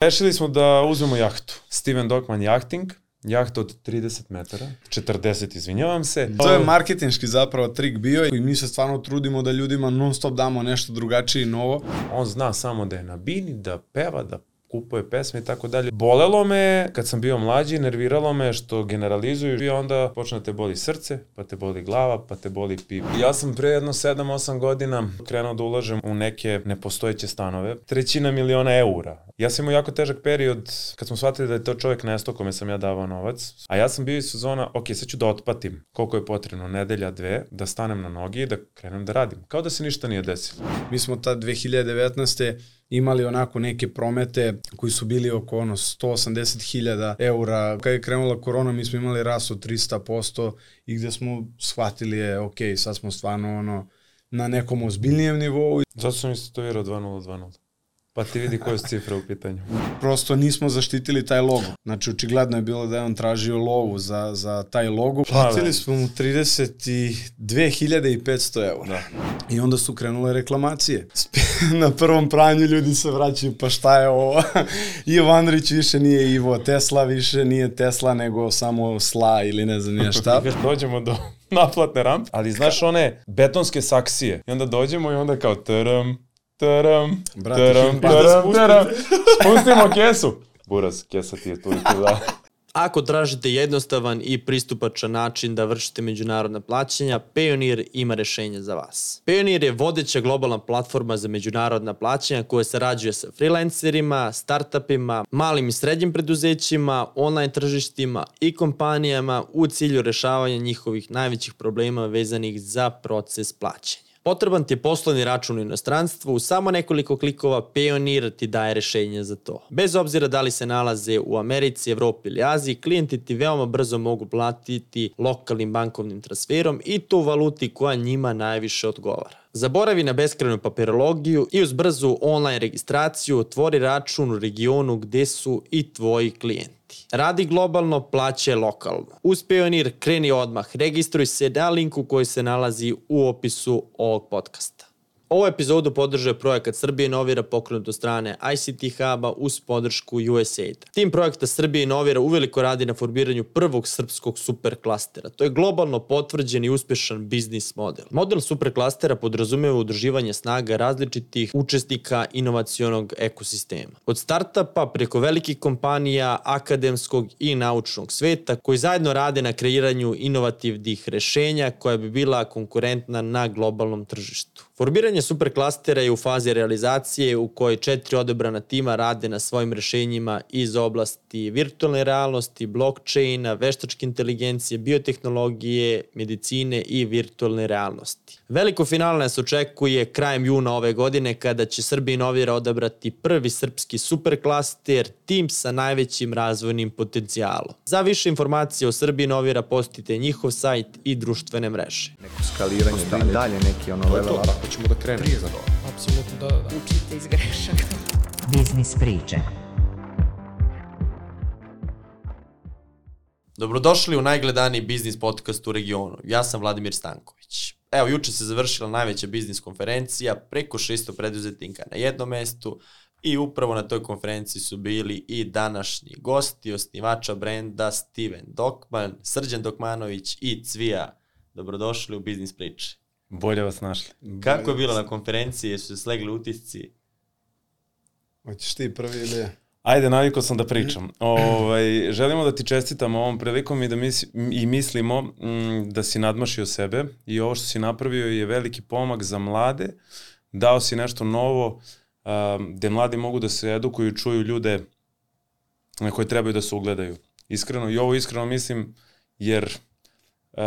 Rešili smo da uzmemo jahtu. Steven Dockman Yachting, jahta od 30 metara, 40, izvinjavam se. To je marketinški zapravo trik bio i mi se stvarno trudimo da ljudima non stop damo nešto drugačije i novo. On zna samo da je na bini, da peva, da kupuje pesme i tako dalje. Bolelo me kad sam bio mlađi, nerviralo me što generalizuju i onda počne da te boli srce, pa te boli glava, pa te boli pip. Ja sam pre jedno 7-8 godina krenuo da ulažem u neke nepostojeće stanove. Trećina miliona eura. Ja sam imao jako težak period kad smo shvatili da je to čovjek nesto kome sam ja davao novac. A ja sam bio iz sezona, ok, sad ću da otpatim koliko je potrebno, nedelja, dve, da stanem na nogi i da krenem da radim. Kao da se ništa nije desilo. Mi smo ta 2019 imali onako neke promete koji su bili oko ono 180.000 eura. Kad je krenula korona mi smo imali rast od 300% i gde smo shvatili je ok, sad smo stvarno ono na nekom ozbiljnijem nivou. Zato sam istetovirao 2020. Pa ti vidi koje su cifre u pitanju. Prosto nismo zaštitili taj logo. Znači, očigledno je bilo da je on tražio lovu za, za taj logo. Pa, Platili da. smo mu 32.500 eura. Da. I onda su krenule reklamacije. Na prvom pranju ljudi se vraćaju, pa šta je ovo? Ivo Andrić više nije Ivo, Tesla više nije Tesla, nego samo Sla ili ne znam nije šta. Dođemo do naplatne rampe, ali znaš one betonske saksije. I onda dođemo i onda kao tram, Taram, Brate, taram, taram, taram. Spustimo kesu. Buras, kesa ti je tu i tu da. Ako tražite jednostavan i pristupačan način da vršite međunarodna plaćanja, Payoneer ima rešenje za vas. Payoneer je vodeća globalna platforma za međunarodna plaćanja koja sarađuje sa freelancerima, startupima, malim i srednjim preduzećima, online tržištima i kompanijama u cilju rešavanja njihovih najvećih problema vezanih za proces plaćanja. Potreban ti je poslovni račun u inostranstvu, u samo nekoliko klikova Payoneer ti daje rešenje za to. Bez obzira da li se nalaze u Americi, Evropi ili Aziji, klijenti ti veoma brzo mogu platiti lokalnim bankovnim transferom i to u valuti koja njima najviše odgovara. Zaboravi na beskrenu papirologiju i uz brzu online registraciju otvori račun u regionu gde su i tvoji klijenti klijenti. Radi globalno, plaće lokalno. Uz Pionir kreni odmah, registruj se na linku koji se nalazi u opisu ovog podcasta. Ovu epizodu podržuje projekat Srbije Inovira pokrenut od strane ICT Huba uz podršku USAID. Tim projekta Srbije Inovira uveliko radi na formiranju prvog srpskog superklastera. To je globalno potvrđen i uspešan biznis model. Model superklastera podrazumeva udruživanje snaga različitih učesnika inovacionog ekosistema. Od startapa preko velikih kompanija, akademskog i naučnog sveta koji zajedno rade na kreiranju inovativnih rešenja koja bi bila konkurentna na globalnom tržištu. Formiranje superklastera je u fazi realizacije u kojoj četiri odebrana tima rade na svojim rešenjima iz oblasti virtualne realnosti, blockchaina, veštačke inteligencije, biotehnologije, medicine i virtualne realnosti. Veliko finale nas očekuje krajem juna ove godine kada će Srbija Inovira odabrati prvi srpski superklaster, tim sa najvećim razvojnim potencijalom. Za više informacije o Srbiji Inovira postite njihov sajt i društvene mreže. Neko skaliranje, dalje, dalje neki ono level up ćemo da krenemo. Prije za to. Apsolutno, da, da, da. Učite iz grešaka. Biznis priče. Dobrodošli u najgledaniji biznis podcast u regionu. Ja sam Vladimir Stanković. Evo, juče se završila najveća biznis konferencija, preko 600 preduzetnika na jednom mestu i upravo na toj konferenciji su bili i današnji gosti, osnivača brenda Steven Dokman, Srđan Dokmanović i Cvija. Dobrodošli u biznis priče. Bolje vas našli. Kako je bilo na konferenciji? Jesu se slegli utisci? Hoćeš ti prvi ili? Ajde, navikao sam da pričam. Ovaj, želimo da ti čestitamo ovom prilikom i da mis, i mislimo mm, da si nadmašio sebe i ovo što si napravio je veliki pomak za mlade. Dao si nešto novo um, gde mladi mogu da se edukuju čuju ljude na koje trebaju da se ugledaju. Iskreno, i ovo iskreno mislim, jer Uh,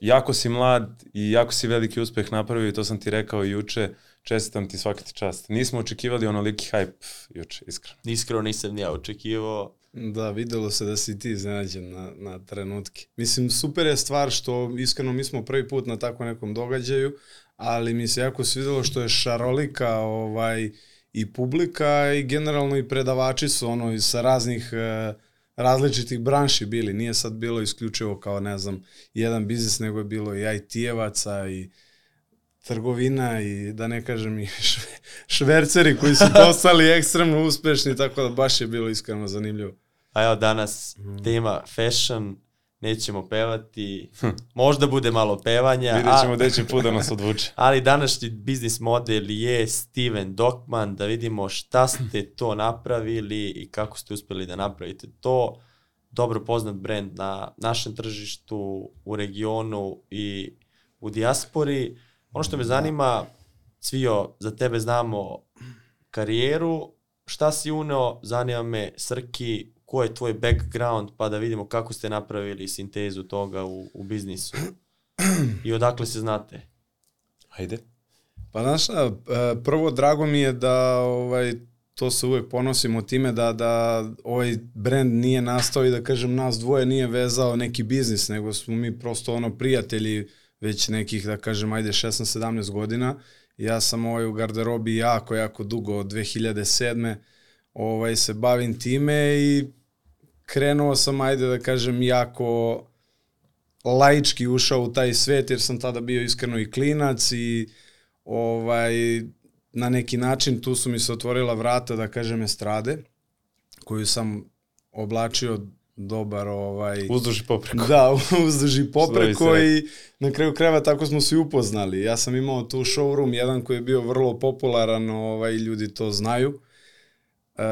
jako si mlad i jako si veliki uspeh napravio i to sam ti rekao juče. Čestitam ti svaki ti čast. Nismo očekivali onoliki hype juče, iskreno. Iskreno nisam ja očekivao. Da, videlo se da si ti iznenađen na, na trenutke. Mislim, super je stvar što, iskreno, mi smo prvi put na tako nekom događaju, ali mi se jako svidelo što je šarolika ovaj, i publika i generalno i predavači su ono sa raznih uh, različitih branši bili. Nije sad bilo isključivo kao, ne znam, jedan biznis, nego je bilo i IT-evaca i trgovina i da ne kažem i šve, šverceri koji su postali ekstremno uspešni, tako da baš je bilo iskreno zanimljivo. A evo danas tema fashion, nećemo pevati, možda bude malo pevanja. Vidjet ćemo gde će put da nas odvuče. Ali današnji biznis model je Steven Dokman, da vidimo šta ste to napravili i kako ste uspeli da napravite to. Dobro poznat brand na našem tržištu, u regionu i u dijaspori. Ono što me zanima, Cvio, za tebe znamo karijeru, šta si uneo, zanima me Srki, ko je tvoj background, pa da vidimo kako ste napravili sintezu toga u, u biznisu. I odakle se znate? Hajde. Pa znaš e, prvo drago mi je da ovaj, to se uvek ponosimo time da, da ovaj brand nije nastao i da kažem nas dvoje nije vezao neki biznis, nego smo mi prosto ono prijatelji već nekih da kažem ajde 16-17 godina. Ja sam ovaj u garderobi jako, jako dugo od 2007. Ovaj, se bavim time i krenuo sam, ajde da kažem, jako laički ušao u taj svet, jer sam tada bio iskreno i klinac i ovaj, na neki način tu su mi se otvorila vrata, da kažem, estrade, koju sam oblačio dobar ovaj uzduži popreko. Da, uzduži popreko i na kraju krajeva tako smo se upoznali. Ja sam imao tu showroom jedan koji je bio vrlo popularan, ovaj ljudi to znaju. E,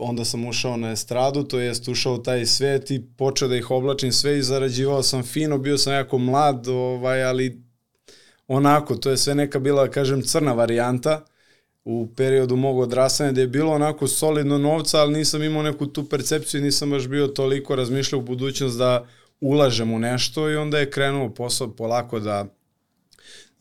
onda sam ušao na estradu, to jest ušao u taj svet i počeo da ih oblačim sve i zarađivao sam fino, bio sam jako mlad, ovaj, ali onako, to je sve neka bila, kažem, crna varijanta u periodu mog odrastanja da je bilo onako solidno novca, ali nisam imao neku tu percepciju nisam baš bio toliko razmišljao u budućnost da ulažem u nešto i onda je krenuo posao polako da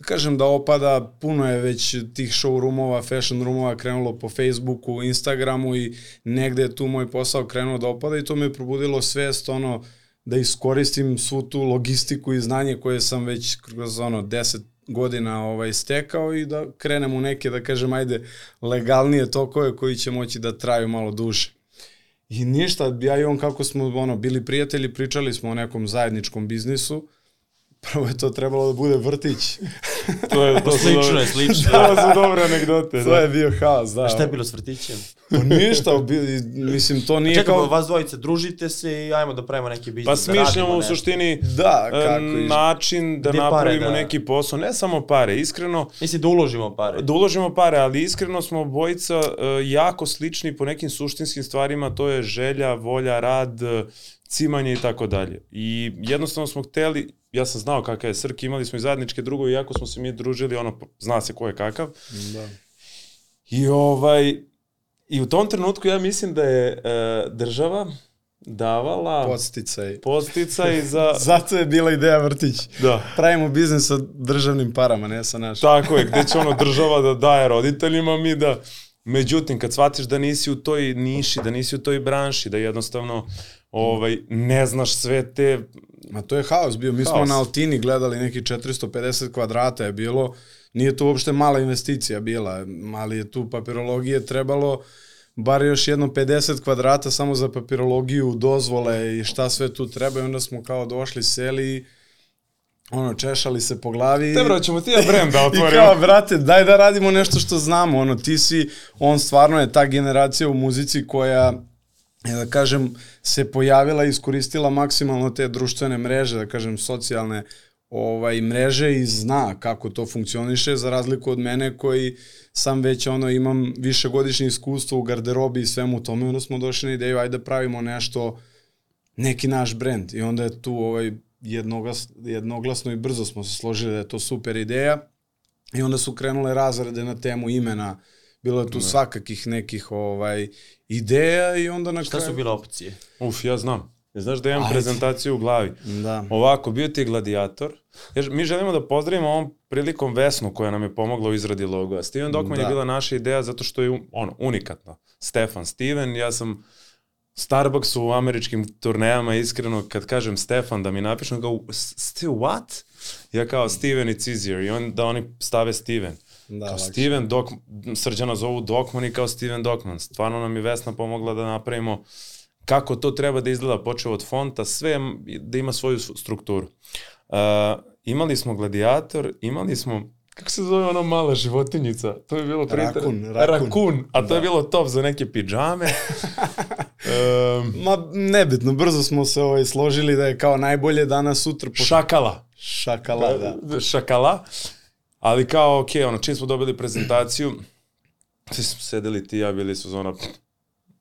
kažem da opada, puno je već tih showroomova, fashion roomova krenulo po Facebooku, Instagramu i negde je tu moj posao krenuo da opada i to me je probudilo svest ono da iskoristim svu tu logistiku i znanje koje sam već kroz ono 10 godina ovaj stekao i da krenem u neke da kažem ajde legalnije tokove koji će moći da traju malo duže. I ništa, ja i on kako smo ono bili prijatelji, pričali smo o nekom zajedničkom biznisu prvo je to trebalo da bude vrtić. to je to slično je, slično. to su dobre anegdote. To da. je bio haos, da. A šta je bilo s vrtićem? Pa ništa, mislim, to nije Čekaj, kao... vas dvojice, družite se i ajmo da pravimo neki biznis. Pa da smišljamo da u suštini da, kako način da Gde napravimo pare, da... neki posao, ne samo pare, iskreno... Mislim da uložimo pare. Da uložimo pare, ali iskreno smo obojica uh, jako slični po nekim suštinskim stvarima, to je želja, volja, rad, cimanje i tako dalje. I jednostavno smo hteli, ja sam znao kakav je Srki, imali smo i zajedničke drugo, iako smo se mi družili, ono, zna se ko je kakav. Da. I ovaj, i u tom trenutku ja mislim da je e, država davala posticaj. Posticaj za Zato je bila ideja vrtić. Da. Pravimo biznis sa državnim parama, ne sa našim. Tako je, gde će ono država da daje roditeljima, mi da Međutim, kad shvatiš da nisi u toj niši, da nisi u toj branši, da jednostavno ovaj, ne znaš sve te... Ma to je haos bio. Mi haos. smo na Altini gledali neki 450 kvadrata je bilo. Nije to uopšte mala investicija bila, ali je tu papirologije trebalo bar još jedno 50 kvadrata samo za papirologiju, dozvole i šta sve tu treba i onda smo kao došli, seli i ono, češali se po glavi. Te bro, ćemo ti ja brem da otvorimo. I kao, brate, daj da radimo nešto što znamo, ono, ti si, on stvarno je ta generacija u muzici koja, da kažem, se pojavila i iskoristila maksimalno te društvene mreže, da kažem, socijalne ovaj mreže i zna kako to funkcioniše za razliku od mene koji sam već ono imam višegodišnje iskustvo u garderobi i svemu tome onda smo došli na ideju ajde da pravimo nešto neki naš brend. I onda je tu ovaj jednoglas, jednoglasno i brzo smo se složili da je to super ideja. I onda su krenule razrede na temu imena, bilo je tu ne. Da. svakakih nekih ovaj ideja i onda na Šta kraju... su bile opcije? Uf, ja znam. Ne znaš da imam Ajde. prezentaciju u glavi. Da. Ovako, bio ti gladijator. Jer mi želimo da pozdravimo ovom prilikom Vesnu koja nam je pomogla u izradi logoa. Steven Dokman da. je bila naša ideja zato što je ono, unikatno. Stefan Steven, ja sam Starbucks u američkim turnejama, iskreno, kad kažem Stefan da mi napišu, ga, still what? Ja kao Steven, it's easier. I on, da oni stave Steven. Da, kao Steven, Dok, srđana zovu Dokman i kao Steven Dokman. Stvarno nam je Vesna pomogla da napravimo kako to treba da izgleda, počeo od fonta, sve da ima svoju strukturu. Uh, imali smo gladijator, imali smo kako se zove ona mala životinjica? To je bilo pre... Rakun, rakun. rakun. A to Da. je bilo top za neke pidžame. um, Ma, nebitno, brzo smo se ovaj, složili da je kao najbolje danas, sutra, po šakala. šakala, da. Šakala. Ali kao, ok, ono, čim smo dobili prezentaciju, svi smo sedeli ti ja bili su ono,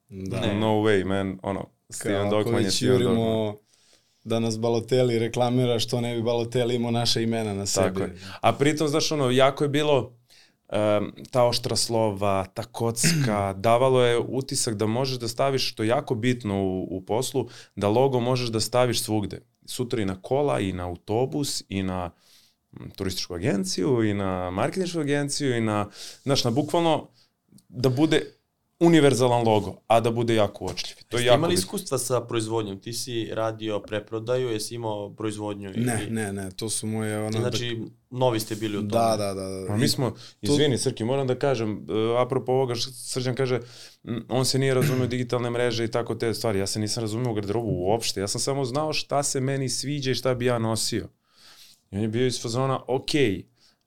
da. No way, man, ono, Steven Dokman je Steven Dokman. da nas Baloteli reklamira, što ne bi Baloteli imao naše imena na sebi. Tako je. A pritom, znaš, ono, jako je bilo um, ta oštra slova, ta kocka, davalo je utisak da možeš da staviš, što je jako bitno u, u poslu, da logo možeš da staviš svugde. Sutra i na kola, i na autobus, i na turističku agenciju, i na marketinšku agenciju, i na, znaš, na bukvalno da bude univerzalan logo, a da bude jako uočljiv. To je Jeste jako imali bitno. iskustva sa proizvodnjom? Ti si radio preprodaju, jesi imao proizvodnju? Ne, ili- ne, ne, to su moje ono... Znači, novi ste bili u tome. da, da, da. da. Pa mi smo, izvini Srki, moram da kažem, uh, apropo ovoga što Srđan kaže, on se nije razumio u digitalne mreže i tako te stvari. Ja se nisam razumio u garderobu uopšte. Ja sam samo znao šta se meni sviđa i šta bi ja nosio. I on je bio iz fazona, ok,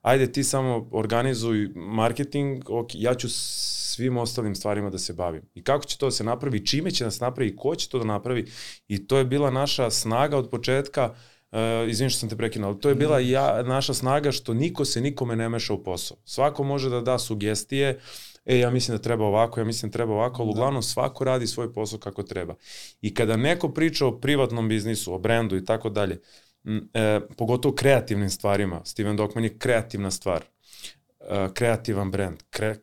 ajde ti samo organizuj marketing, ok, ja ću svim ostalim stvarima da se bavim. I kako će to da se napravi, čime će nas napravi, ko će to da napravi. I to je bila naša snaga od početka, Uh, izvim što sam te prekinuo, ali to je bila ja, naša snaga što niko se nikome ne meša u posao. Svako može da da sugestije, e, ja mislim da treba ovako, ja mislim da treba ovako, ali uglavnom svako radi svoj posao kako treba. I kada neko priča o privatnom biznisu, o brendu i tako dalje, e, pogotovo kreativnim stvarima, Steven Dokman je kreativna stvar, e, kreativan brend, kre,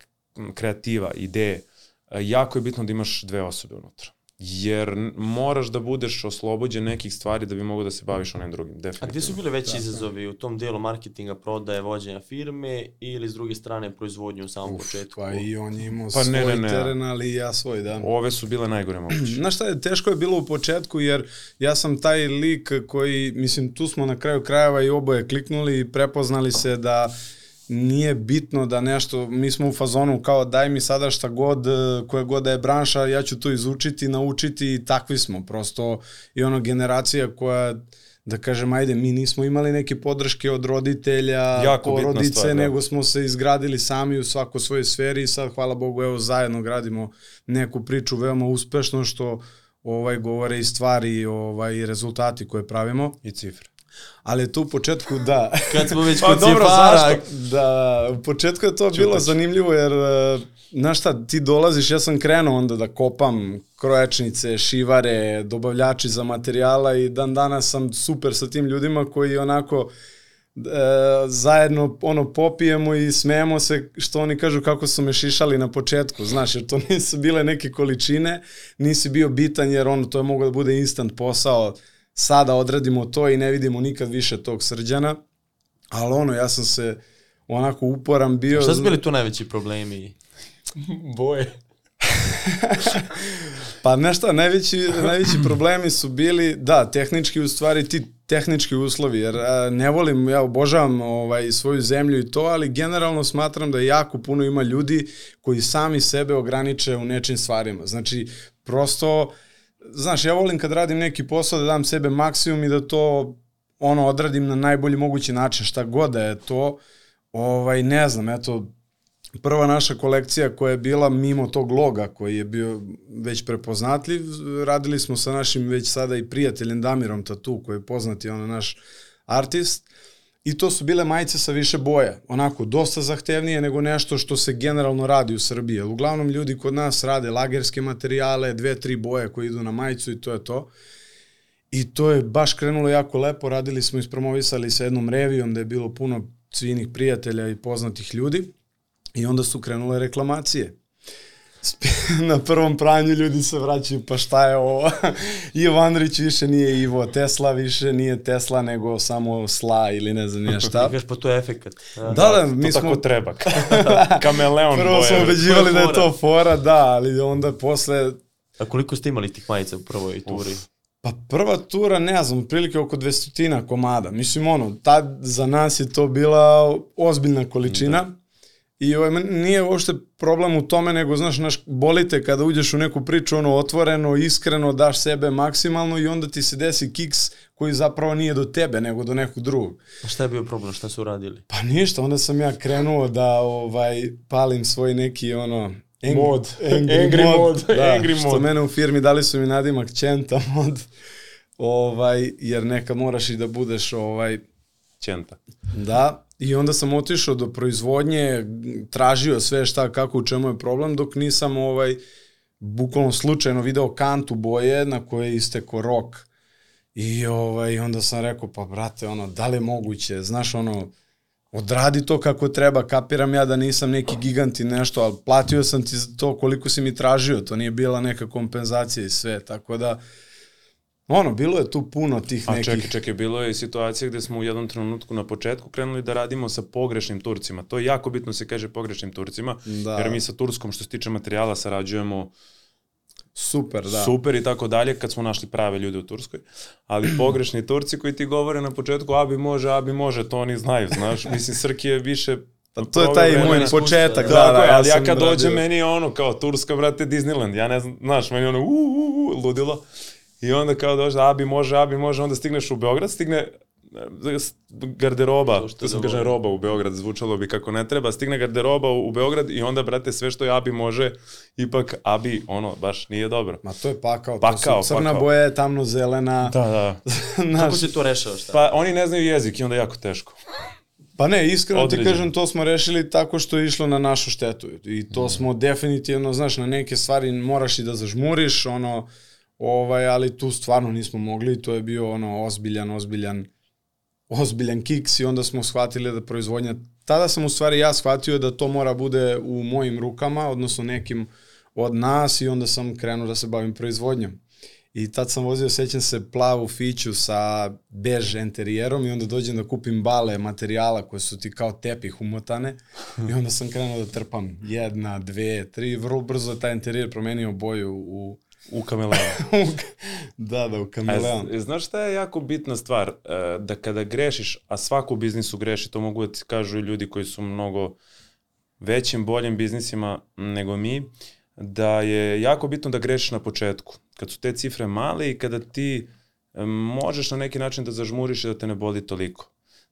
kreativa, ideje, e, jako je bitno da imaš dve osobe unutra. Jer moraš da budeš oslobođen nekih stvari da bi mogo da se baviš onim drugim, A definitivno. gde su bile veći izazovi u tom dijelu marketinga, prodaje, vođenja firme ili s druge strane proizvodnje u samom početku? Pa i on je imao Pa ne, svoj ne, ne. teren, ali i ja svoj, da. Ove su bile najgore moguće. Znaš šta je, teško je bilo u početku jer ja sam taj lik koji, mislim, tu smo na kraju krajeva i oboje kliknuli i prepoznali se da nije bitno da nešto, mi smo u fazonu kao daj mi sada šta god, e, koja god da je branša, ja ću to izučiti, naučiti i takvi smo. Prosto i ono generacija koja da kažem, ajde, mi nismo imali neke podrške od roditelja, Jako porodice, stvar, da. nego smo se izgradili sami u svako svojoj sferi i sad, hvala Bogu, evo, zajedno gradimo neku priču veoma uspešno, što ovaj govore i stvari ovaj, i rezultati koje pravimo. I cifre. Ali tu u početku, da, Kad smo već Pa kod cifara, da, u početku je to bilo zanimljivo jer, e, znaš šta, ti dolaziš, ja sam krenuo onda da kopam kroječnice, šivare, dobavljači za materijala i dan danas sam super sa tim ljudima koji onako e, zajedno ono popijemo i smejemo se što oni kažu kako su me šišali na početku, znaš, jer to nisu bile neke količine, nisi bio bitan jer ono, to je moglo da bude instant posao, sada odradimo to i ne vidimo nikad više tog srđana, ali ono, ja sam se onako uporan bio. šta su bili tu najveći problemi? Boje. Pa nešto, najveći, najveći problemi su bili, da, tehnički u stvari ti tehnički uslovi, jer a, ne volim, ja obožavam ovaj, svoju zemlju i to, ali generalno smatram da jako puno ima ljudi koji sami sebe ograniče u nečim stvarima. Znači, prosto, znaš, ja volim kad radim neki posao da dam sebe maksimum i da to ono odradim na najbolji mogući način, šta god da je to, ovaj, ne znam, eto, prva naša kolekcija koja je bila mimo tog loga koji je bio već prepoznatljiv, radili smo sa našim već sada i prijateljem Damirom Tatu koji je poznati ono naš artist i to su bile majice sa više boja, onako dosta zahtevnije nego nešto što se generalno radi u Srbiji. Uglavnom ljudi kod nas rade lagerske materijale, dve, tri boje koje idu na majicu i to je to. I to je baš krenulo jako lepo, radili smo ispromovisali sa jednom revijom da je bilo puno cvinih prijatelja i poznatih ljudi. I onda su krenule reklamacije. Na prvom pranju ljudi se vraćaju, pa šta je ovo? Ivo Andrić više nije Ivo, Tesla više nije Tesla, nego samo Sla ili ne znam nije šta. Ti kažeš, pa to je efekat. Da. Da, da, to mi smo... tako treba. Kameleon Prvo smo boje. ubeđivali da je to fora, da, ali onda posle... A koliko ste imali tih majica u prvoj turi? Pa prva tura, ne znam, otprilike oko dvestotina komada. Mislim, ono, tad za nas je to bila ozbiljna količina. I ovaj, meni nije uopšte problem u tome, nego, znaš, naš, bolite kada uđeš u neku priču, ono, otvoreno, iskreno, daš sebe maksimalno i onda ti se desi kiks koji zapravo nije do tebe, nego do nekog drugog. A šta je bio problem? Šta su uradili? Pa ništa, onda sam ja krenuo da ovaj palim svoj neki ono ang, Mod. angry, Angry mod, mod, da, angry što mod. mene u firmi dali su mi nadimak Čenta mod. Ovaj jer neka moraš i da budeš ovaj Ćenta. da i onda sam otišao do proizvodnje, tražio sve šta kako u čemu je problem dok nisam ovaj bukvalno slučajno video kantu boje na kojoj je isteko rok. I ovaj, onda sam rekao, pa brate, ono, da li je moguće, znaš, ono, odradi to kako treba, kapiram ja da nisam neki gigant i nešto, ali platio sam ti to koliko si mi tražio, to nije bila neka kompenzacija i sve, tako da, ono, bilo je tu puno tih A nekih... čekaj, čekaj, bilo je i situacija gde smo u jednom trenutku na početku krenuli da radimo sa pogrešnim Turcima. To je jako bitno se kaže pogrešnim Turcima, Da. jer mi sa Turskom što se tiče materijala sarađujemo Super, da. super i tako dalje kad smo našli prave ljude u Turskoj, ali pogrešni Turci koji ti govore na početku abi može, abi može, to oni znaju, znaš, mislim Srki je više Pa to je taj moj početak, da, da, je, ali ja kad radio- dođem, meni je ono, kao Turska, brate, Disneyland, ja ne znam, znaš, meni je ono, u, u, u, ludilo, i onda kao dođe, abi može, abi može, onda stigneš u Beograd, stigne garderoba, To sam je kažem roba u Beograd, zvučalo bi kako ne treba, stigne garderoba u, u Beograd i onda, brate, sve što je abi može, ipak abi, ono, baš nije dobro. Ma to je pakao, Pakao, to su crna pakao. boja tamno zelena. Da, da. znaš, Kako si to rešao? Šta? Pa oni ne znaju jezik i onda je jako teško. Pa ne, iskreno Određeno. ti kažem, to smo rešili tako što je išlo na našu štetu. I to smo definitivno, znaš, na neke stvari moraš i da zažmuriš, ono, ovaj, ali tu stvarno nismo mogli, to je bio ono ozbiljan, ozbiljan, ozbiljan kiks i onda smo shvatili da proizvodnja, tada sam u stvari ja shvatio da to mora bude u mojim rukama, odnosno nekim od nas i onda sam krenuo da se bavim proizvodnjom. I tad sam vozio, sećam se, plavu fiću sa bež enterijerom i onda dođem da kupim bale materijala koje su ti kao tepih umotane i onda sam krenuo da trpam jedna, dve, tri, vrlo brzo je taj enterijer promenio boju u... U kameleonu. da, da, u A kameleon. z- znaš šta je jako bitna stvar? E, Da kada grešiš, a svako u biznisu greši, to mogu da ti kažu i ljudi koji su mnogo većim, boljim biznisima nego mi, da je jako bitno da grešiš na početku. Kad su te cifre male i kada ti e, možeš na neki način da zažmuriš i da te ne boli toliko.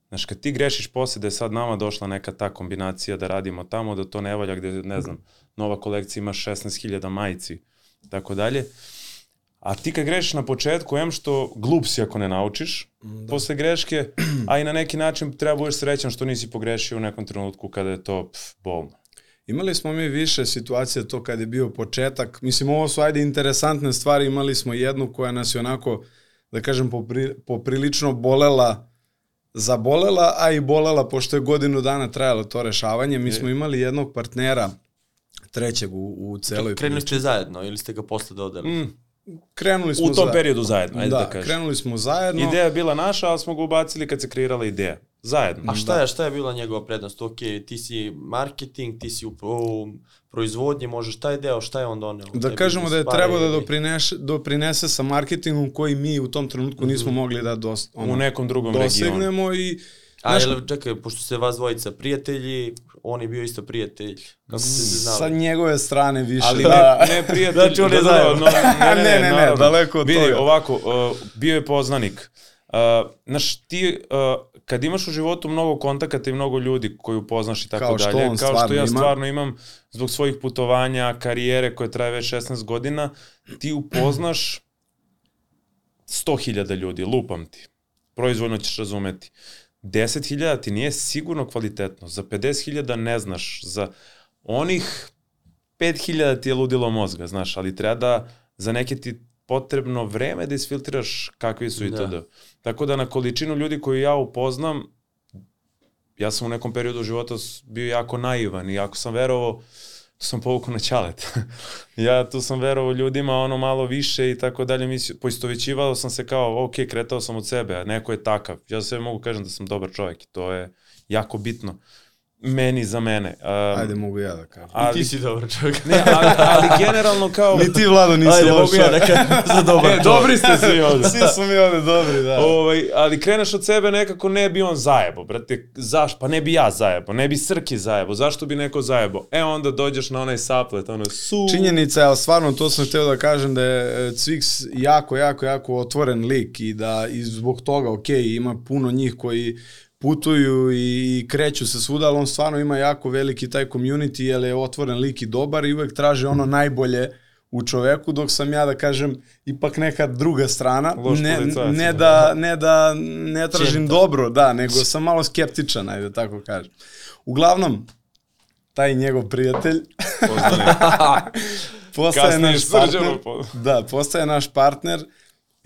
Znaš, kad ti grešiš posle da je sad nama došla neka ta kombinacija da radimo tamo, da to ne valja gde, ne znam, nova kolekcija ima 16.000 majici, tako dalje, A ti kad grešiš na početku, em što glup si ako ne naučiš, da. posle greške, a i na neki način treba budeš srećan što nisi pogrešio u nekom trenutku kada je to pf, bolno. Imali smo mi više situacija to kad je bio početak. Mislim, ovo su ajde interesantne stvari. Imali smo jednu koja nas je onako, da kažem, popri, poprilično bolela zabolela, a i bolela pošto je godinu dana trajalo to rešavanje. Mi smo imali jednog partnera trećeg u, u celoj Krenuli priči. ste zajedno ili ste ga posle dodali? Mm, Krenuli smo u tom za- periodu zajedno, ajde da, da, kažem. krenuli smo zajedno. Ideja je bila naša, ali smo ga ubacili kad se kreirala ideja. Zajedno. A šta je, šta je bila njegova prednost? Ok, ti si marketing, ti si u, u proizvodnji, možeš taj deo, šta je on doneo? Da kažemo da je trebao da doprinese, doprinese sa marketingom koji mi u tom trenutku nismo mogli da dos, ono, u nekom drugom regionu. dosegnemo i A, znaš, jel, čekaj, pošto ste vas dvojica prijatelji, on je bio isto prijatelj. Kako ste se znali? sa njegove strane više. Ali da. ne, ne prijatelj. Znači, on je da, da, zajedno. no, ne, ne, ne, Ne, ne, ne, daleko od toga. ovako, uh, bio je poznanik. Uh, znaš, ti, uh, kad imaš u životu mnogo kontakata i mnogo ljudi koju upoznaš i tako Kao što dalje, on kao što stvarno ja ima. stvarno imam zbog svojih putovanja, karijere koje traje već 16 godina, ti upoznaš 100.000 ljudi, lupam ti. Proizvoljno ćeš razumeti. 10.000 ti nije sigurno kvalitetno, za 50.000 ne znaš, za onih 5000 ti je ludilo mozga, znaš, ali treba da za neke ti potrebno vreme da isfiltriraš kakvi su itd. Da. Tako da na količinu ljudi koju ja upoznam, ja sam u nekom periodu života bio jako naivan i jako sam verovao, tu sam povukao na ćalet. ja tu sam verovao ljudima ono malo više i tako dalje, mislio, poistovećivao sam se kao, ok, kretao sam od sebe, a neko je takav. Ja sve mogu kažem da sam dobar čovjek i to je jako bitno. Meni za mene. Um, Ajde, mogu ja da kažem. ali, I ti si dobar čovjek. ne, ali, ali generalno kao... Ni ti, Vlado, nisi Ajde, loš. mogu ja da kažem za dobar E, čovjek. dobri ste svi ovde. Svi smo mi ovde dobri, da. Ovaj, ali kreneš od sebe nekako ne bi on zajebo, brate, zaš, pa ne bi ja zajebo, ne bi Srki zajebo, zašto bi neko zajebo? E onda dođeš na onaj saplet, ono su... Činjenica je, ali stvarno to sam htio da kažem da je e, Cviks jako, jako, jako otvoren lik i da i zbog toga, ok, ima puno njih koji putuju i, i kreću se svuda, ali on stvarno ima jako veliki taj community, jer je otvoren lik i dobar i uvek traži ono najbolje u čoveku, dok sam ja da kažem ipak neka druga strana, Loš ne, policajac. ne, da, ne da ne tražim Čenta. dobro, da, nego sam malo skeptičan, ajde tako kažem. Uglavnom, taj njegov prijatelj postaje naš partner. Da, postaje naš partner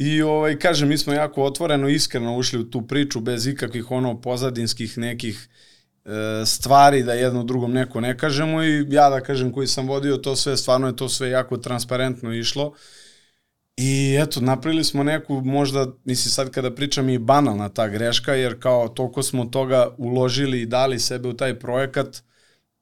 i ovaj, kažem, mi smo jako otvoreno, iskreno ušli u tu priču bez ikakvih ono pozadinskih nekih e, stvari da jedno drugom neko ne kažemo i ja da kažem koji sam vodio to sve, stvarno je to sve jako transparentno išlo. I eto, napravili smo neku, možda, misli sad kada pričam i banalna ta greška, jer kao toliko smo toga uložili i dali sebe u taj projekat,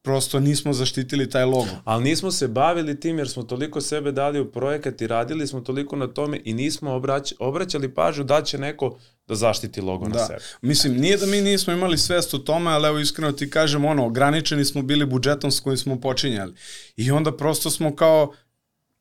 prosto nismo zaštitili taj logo. Ali nismo se bavili tim jer smo toliko sebe dali u projekat i radili smo toliko na tome i nismo obrać, obraćali pažnju da će neko da zaštiti logo na Da. sebe. Mislim, nije da mi nismo imali svest o tome, ali evo iskreno ti kažem, ono, ograničeni smo bili budžetom s kojim smo počinjali. I onda prosto smo kao,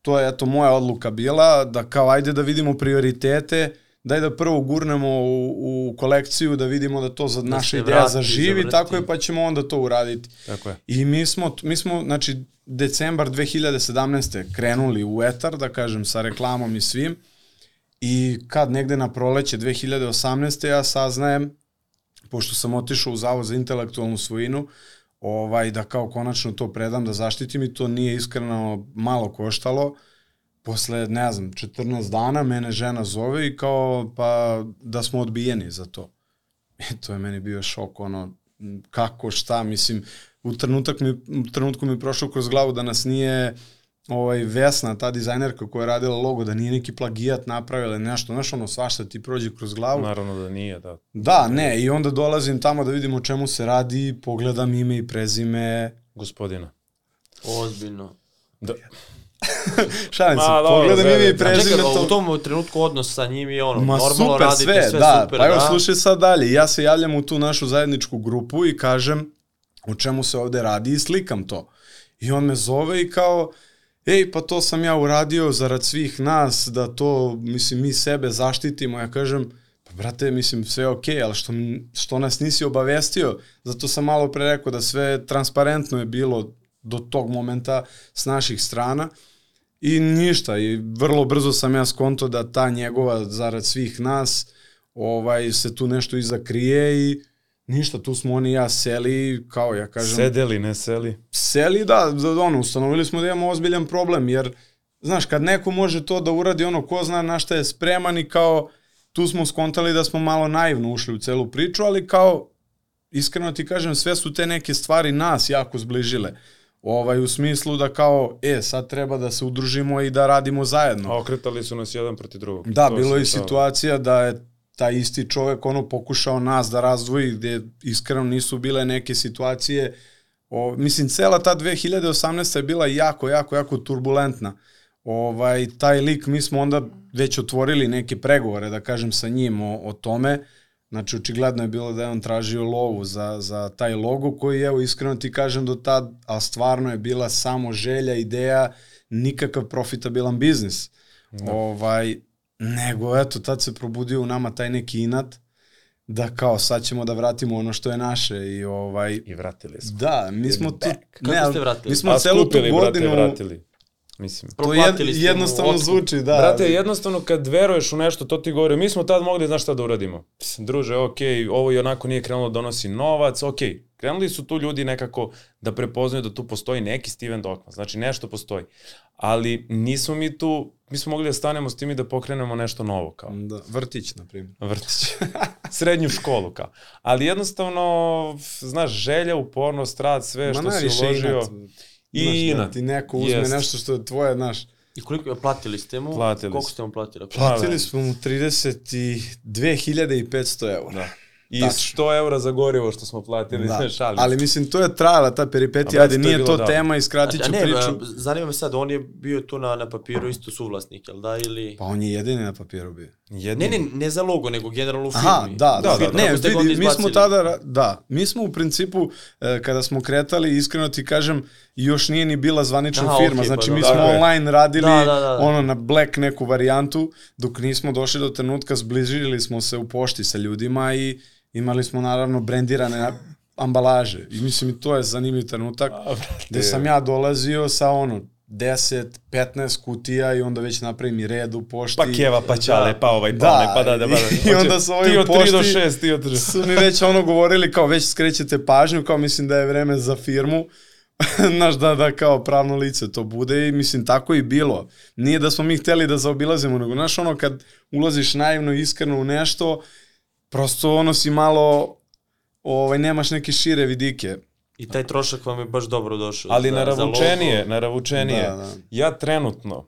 to je eto moja odluka bila, da kao ajde da vidimo prioritete, daj da prvo gurnemo u, u kolekciju, da vidimo da to za Da naša ideja vrati, zaživi, zavrti. tako je, pa ćemo onda to uraditi. Tako je. I mi smo, mi smo, znači, decembar 2017. krenuli u etar, da kažem, sa reklamom i svim. I kad negde na proleće 2018. ja saznajem, pošto sam otišao u Zavod za intelektualnu svojinu, ovaj, da kao konačno to predam, da zaštitim i to nije iskreno malo koštalo. Posle, ne znam, 14 dana mene žena zove i kao, pa da smo odbijeni za to. I to je meni bio šok, ono, kako, šta, mislim, u, trenutak mi, u trenutku mi je prošlo kroz glavu da nas nije ovaj, Vesna, ta dizajnerka koja je radila logo, da nije neki plagijat napravila ili nešto, znaš, ono, svašta ti prođe kroz glavu. Naravno da nije, da. Da, ne, i onda dolazim tamo da vidim o čemu se radi, pogledam ime i prezime, Gospodina. Ozbiljno. Da. šalim se, pogledam ime i prezime. Čekaj, to... u tom trenutku odnos sa njim je ono, Ma normalno super radite sve, sve, da, super, pa evo da. slušaj sad dalje, ja se javljam u tu našu zajedničku grupu i kažem o čemu se ovde radi i slikam to. I on me zove i kao, ej, pa to sam ja uradio zarad svih nas, da to, mislim, mi sebe zaštitimo. Ja kažem, pa brate, mislim, sve je okej, ali što, što nas nisi obavestio? Zato sam malo pre rekao da sve transparentno je bilo do tog momenta s naših strana. I ništa, i vrlo brzo sam ja skonto da ta njegova zarad svih nas ovaj se tu nešto iza krije i ništa, tu smo oni ja seli, kao ja kažem, Sedeli, ne seli. seli da, da ono, ustanovili smo da imamo ozbiljan problem, jer znaš, kad neko može to da uradi ono ko zna na šta je spreman i kao tu smo skontali da smo malo naivno ušli u celu priču, ali kao iskreno ti kažem, sve su te neke stvari nas jako zbližile. Ovaj, u smislu da kao, e, sad treba da se udružimo i da radimo zajedno. A okretali su nas jedan proti drugog. Da, To bilo je situacija da je taj isti čovek ono pokušao nas da razdvoji gde iskreno nisu bile neke situacije o, mislim cela ta 2018 je bila jako jako jako turbulentna ovaj taj lik mi smo onda već otvorili neke pregovore da kažem sa njim o, o tome Znači, očigledno je bilo da je on tražio lovu za, za taj logo koji, evo, iskreno ti kažem do tad, a stvarno je bila samo želja, ideja, nikakav profitabilan biznis. Da. Ovaj, nego, eto, tad se probudio u nama taj neki inat da kao sad ćemo da vratimo ono što je naše i ovaj I vratili smo. da mi smo tu Kako ali ste vratili? mi smo A celu tu skupili, brate, godinu vratili. Mislim. to mu jednostavno otkup. zvuči da Brate, jednostavno kad veruješ u nešto, to ti govori, mi smo tad mogli, znaš šta da uradimo. Pss, Druže, okej, ovo i onako nije krenulo da donosi novac, okej. Krenuli su tu ljudi nekako da prepoznaju da tu postoji neki Steven Dokman, znači nešto postoji. Ali nismo mi tu, mi smo mogli da stanemo s tim i da pokrenemo nešto novo kao da vrtić na primjer vrtić. Srednju školu kao. Ali jednostavno, znaš, želja, upornost, rad, sve što si uložio. inat. I Znaš, da ti neko uzme Jest. nešto što je tvoje, znaš. I koliko platili ste mu? Platili Koliko ste mu platili? Platili smo mu 32.500 eura. Da. i Tačno. 100 eura za gorivo što smo platili, Da. šalim Ali mislim, to je trajala ta peripetija, A ajde, brate, to je nije to da. tema i skratit ću ne, priču. zanima me sad, on je bio tu na, na papiru isto suvlasnik, jel da, ili... Pa on je jedini na papiru bio. Ne, Jedini. ne, ne za logo, nego generalno u firmi. Aha, da, da, Da, da, da, ne, onda vidi, mi smo tada, da, mi smo u principu, e, kada smo kretali, iskreno ti kažem, još nije ni bila zvanična Aha, firma, okej, znači pa mi da. smo je. online radili Da, da, da. ono na black neku varijantu, dok nismo došli do trenutka, zbližili smo se u pošti sa ljudima i imali smo naravno brendirane ambalaže. I mislim, i to je zanimljiv trenutak, A, brate. gde sam ja dolazio sa ono, 10, 15 kutija i onda već napravim i red u pošti. Pa keva, pa čale, pa ovaj, pa Da, onaj, pa da, da, pa da. i onda su ovi Ti od 3 do pošti- 6, ti od 3. su mi već ono govorili kao već skrećete pažnju, kao mislim da je vreme za firmu, znaš da, da kao pravno lice to bude i mislim tako i bilo. Nije da smo mi hteli da zaobilazimo, nego znaš ono kad ulaziš naivno i iskreno u nešto, prosto ono si malo, ovaj, nemaš neke šire vidike. I taj trošak vam je baš dobro došao. Ali za, naravučenije, za naravučenije. Da, da. Ja trenutno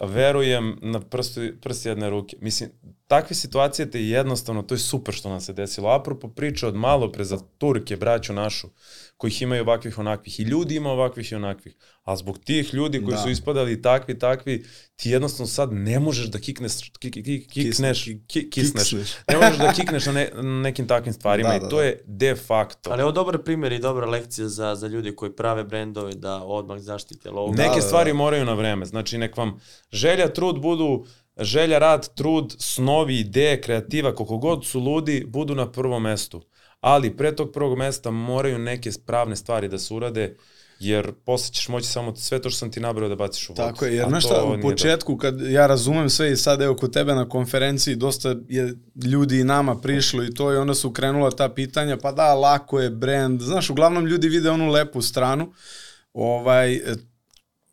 verujem na prstu, prst jedne ruke. Mislim, takve situacije te jednostavno, to je super što nam se desilo. Apropo priče od malo pre za Turke, braću našu, kojih imaju ovakvih onakvih. I ljudi ima ovakvih i onakvih. A zbog tih ljudi koji Da. su ispadali takvi, takvi, ti jednostavno sad ne možeš da kikneš, ki, ki, ki, kikneš, ki, ki, kisneš. Kiksneš. Ne možeš da kikneš na ne, nekim takvim stvarima Da, i da, to da. je de facto. Ali ovo dobar primjer i dobra lekcija za, za ljude koji prave brendove da odmah zaštite logo. Neke da, da. stvari moraju na vreme. Znači, nek vam želja, trud budu, želja, rad, trud, snovi, ideje, kreativa, koliko god su ludi, budu na prvom mestu. Ali pre tog prvog mesta moraju neke pravne stvari da se urade, jer posle ćeš moći samo sve to što sam ti nabrao da baciš u vodu. Tako je, jer znaš šta, u početku kad ja razumem sve i sad evo kod tebe na konferenciji dosta je ljudi i nama prišlo i to i onda su krenula ta pitanja, pa da, lako je brand, znaš, uglavnom ljudi vide onu lepu stranu, ovaj,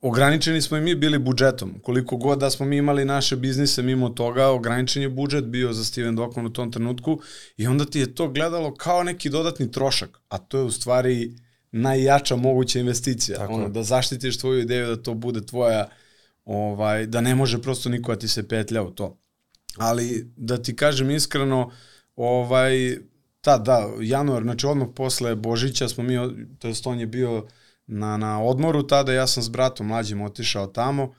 ograničeni smo i mi bili budžetom. Koliko god da smo mi imali naše biznise mimo toga, ograničen je budžet bio za Steven Dokman u tom trenutku i onda ti je to gledalo kao neki dodatni trošak, a to je u stvari najjača moguća investicija. Tako ono, je. da zaštitiš tvoju ideju, da to bude tvoja, ovaj, da ne može prosto niko da ti se petlja u to. Ali, da ti kažem iskreno, ovaj, ta, da, januar, znači odmah posle Božića smo mi, to jest on je bio na, na odmoru tada, ja sam s bratom mlađim otišao tamo,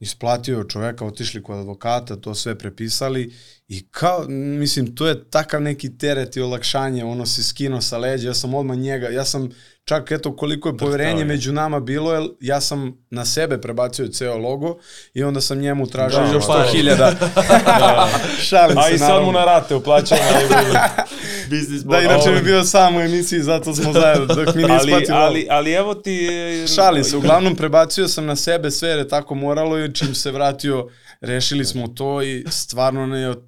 isplatio čoveka, otišli kod advokata, to sve prepisali i kao, mislim, to je takav neki teret i olakšanje, ono se skino sa leđa, ja sam odmah njega, ja sam čak eto koliko je poverenje je. među nama bilo, jer ja sam na sebe prebacio ceo logo i onda sam njemu tražio Da, još pare. 100.000. Šalim A se, i sad mu na rate uplaćamo. Biznis Da, inače bi bio sam u emisiji, zato smo zajedno, dok mi nije ali, ali, ali evo ti... e, Šali se, uglavnom prebacio sam na sebe sve jer je tako moralo i čim se vratio rešili smo to i stvarno ne, od,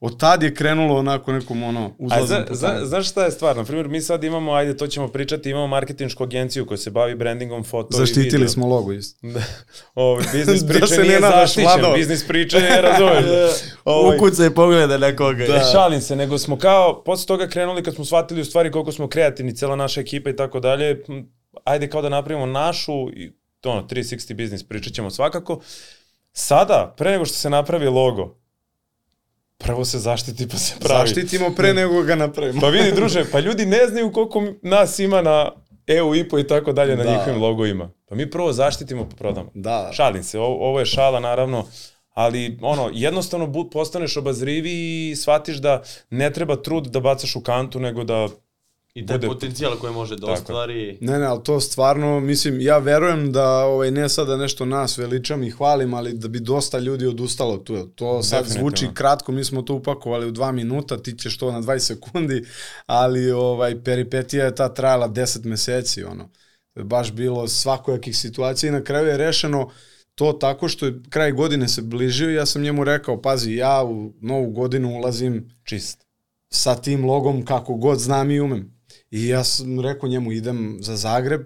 od tad je krenulo onako nekom ono uzlaznom za, za, znaš šta je stvar? Na primjer, mi sad imamo, ajde, to ćemo pričati, imamo marketinšku agenciju koja se bavi brandingom foto i Zaštitili video. smo logo isto. Da. Ovo, biznis Da priče se ne nije zaštićen, biznis priče je, razumeš. Ovaj, Ukucaj i pogleda na koga. Da. Šalim se, nego smo kao, posle toga krenuli kad smo shvatili u stvari koliko smo kreativni, cela naša ekipa i tako dalje, ajde kao da napravimo našu, i, to ono, 360 biznis, pričat ćemo svakako. Sada, pre nego što se napravi logo, prvo se zaštiti pa se pravi. Zaštitimo pre nego ga napravimo. Pa vidi, druže, pa ljudi ne znaju koliko nas ima na EU IPO i tako dalje na Da. njihovim logovima. Pa mi prvo zaštitimo pa prodamo. Da. Šalim se, ovo, ovo je šala naravno, ali ono, jednostavno postaneš obazrivi i shvatiš da ne treba trud da bacaš u kantu, nego da I taj bude- potencijal koji može da Tako. ostvari. Ne, ne, ali to stvarno, mislim, ja verujem da, ovaj, ne sada nešto nas veličam i hvalim, ali da bi dosta ljudi odustalo tu. To sad zvuči kratko, mi smo to upakovali u dva minuta, ti ćeš to na 20 sekundi, ali ovaj, peripetija je ta trajala 10 meseci, ono. Baš bilo svakojakih situacija i na kraju je rešeno to tako što je kraj godine se bližio i ja sam njemu rekao, pazi, ja u novu godinu ulazim čist. sa tim logom kako god znam i umem. I ja sam rekao njemu idem za Zagreb.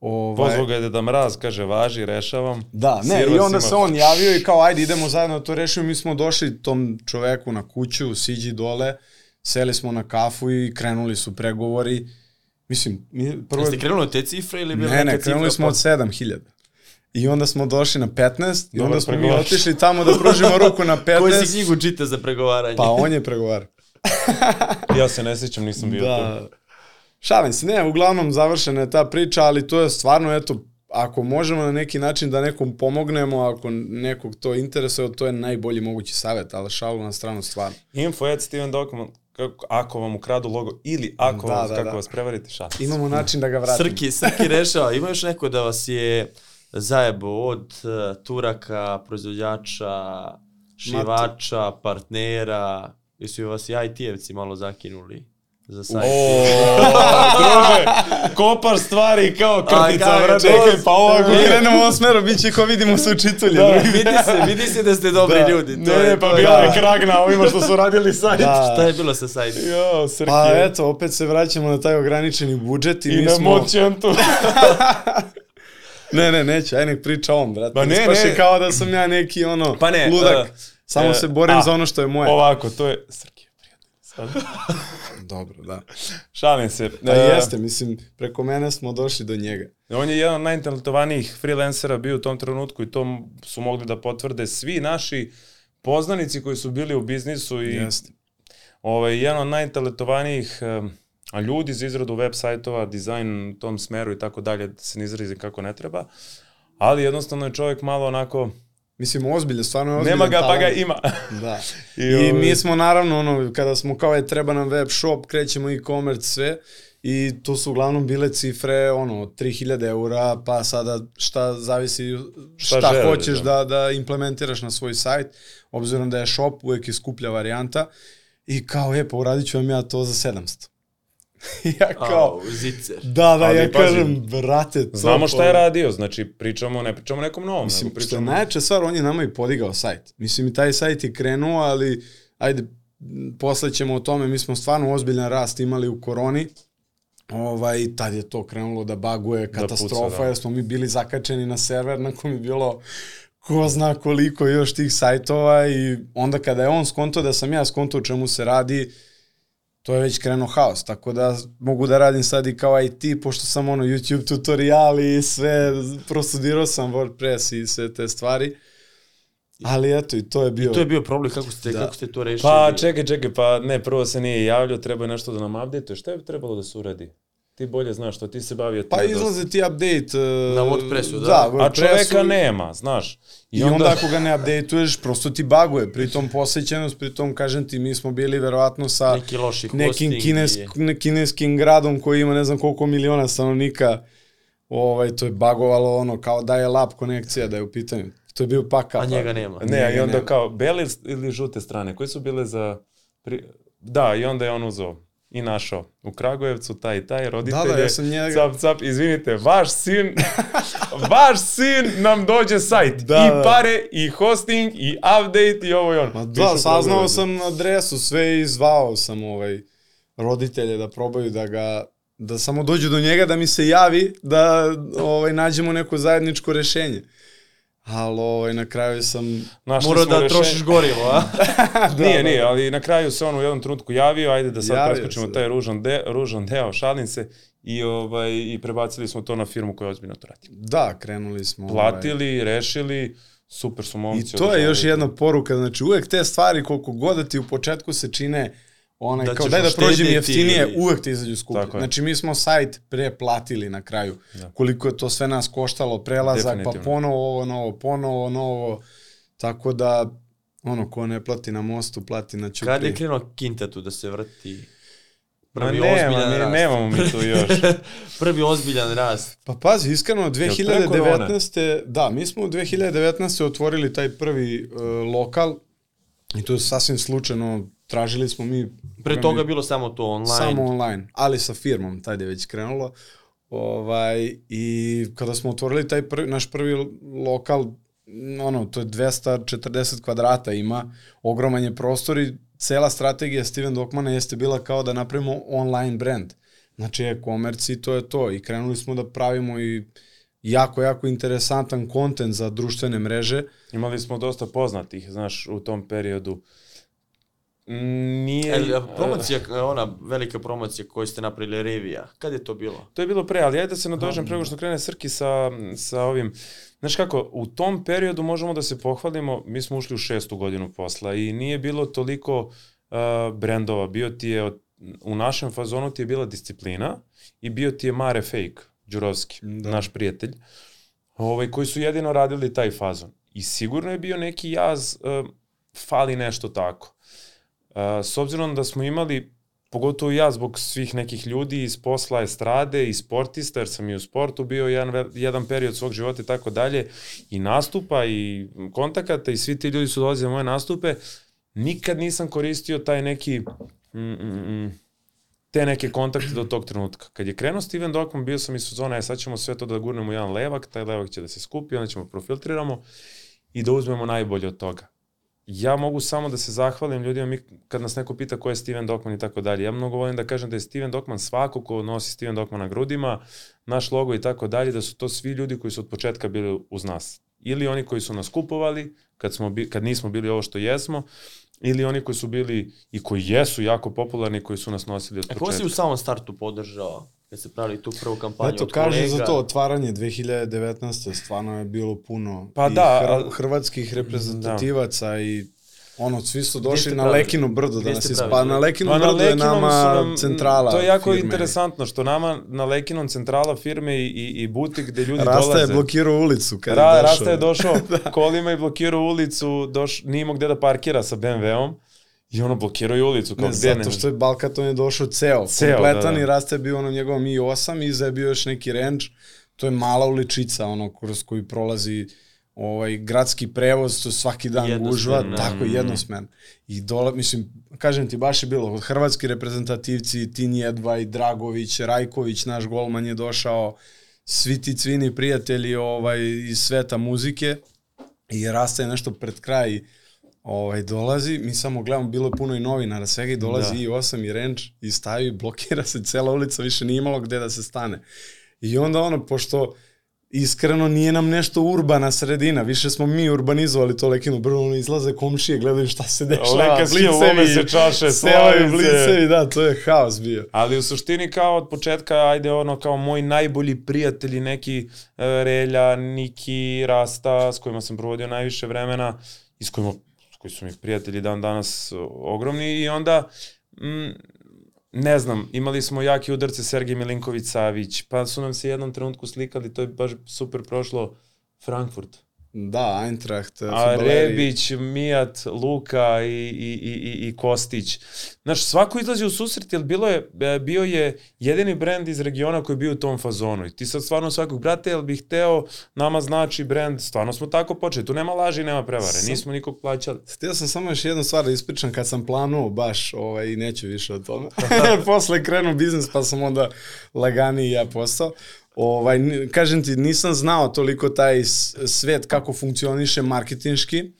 Ovaj, Pozvao ga je da mraz, kaže, važi, rešavam. Da, ne, Sirva i onda se on javio i kao ajde idemo zajedno da to rešimo. Mi smo došli tom čoveku na kuću, siđi dole, seli smo na kafu i krenuli su pregovori. Mislim, mi prvo... Jeste krenuli od te cifre ili je bila Ne, neka ne, cifra? krenuli smo od 7000. I onda smo došli na 15 i Dobar onda smo mi pregovarač. otišli tamo da pružimo ruku na 15. Koju si knjigu čita za pregovaranje? Pa on je pregovarao. Ja se ne sjećam, nisam bio tu. Šalim se, ne, uglavnom završena je ta priča, ali to je stvarno, eto, ako možemo na neki način da nekom pomognemo, ako nekog to interesuje, to je najbolji mogući savjet, ali šalu na stranu stvarno. Info at Steven Dokman, kako, ako vam ukradu logo ili ako Da, vas, da, kako da. vas prevarite, šalim se. Imamo način da ga vratimo. Srki, Srki rešava, ima još neko da vas je zajebo od uh, Turaka, proizvođača, šivača, partnera, jesu vas i IT-evci malo zakinuli za sajt? druže, kopaš stvari kao krtica, brate. čekaj, pa ovako Ako krenemo u ovom smeru, bit će ko vidimo su učitelji. Da, vidi se, vidi se da ste dobri Da. ljudi. To Ne, je, pa to bila je- je krag na ovima što su radili sajt. Da. Šta je bilo sa sajtom? Jo, Srki. Pa eto, opet se vraćamo na taj ograničeni budžet i, I mi na smo... moćentu. Ne, ne, neće, aj nek priča on, brate. Ma ne, ne. kao da sam ja neki ono Pa ne, ludak. uh, Samo uh, se borim a, za ono što je moje. Ovako, to je... Srki. Sad. Dobro, da. Šalim se. Da E, jeste, mislim, preko mene smo došli do njega. On je jedan od najtalentovanijih freelancera bio u tom trenutku i to su mogli da potvrde svi naši poznanici koji su bili u biznisu i Jeste. ovaj, jedan od najtalentovanijih a ljudi za izradu web sajtova, dizajn u tom smeru i tako dalje, da se ne izrazi kako ne treba. Ali jednostavno je čovjek malo onako, Mislim, ozbilje, stvarno je ozbiljan nema ga pa ga talent. ima. Da. I, I, ovaj, mi smo naravno, ono, kada smo kao je treba nam web shop, krećemo e-commerce, sve. I to su uglavnom bile cifre, ono, od 3000 eura, pa sada šta zavisi, šta, Šta želiš, hoćeš da. da. da implementiraš na svoj sajt, obzirom da je shop uvek je skuplja varijanta. I kao, e, pa uradit ću vam ja to za 700. Ja kao, Au, zicer. da, da, Ali ja pazi, kažem, brate, to... Znamo šta je radio, znači pričamo, ne pričamo nekom novom, Mislim, nego što je pričamo... najjača stvar, on je nama i podigao sajt. Mislim, i taj sajt je krenuo, ali, ajde, posle ćemo o tome, mi smo stvarno ozbiljan rast imali u koroni, ovaj, tad je to krenulo da baguje, katastrofa, puca, da. jer smo mi bili zakačeni na server na kom je bilo ko zna koliko još tih sajtova i onda kada je on skonto da sam ja skonto o čemu se radi, to je već krenuo haos, tako da mogu da radim sad i kao IT, pošto sam ono YouTube tutoriali i sve, prostudirao sam WordPress i sve te stvari, ali eto i to je bio... To je bio problem, kako ste, Da. kako ste to rešili? Pa čekaj, čekaj, pa ne, prvo se nije javljao, treba je nešto da nam update Šta je trebalo da se uradi? Ti bolje znaš što ti se bavio Pa izlaze ti update... Uh, Na WordPressu, da. Da, A WordPressu. čoveka nema, znaš. I onda, ako ga ne updateuješ, prosto ti baguje. Pritom posvećenost, pritom kažem ti, mi smo bili verovatno sa Neki loši nekim kines, i- ne, kineskim gradom koji ima ne znam koliko miliona stanovnika. Ovaj, to je bagovalo ono, kao da je lap konekcija, da je u pitanju. To je bio pakao. A njega nema. Ne, a i Njega onda nema. kao, bele ili žute strane, koje su bile za... Pri... Da, i onda je on uzeo i našao u Kragujevcu taj i taj roditelje. Da, da, ja sam njega- Cap, cap, izvinite, vaš sin, vaš sin nam dođe sajt. Da, I da. pare, i hosting, i update, i ovo i ono. Ma da, saznao sam adresu, sve i zvao sam ovaj, roditelje da probaju da ga da samo dođu do njega da mi se javi da ovaj nađemo neko zajedničko rešenje. Ali ovaj, na kraju sam... Našli Morao da rešenje. trošiš gorivo, a? nije, nije, ali na kraju se on u jednom trenutku javio, ajde da sad Javio preskočimo se, taj ružan, de, ružan deo, šalim se, i, ovaj, i prebacili smo to na firmu koja ozbiljno to radi. Da, krenuli smo... Ovaj, Platili, rešili, super su momci. I to je još jedna poruka, znači uvek te stvari koliko god da ti u početku se čine onaj, Da kao daj da prođe mi uštediti jeftinije, ili- uvek ti izađu skuplje. Znači mi smo sajt preplatili na kraju. Da. Koliko je to sve nas koštalo, prelazak, pa ponovo ovo novo, ponovo novo. Tako da, ono, ko ne plati na mostu, plati na ćupri. Kada je krenuo Kinta tu da se vrti? Ma Prvi nema, ozbiljan mi, rast. nemamo mi tu još. Prvi ozbiljan rast. Pa pazi, iskreno, pre korone? 2019. Da, mi smo u 2019. otvorili taj prvi uh, lokal i to je sasvim slučajno, tražili smo mi... Pre toga je bilo samo to online. Samo online, ali sa firmom, tad je već krenulo. Ovaj, I kada smo otvorili taj prvi, naš prvi lokal, ono, to je 240 kvadrata ima, ogroman je prostor i cela strategija Steven Dokmana jeste bila kao da napravimo online brand. Znači e-commerce i to je to. I krenuli smo da pravimo i jako, jako interesantan kontent za društvene mreže. Imali smo dosta poznatih, znaš, u tom periodu. Nije... E, promocija, ona velika promocija koju ste napravili, Revija, kad je to bilo? To je bilo pre, ali ajde da se nadožem prego što krene Srki sa, sa ovim. Znaš kako, u tom periodu možemo da se pohvalimo, mi smo ušli u šestu godinu posla i nije bilo toliko uh, brendova. Bio ti je, od, u našem fazonu ti je bila disciplina i bio ti je Mare Fake, Đurovski, da. naš prijatelj, ovaj, koji su jedino radili taj fazon. I sigurno je bio neki jaz, uh, fali nešto tako. S obzirom da smo imali pogotovo ja zbog svih nekih ljudi iz posla estrade i sportista, jer sam i u sportu bio jedan, jedan period svog života i tako dalje, i nastupa i kontakata i svi ti ljudi su dolazili na moje nastupe, nikad nisam koristio taj neki mm, mm, mm, te neke kontakte do tog trenutka. Kad je krenuo Steven Dockman, bio sam iz sezona, e sad ćemo sve to da gurnemo u jedan levak, taj levak će da se skupi, onda ćemo profiltriramo i da uzmemo najbolje od toga ja mogu samo da se zahvalim ljudima mi, kad nas neko pita ko je Steven Dokman i tako dalje. Ja mnogo volim da kažem da je Steven Dokman svako ko nosi Steven Dokman na grudima, naš logo i tako dalje, da su to svi ljudi koji su od početka bili uz nas. Ili oni koji su nas kupovali kad, smo, kad nismo bili ovo što jesmo, ili oni koji su bili i koji jesu jako popularni koji su nas nosili od početka. E, ko si u samom startu podržao? Kad se pravili tu prvu kampanju Eto, kaže kolega. za to otvaranje 2019. stvarno je bilo puno pa da, hr hrvatskih reprezentativaca da. i ono, svi su došli na Lekino brdo da nas ispa, pa na Lekino pa brdo je nama nam, centrala To je jako firme. interesantno što nama na Lekinom centrala firme i, i, i butik gde ljudi Rasta dolaze. Rasta je blokirao ulicu kada Ra, je došao. Rasta je došao da. kolima i blokirao ulicu, doš, nije imao gde da parkira sa BMW-om I ono blokiraju ulicu. Kao ne, gde zato što je Balkaton je došao ceo, ceo kompletan da, da. i raste je bio ono njegovom i8 i iza je bio još neki range. To je mala uličica ono kroz koju prolazi ovaj gradski prevoz, to svaki dan gužva, da. tako jednosmen. I dola, mislim, kažem ti, baš je bilo, hrvatski reprezentativci, Tin Jedvaj, Dragović, Rajković, naš golman je došao, svi ti cvini prijatelji ovaj, iz sveta muzike i Rasta je nešto pred kraj ovaj, dolazi, mi samo gledamo, bilo je puno i novinara, svega i dolazi da. i 8 i Range i stavi, blokira se cela ulica, više nije imalo gde da se stane. I onda ono, pošto iskreno nije nam nešto urbana sredina, više smo mi urbanizovali to lekino, brno izlaze komšije, gledaju šta se dešava, Leka blicevi, se čaše, slavice. blicevi, da, to je haos bio. Ali u suštini kao od početka, ajde ono, kao moji najbolji prijatelji, neki uh, Relja, Niki, Rasta, s kojima sam provodio najviše vremena, i s kojima koji su mi prijatelji dan danas ogromni i onda mm, ne znam, imali smo jake udarce Sergej Milinković-Savić, pa su nam se jednom trenutku slikali, to je baš super prošlo Frankfurt. Da, Eintracht, A Rebić, Mijat, Luka i, i, i, i Kostić. Znaš, svako izlazi u susret, jer bilo je, e, bio je jedini brend iz regiona koji je bio u tom fazonu. I ti sad stvarno svakog, brate, jel bih hteo, nama znači brend, stvarno smo tako počeli. Tu nema laži, nema prevare, sam, nismo nikog plaćali. Htio sam samo još jednu stvar da ispričam kad sam planuo baš, ovaj, i neću više o tome. Posle krenu biznis pa sam onda laganiji ja postao. Ovaj, kažem ti, nisam znao toliko taj svet kako funkcioniše marketinški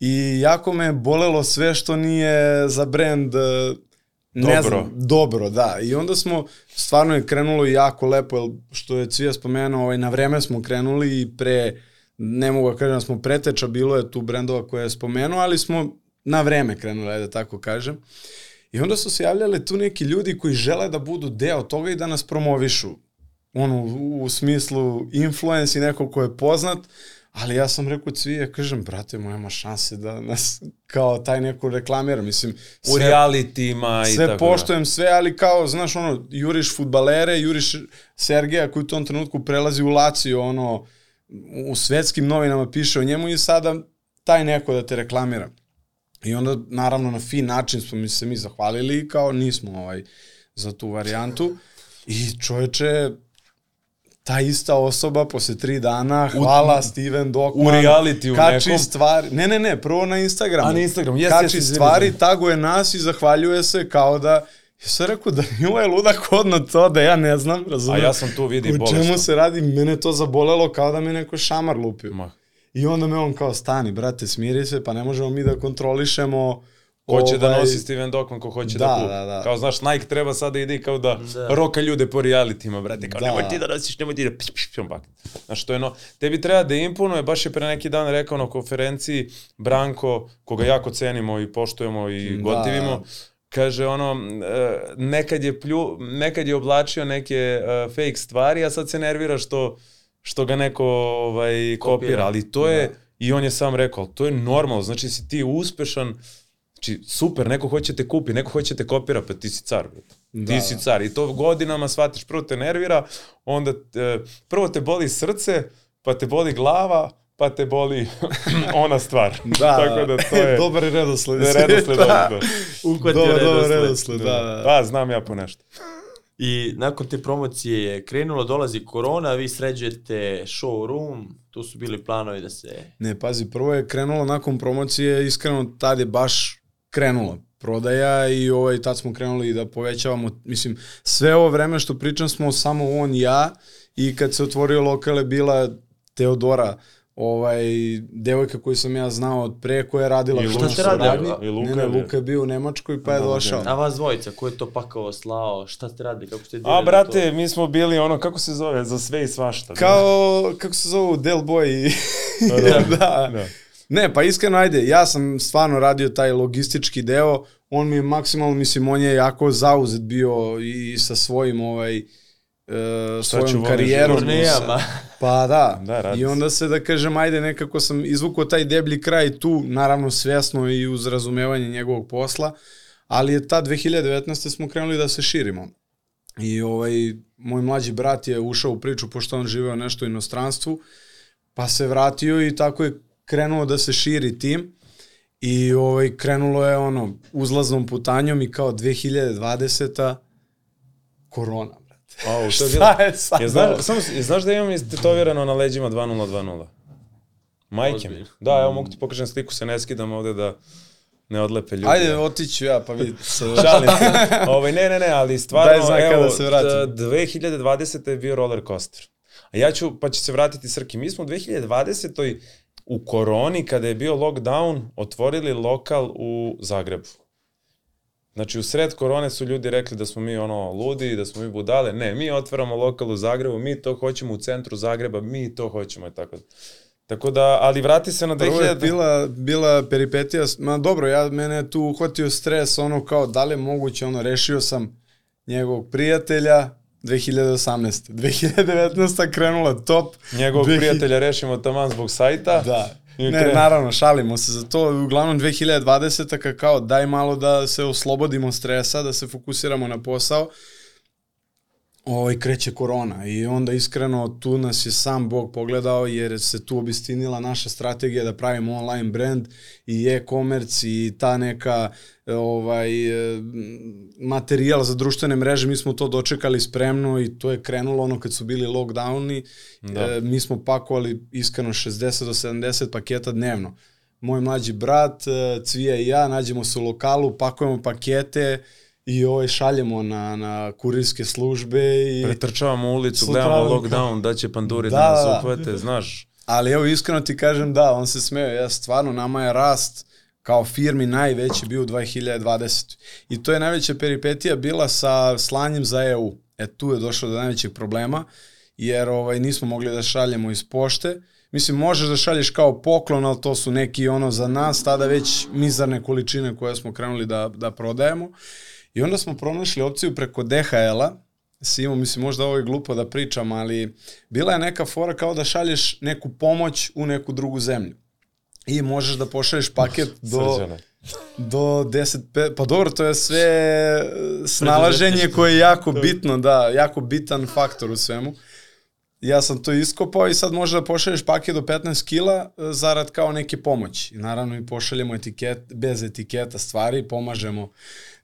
i jako me bolelo sve što nije za brand e, ne dobro. znam, dobro, da. I onda smo, stvarno je krenulo jako lepo, jer što je Cvija spomenuo, ovaj, na vreme smo krenuli i pre, ne mogu da kažem da smo preteča, bilo je tu brendova koje je spomenuo, ali smo na vreme krenuli, da tako kažem. I onda su se javljali tu neki ljudi koji žele da budu deo toga i da nas promovišu ono, u smislu influence i neko ko je poznat, ali ja sam rekao ja kažem, brate, nema šanse da nas kao taj neko reklamira, mislim. Sve, u realitima i sve tako Sve poštojem, da. sve, ali kao, znaš, ono, juriš futbalere, juriš Sergeja koji u tom trenutku prelazi u Laciju, ono, u svetskim novinama piše o njemu i sada taj neko da te reklamira. I onda, naravno, na fin način smo mi se mi zahvalili i kao nismo ovaj, za tu varijantu. I čoveče, ta ista osoba posle tri dana, hvala u, Steven Dokman. U reality u kači nekom. stvari, ne, ne, ne, prvo na Instagramu. A na Instagramu, jes, Kači jes, stvari, taguje nas i zahvaljuje se kao da Ja sam rekao da je ludak odno to da ja ne znam, razumijem. A ja sam tu vidi bolesno. U čemu se radi, mene to zabolelo kao da me neko šamar lupio. Ma. I onda me on kao stani, brate, smiri se, pa ne možemo mi da kontrolišemo Ko će da ovaj, da nosi Steven Dokman, ko hoće da, da kupi. Da, da. Kao znaš, Nike treba sada da ide kao da, da. roka ljude po realitima, brate. Kao da. nemoj ti da nosiš, nemoj ti da piš, piš, piš, Znaš, to je no, tebi treba da imponuje, baš je pre neki dan rekao na konferenciji Branko, koga jako cenimo i poštujemo i da. gotivimo, kaže ono, e, nekad je, plju, nekad je oblačio neke uh, fake stvari, a sad se nervira što, što ga neko ovaj, kopira. kopira. Ali to je, da. i on je sam rekao, to je normalno, znači si ti uspešan, Znači, super, neko hoće te kupi, neko hoće te kopira, pa ti si car, brate. Da, ti si da. car. I to godinama shvatiš, prvo te nervira, onda e, prvo te boli srce, pa te boli glava, pa te boli ona stvar. Da, Tako da to je... dobar je redosled. Da, redosled, da. da. Uhvatio Dobar, dobar redosled. redosled, da, da. Da, znam ja po nešto. I nakon te promocije je krenulo, dolazi korona, vi sređujete showroom, tu su bili planovi da se... Ne, pazi, prvo je krenulo nakon promocije, iskreno tad je baš krenula prodaja i ovaj, tad smo krenuli da povećavamo, mislim, sve ovo vreme što pričam smo samo on i ja i kad se otvorio lokal je bila Teodora, ovaj, devojka koju sam ja znao od pre koja je radila I nas ste radili? radi. I Luka ne, ne. Luka je bio u Nemačkoj pa je Da, da, došao. A vas dvojica, ko je to pakao, slao, šta ste radili, kako ste A, brate, to? mi smo bili ono, kako se zove, za sve i svašta. Kao, kako se zovu, Del Boy i... Da, da. da. Ne, pa iskreno, ajde, ja sam stvarno radio taj logistički deo, on mi je maksimalno, mislim, on je jako zauzet bio i sa svojim, ovaj, e, ću svojom karijerom. Turnijama. Pa da, Da, radi i onda se da kažem, ajde, nekako sam izvukao taj deblji kraj tu, naravno svjesno i uz razumevanje njegovog posla, ali je ta 2019. smo krenuli da se širimo. I ovaj, moj mlađi brat je ušao u priču, pošto on živeo nešto u inostranstvu, pa se vratio i tako je krenuo da se širi tim. I ovaj, krenulo je ono, uzlaznom putanjom i kao 2020. korona, brate. Au, to je bilo... Šta je sad? Je znaš, samo, je znaš da imam istetovirano na leđima 2020? Majke mi. Da, evo mogu ti pokažem sliku, se ne skidam ovde da ne odlepe ljudi. Ajde, otiću ja, pa vidi. Šalim se. ovaj, ne, ne, ne, ali stvarno, Daj znak evo, kada se vratim. t- 2020. je bio roller coaster. A ja ću, pa će se vratiti Srki. Mi smo u 2020. u koroni, kada je bio lockdown, otvorili lokal u Zagrebu. Znači, u sred korone su ljudi rekli da smo mi ono ludi, da smo mi budale. Ne, mi otvaramo lokal u Zagrebu, mi to hoćemo u centru Zagreba, mi to hoćemo i tako. Tako da, ali vrati se na 2000... Prvo je bila, bila peripetija, ma dobro, ja, mene je tu uhvatio stres, ono kao, da li je moguće, ono, rešio sam njegovog prijatelja, 2018. 2019. krenula top. Njegovog 2000 prijatelja rešimo taman zbog sajta. Da. Ne, naravno, šalimo se za to. Uglavnom 2020. ka kao daj malo da se oslobodimo stresa, da se fokusiramo na posao. Ovaj kreće korona i onda iskreno tu nas je sam Bog pogledao jer se tu obistinila naša strategija da pravimo online brand i e-commerce i ta neka ovaj materijal za društvene mreže, mi smo to dočekali spremno i to je krenulo ono kad su bili lockdowni, Da. e, mi smo pakovali iskreno 60 do 70 paketa dnevno. Moj mlađi brat, e, Cvija i ja, nađemo se u lokalu, pakujemo pakete i ovaj šaljemo na, na kurirske službe i Pretrčavamo ulicu, Sutra gledamo lockdown, da će panduri da, Da, nas da. uhvate, znaš. Ali evo iskreno ti kažem da, on se smeo, ja stvarno nama je rast kao firmi najveći bio u 2020. I to je najveća peripetija bila sa slanjem za EU. E tu je došlo do najvećeg problema, jer ovaj, nismo mogli da šaljemo iz pošte. Mislim, možeš da šalješ kao poklon, ali to su neki ono za nas, tada već mizarne količine koje smo krenuli da, da prodajemo. I onda smo pronašli opciju preko DHL-a, Simo, mislim, možda ovo je glupo da pričam, ali bila je neka fora kao da šalješ neku pomoć u neku drugu zemlju. I možeš da pošalješ paket do, do 10, pe- pa dobro, to je sve e, snalaženje koje je jako bitno, da, jako bitan faktor u svemu. Ja sam to iskopao i sad možeš da pošalješ paket do 15 kila e, zarad kao neke pomoći. I naravno mi pošaljemo etiket, bez etiketa stvari, pomažemo.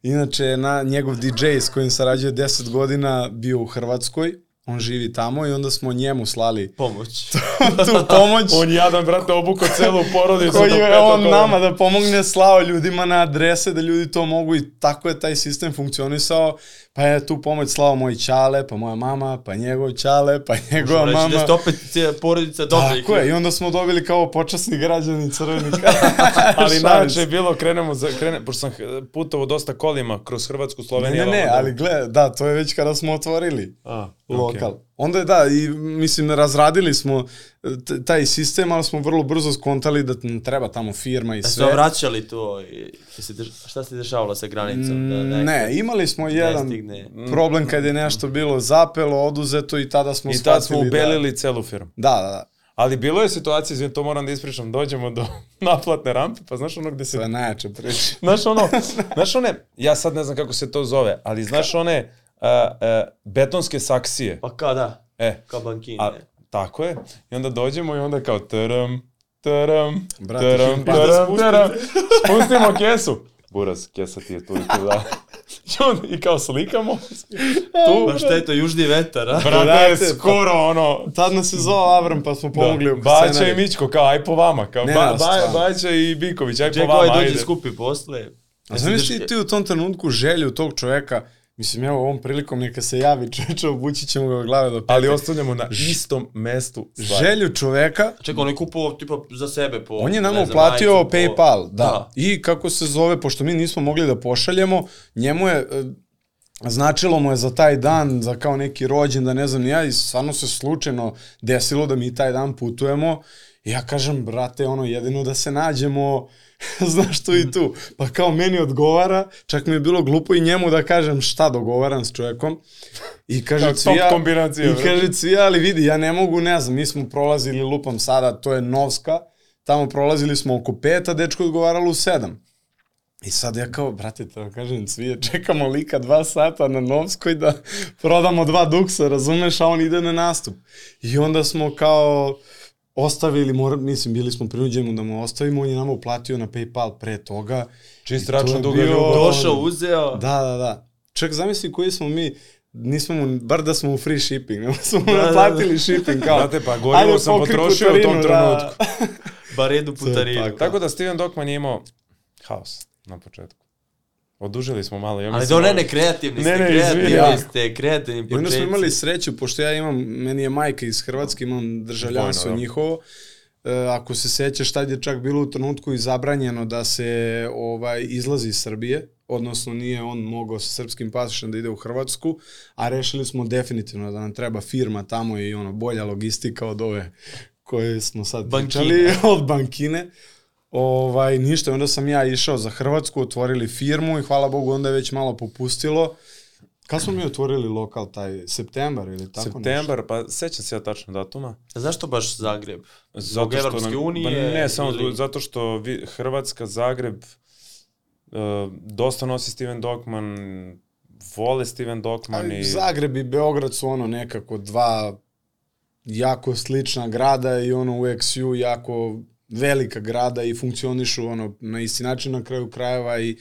Inače, na, njegov DJ s kojim sarađuje 10 godina bio u Hrvatskoj, on živi tamo i onda smo njemu slali Pomoć. tu pomoć. On jadan, brate, obuko celu porodicu koji je on nama da pomogne slao ljudima na adrese da ljudi to mogu i tako je taj sistem funkcionisao pa je tu pomoć slao moj čale pa moja mama pa njegov čale pa njegova Možemo reći mama da ste opet porodica dobrih. tako je i onda smo dobili kao počasni građani crveni Ali inače je bilo, krenemo, za, krene, pošto sam eh, putovao dosta kolima kroz Hrvatsku, ne, Sloveniju. ne, ne, ovamo ali gle, da, to je već kada smo otvorili. A, lokal. okej. Onda je da, i mislim razradili smo e, taj sistem, ali smo vrlo brzo skontali da nam treba tamo firma i Da ste sve. vraćali to i i se drž... šta se dešavalo sa granicom? Da, da, ne, imali smo jedan stigne. problem kad je nešto bilo zapelo, oduzeto i tada smo I tad smo shvatili ubelili celu firmu. Da, da, da. Ali bilo je situacija, izvim, to moram da ispričam, dođemo do naplatne rampe, pa znaš ono gde se... To je najjača priča. Znaš ono, znaš one, ja sad ne znam kako se to zove, ali znaš one uh, uh, betonske saksije. Pa kao da, E, kao bankine. a, tako je. I onda dođemo i onda kao tram, tram, tram, pa da tram, tram. Spustimo kesu. Buraz, kesa ti je tu i tu, da. I, onda, I kao slikamo. Tu, Pa šta je to, južni vetar, a? brate, Brate, skoro ono, Tad nas je zvao Avram pa smo pomogli Da. Baća i. Mićko, kao aj po vama. Kao, Ne, ba, ba. Baća i Biković, aj po Čekaj, vama, ovaj dođe ajde. skupi posle. A znaš ti, ti u tom trenutku želju tog čoveka, mislim, evo ovom prilikom neka se javi čoveče, obući ćemo ga glave do pete. Ali ostavljamo na istom mestu stvari. Želju čoveka, Čekaj, on je kupovao tipa za sebe po... on je nama znam, uplatio majicu, po- PayPal, da. Da. I kako se zove, pošto mi nismo mogli da pošaljemo, njemu je, e, značilo mu je za taj dan, za kao neki rođen, da ne znam ni ja, i stvarno se slučajno desilo da mi taj dan putujemo. I ja kažem, brate, ono, jedino da se nađemo, znaš tu i tu. Pa kao meni odgovara, čak mi je bilo glupo i njemu da kažem šta dogovaram s čovjekom. I kaže, top Cvija, kombinacija, i kaže, Cvija, ali vidi, ja ne mogu, ne znam, mi smo prolazili lupam sada, to je Novska, tamo prolazili smo oko peta, dečko odgovaralo u sedam. I sad ja kao, brate, to kažem, cvije, čekamo lika dva sata na Novskoj da prodamo dva duksa, razumeš, a on ide na nastup. I onda smo kao ostavili, mora, mislim, bili smo prinuđeni da mu ostavimo, on je nama uplatio na Paypal pre toga. Čist račun je duga bio- ljubav. Došao, uzeo. Da, da, da. Čak zamisli koji smo mi, nismo mu, bar da smo mu free shipping, nego smo mu Da, da, naplatili shipping, kao. Znate, pa gorivo sam potrošio u tom putarinu, da. trenutku. Bar jednu putarinu. tako. Tako da Steven Dokman je imao haos na početku. Odužili smo malo. Ja Ali mislim, to ne, ne, kreativni ste, Ne, ne, kreativni izvini. ste, kreativni I onda smo početci. imali sreću, pošto ja imam, meni je majka iz Hrvatske, imam državljanstvo da. njihovo. E, ako se sećaš, tad je čak bilo u trenutku i zabranjeno da se ovaj izlazi iz Srbije, odnosno nije on mogao sa srpskim pasošem da ide u Hrvatsku, a rešili smo definitivno da nam treba firma tamo i ono bolja logistika od ove koje smo sad Bankine. pričali, od bankine. Ovaj, ništa, onda sam ja išao za Hrvatsku, otvorili firmu i hvala Bogu onda je već malo popustilo. Kad smo mi otvorili lokal taj, septembar ili tako nešto? Septembar, pa sećam se ja tačno datuma. A zašto baš Zagreb? Zbog Zato Evropske nam- unije? Pa ne, samo ili- zato što vi, Hrvatska, Zagreb, uh, dosta nosi Steven Dokman, vole Steven Dokman Ali i... Zagreb i Beograd su ono nekako dva jako slična grada i ono u XU jako velika grada i funkcionišu ono na isti način na kraju krajeva i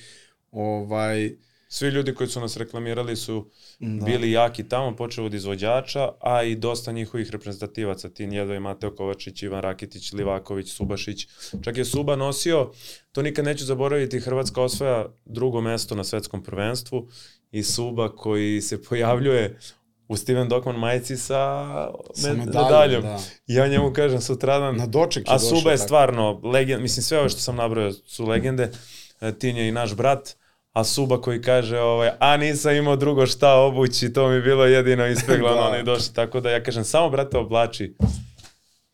ovaj Svi ljudi koji su nas reklamirali su Da. bili jaki tamo, počeo od izvođača, a i dosta njihovih reprezentativaca, Tin Jedva i Mateo Kovačić, Ivan Rakitić, Livaković, Subašić. Čak je Suba nosio, to nikad neću zaboraviti, Hrvatska osvaja drugo mesto na svetskom prvenstvu i Suba koji se pojavljuje u Steven Dokman majici sa, Sa med- medaljom, medaljom. da. I ja njemu kažem sutradan, na doček je A. Suba je tako. stvarno legend, mislim sve ove što sam nabrojao su legende. E, Tin je i naš brat, a Suba koji kaže, ovaj, a nisam imao drugo šta obući, to mi je bilo jedino ispeglano, Da. oni došli. Tako da ja kažem, samo brate oblači.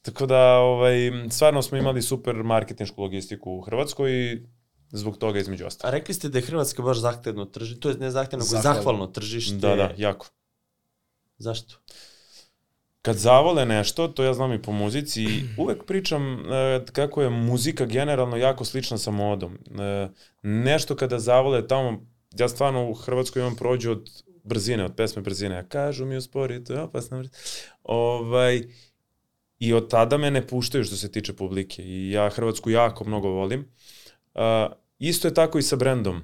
Tako da, ovaj, stvarno smo imali super marketinšku logistiku u Hrvatskoj i zbog toga između A ostalog. rekli ste da je Hrvatska baš zahtevno tržište, to je ne zahtevno, nego Zahvalno. zahvalno tržište. Da, da, jako. Zašto? kad zavole nešto, to ja znam i po muzici, i uvek pričam e, kako je muzika generalno jako slična sa modom. E, nešto kada zavole tamo, ja stvarno u Hrvatskoj imam prođu od brzine, od pesme brzine, a kažu mi uspori, to je opasno. Ovaj, I od tada me ne puštaju što se tiče publike i ja Hrvatsku jako mnogo volim. E, isto je tako i sa brendom.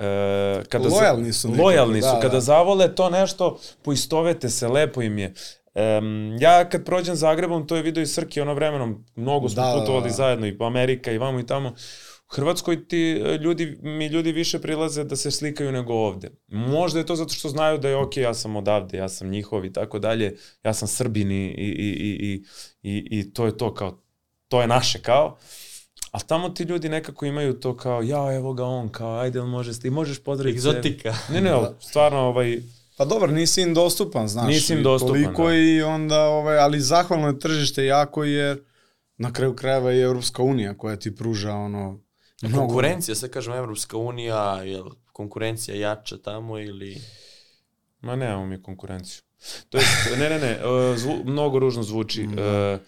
E, kada Lojalni su nekako, Lojalni su. da, kada da. zavole to nešto, poistovete se, lepo im je. Um, ja kad prođem Zagrebom, to je video i Srki ono vremenom, mnogo smo Da, da, putovali da. zajedno i po Amerika i vamo i tamo. U Hrvatskoj ti e, ljudi, mi ljudi više prilaze da se slikaju nego ovde. Možda je to zato što znaju da je ok, ja sam odavde, ja sam njihov i tako dalje, ja sam Srbin i, i, i, i, i, i to je to kao, to je naše kao. A tamo ti ljudi nekako imaju to kao, ja, evo ga on, kao, ajde, on može, ti možeš pozdraviti. Egzotika. Ne, ne, ali stvarno, ovaj, Pa dobro, nisi im dostupan, znaš. Nisi im dostupan, Toliko da. i onda, ovaj, ali zahvalno je tržište jako jer na kraju krajeva i Evropska unija koja ti pruža ono mnogo. Konkurencija, sad kažem Evropska unija, je konkurencija jača tamo ili... Ma nemamo mi konkurenciju. To je, ne, ne, ne, uh, zvu, mnogo ružno zvuči. Da. Uh,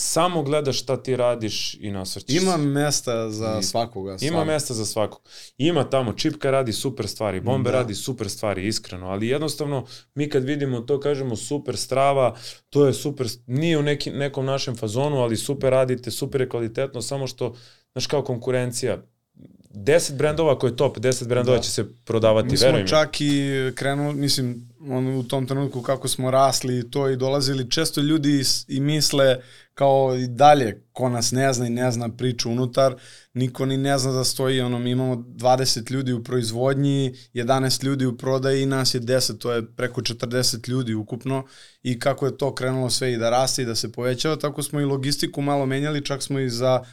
samo gledaš šta ti radiš i nasvrćeš Ima se. mesta za I- svakoga. Ima stvarno. mesta za svakog. Ima tamo, Čipka radi super stvari, Bombe Da. radi super stvari, iskreno, ali jednostavno mi kad vidimo to kažemo super strava, to je super, nije u neki, nekom našem fazonu, ali super radite, super je kvalitetno, samo što, znaš kao konkurencija, 10 brendova ako je top, 10 brendova Da. će se prodavati, Mi smo čak i krenuli, mislim, on, u tom trenutku kako smo rasli i to i dolazili, često ljudi i misle kao i dalje, ko nas ne zna i ne zna priču unutar, niko ni ne zna da stoji, ono, mi imamo 20 ljudi u proizvodnji, 11 ljudi u prodaji i nas je 10, to je preko 40 ljudi ukupno i kako je to krenulo sve i da raste i da se povećava, tako smo i logistiku malo menjali, čak smo i za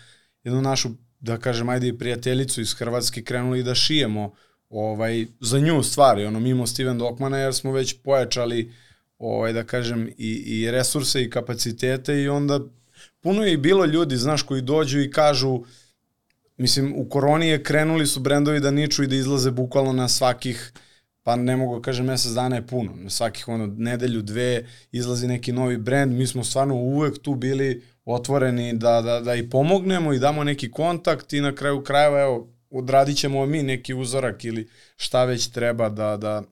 jednu našu, da kažem, ajde i prijateljicu iz Hrvatske krenuli da šijemo ovaj, za nju stvari, ono, mimo Steven Dokmana, jer smo već pojačali, ovaj, da kažem, i, i resurse i kapacitete i onda puno je i bilo ljudi, znaš, koji dođu i kažu, mislim, u koroni je krenuli su brendovi da niču i da izlaze bukvalno na svakih pa ne mogu da kažem mesec dana je puno, na svakih ono nedelju, dve izlazi neki novi brend, mi smo stvarno uvek tu bili otvoreni da, da, da i pomognemo i damo neki kontakt i na kraju krajeva evo, odradit ćemo mi neki uzorak ili šta već treba da, da,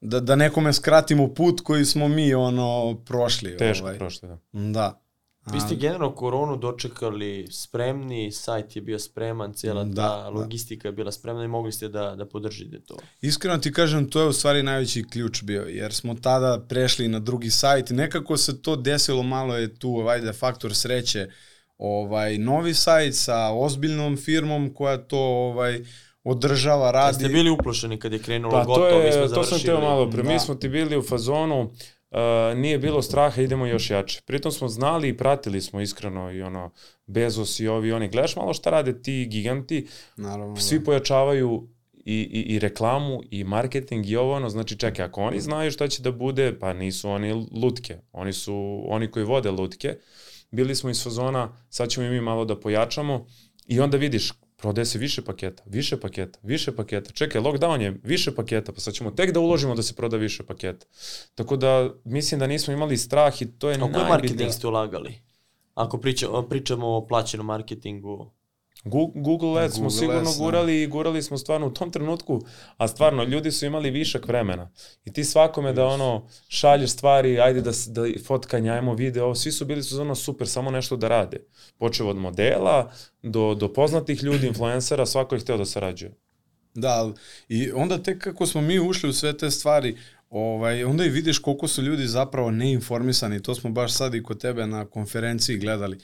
da, da nekome skratimo put koji smo mi ono prošli. Teško ovaj. prošle, da. Da. Vi ste generalno koronu dočekali spremni, sajt je bio spreman, cijela Da, ta da. logistika je bila spremna i mogli ste da, da podržite to. Iskreno ti kažem, to je u stvari najveći ključ bio, jer smo tada prešli na drugi sajt i nekako se to desilo, malo je tu, ajde, faktor sreće, ovaj, novi sajt sa ozbiljnom firmom koja to ovaj, održava, Da radi. ste bili uplošeni kad je krenulo Pa gotovo, to, mi smo je, to završili. sam teo malo pre. Da. Mi smo ti bili u fazonu, uh, nije bilo straha, idemo još jače. Pritom smo znali i pratili smo iskreno i ono, Bezos i ovi oni. Gledaš malo šta rade ti giganti, Naravno, svi da. pojačavaju i, i, i reklamu i marketing i ovo ono, znači čekaj, ako oni znaju šta će da bude, pa nisu oni lutke, oni su oni koji vode lutke, bili smo iz fazona, sad ćemo i mi malo da pojačamo i onda vidiš, prodaje se više paketa, više paketa, više paketa, čekaj, lockdown je više paketa, pa sad ćemo tek da uložimo da se proda više paketa. Tako da mislim da nismo imali strah i to je A u koji najbitnije. marketing ste ulagali? Ako pričamo, pričamo o plaćenom marketingu, Gu- Google Ads smo sigurno da. gurali i gurali smo stvarno u tom trenutku, a stvarno ljudi su imali višak vremena. I ti svakome da ono šalješ stvari, ajde da, da fotkanje, ajmo video, svi su bili su ono super, samo nešto da rade. Počeo od modela do, do poznatih ljudi, influencera, svako je hteo da sarađuje. Da, i onda tek kako smo mi ušli u sve te stvari, ovaj, onda i vidiš koliko su ljudi zapravo neinformisani, to smo baš sad i kod tebe na konferenciji gledali. E,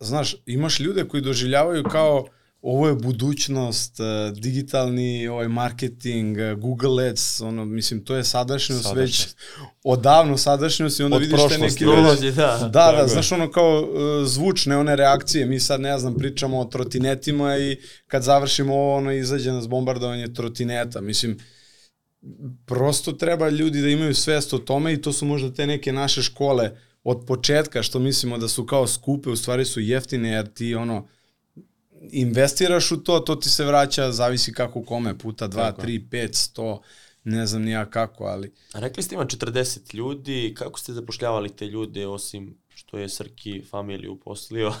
znaš, imaš ljude koji doživljavaju kao ovo je budućnost, digitalni ovaj marketing, Google Ads, ono, mislim, to je sadašnjost, Sadašnjost. već odavno sadašnjost i onda Od vidiš te neki... Prolazi, da. Da, da, je. znaš ono kao zvučne one reakcije, mi sad ne znam pričamo o trotinetima i kad završimo ovo ono izađe nas bombardovanje trotineta, mislim prosto treba ljudi da imaju svest o tome i to su možda te neke naše škole od početka što mislimo da su kao skupe, u stvari su jeftine jer ti ono investiraš u to, to ti se vraća, zavisi kako kome, puta 2, Tako je. 3, 5, 100, ne znam ni ja kako, ali A rekli ste ima 40 ljudi, kako ste zapošljavali te ljude osim što je Srki familiju uposlio?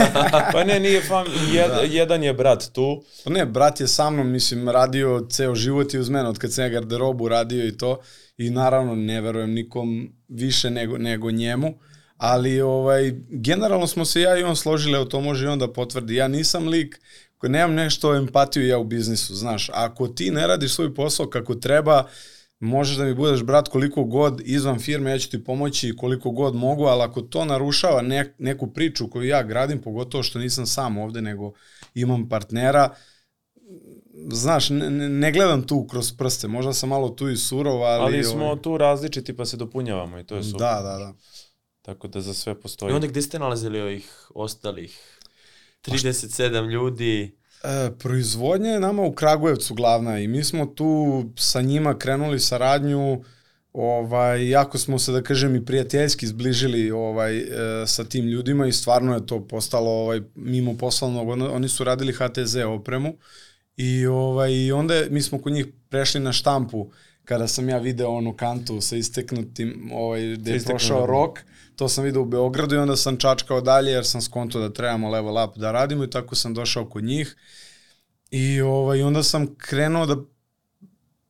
Pa ne, nije fam, jed, jedan je brat tu, Pa ne, brat je sa mnom, mislim, radio ceo život i uz mene, od kad sam ja garderobu radio i to, i naravno ne verujem nikom više nego, nego njemu, ali ovaj, generalno smo se ja i on složili, evo to može i on da potvrdi, ja nisam lik nemam nešto empatiju ja u biznisu, znaš, ako ti ne radiš svoj posao kako treba, možeš da mi budeš brat koliko god izvan firme, ja ću ti pomoći koliko god mogu, ali ako to narušava ne, neku priču koju ja gradim, pogotovo što nisam sam ovde, nego imam partnera, znaš, ne, ne- ne gledam tu kroz prste, možda sam malo tu i surov, ali... ali smo ovaj, tu različiti pa se dopunjavamo i to je super. Da, da, da. Tako da za sve postoji. I onda gde ste nalazili ovih ostalih 37 ljudi? E, proizvodnja je nama u Kragujevcu glavna i mi smo tu sa njima krenuli saradnju ovaj, jako smo se, da kažem, i prijateljski zbližili ovaj, e, sa tim ljudima i stvarno je to postalo ovaj, mimo poslovnog, oni su radili HTZ opremu I, ovaj, i onda mi smo kod njih prešli na štampu kada sam ja video onu kantu sa isteknutim, ovaj, gde je prošao rok, to sam video u Beogradu i onda sam čačkao dalje jer sam skonto da trebamo level up da radimo i tako sam došao kod njih. I ovaj, onda sam krenuo da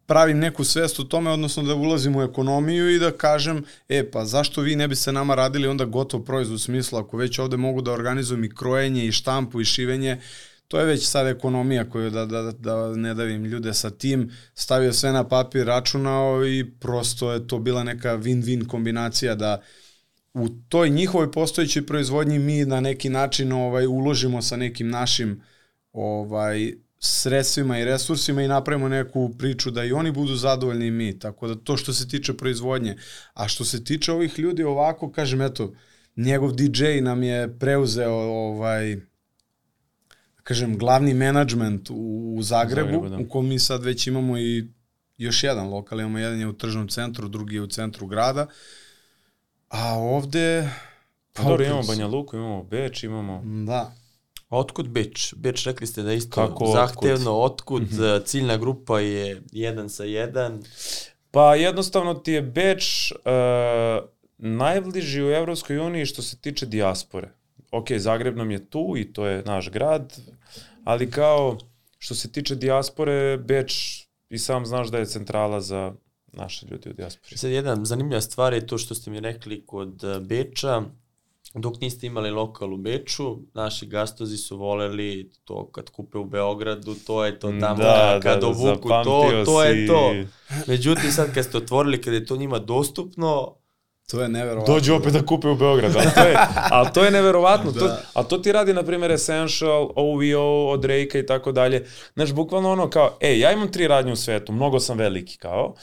pravim neku svest o tome, odnosno da ulazim u ekonomiju i da kažem, e pa zašto vi ne biste nama radili onda gotov proizvod u smislu, ako već ovde mogu da organizujem i krojenje i štampu i šivenje, to je već sad ekonomija koju da, da, da ne davim ljude sa tim, stavio sve na papir, računao i prosto je to bila neka win-win kombinacija da u toj njihovoj postojećoj proizvodnji mi na neki način ovaj uložimo sa nekim našim ovaj sredstvima i resursima i napravimo neku priču da i oni budu zadovoljni i mi. Tako da to što se tiče proizvodnje. A što se tiče ovih ljudi ovako, kažem, eto, njegov DJ nam je preuzeo ovaj kažem, glavni menadžment u, u Zagrebu, Zagrebu da. u kom mi sad već imamo i još jedan lokal, imamo jedan je u tržnom centru, drugi je u centru grada, a ovde... Pa, pa dobro, imamo Banja Luku, imamo Beč, imamo... Da. Otkud Beč? Beč rekli ste da isto Kako, zahtevno, otkud, otkud mm -hmm. ciljna grupa je jedan sa jedan. Pa jednostavno ti je Beč uh, najbliži u Evropskoj uniji što se tiče dijaspore. Ok, Zagreb nam je tu i to je naš grad, ali kao što se tiče dijaspore, Beč i sam znaš da je centrala za naše ljudi u dijaspori. Sad jedna zanimljiva stvar je to što ste mi rekli kod e, Beča, dok niste imali lokal u Beču, naši gastozi su voleli to kad kupe u Beogradu, to je to tamo, da, kad da, ovuku da, to, to si... je to. Međutim, sad kad ste otvorili, kad je to njima dostupno, To je neverovatno. Dođu opet da kupe u Beogradu, ali to je, ali to je neverovatno. da. to, a to ti radi, na primjer, Essential, OVO, od Drake i tako dalje. Znaš, bukvalno ono kao, ej, ja imam tri radnje u svetu, mnogo sam veliki, kao,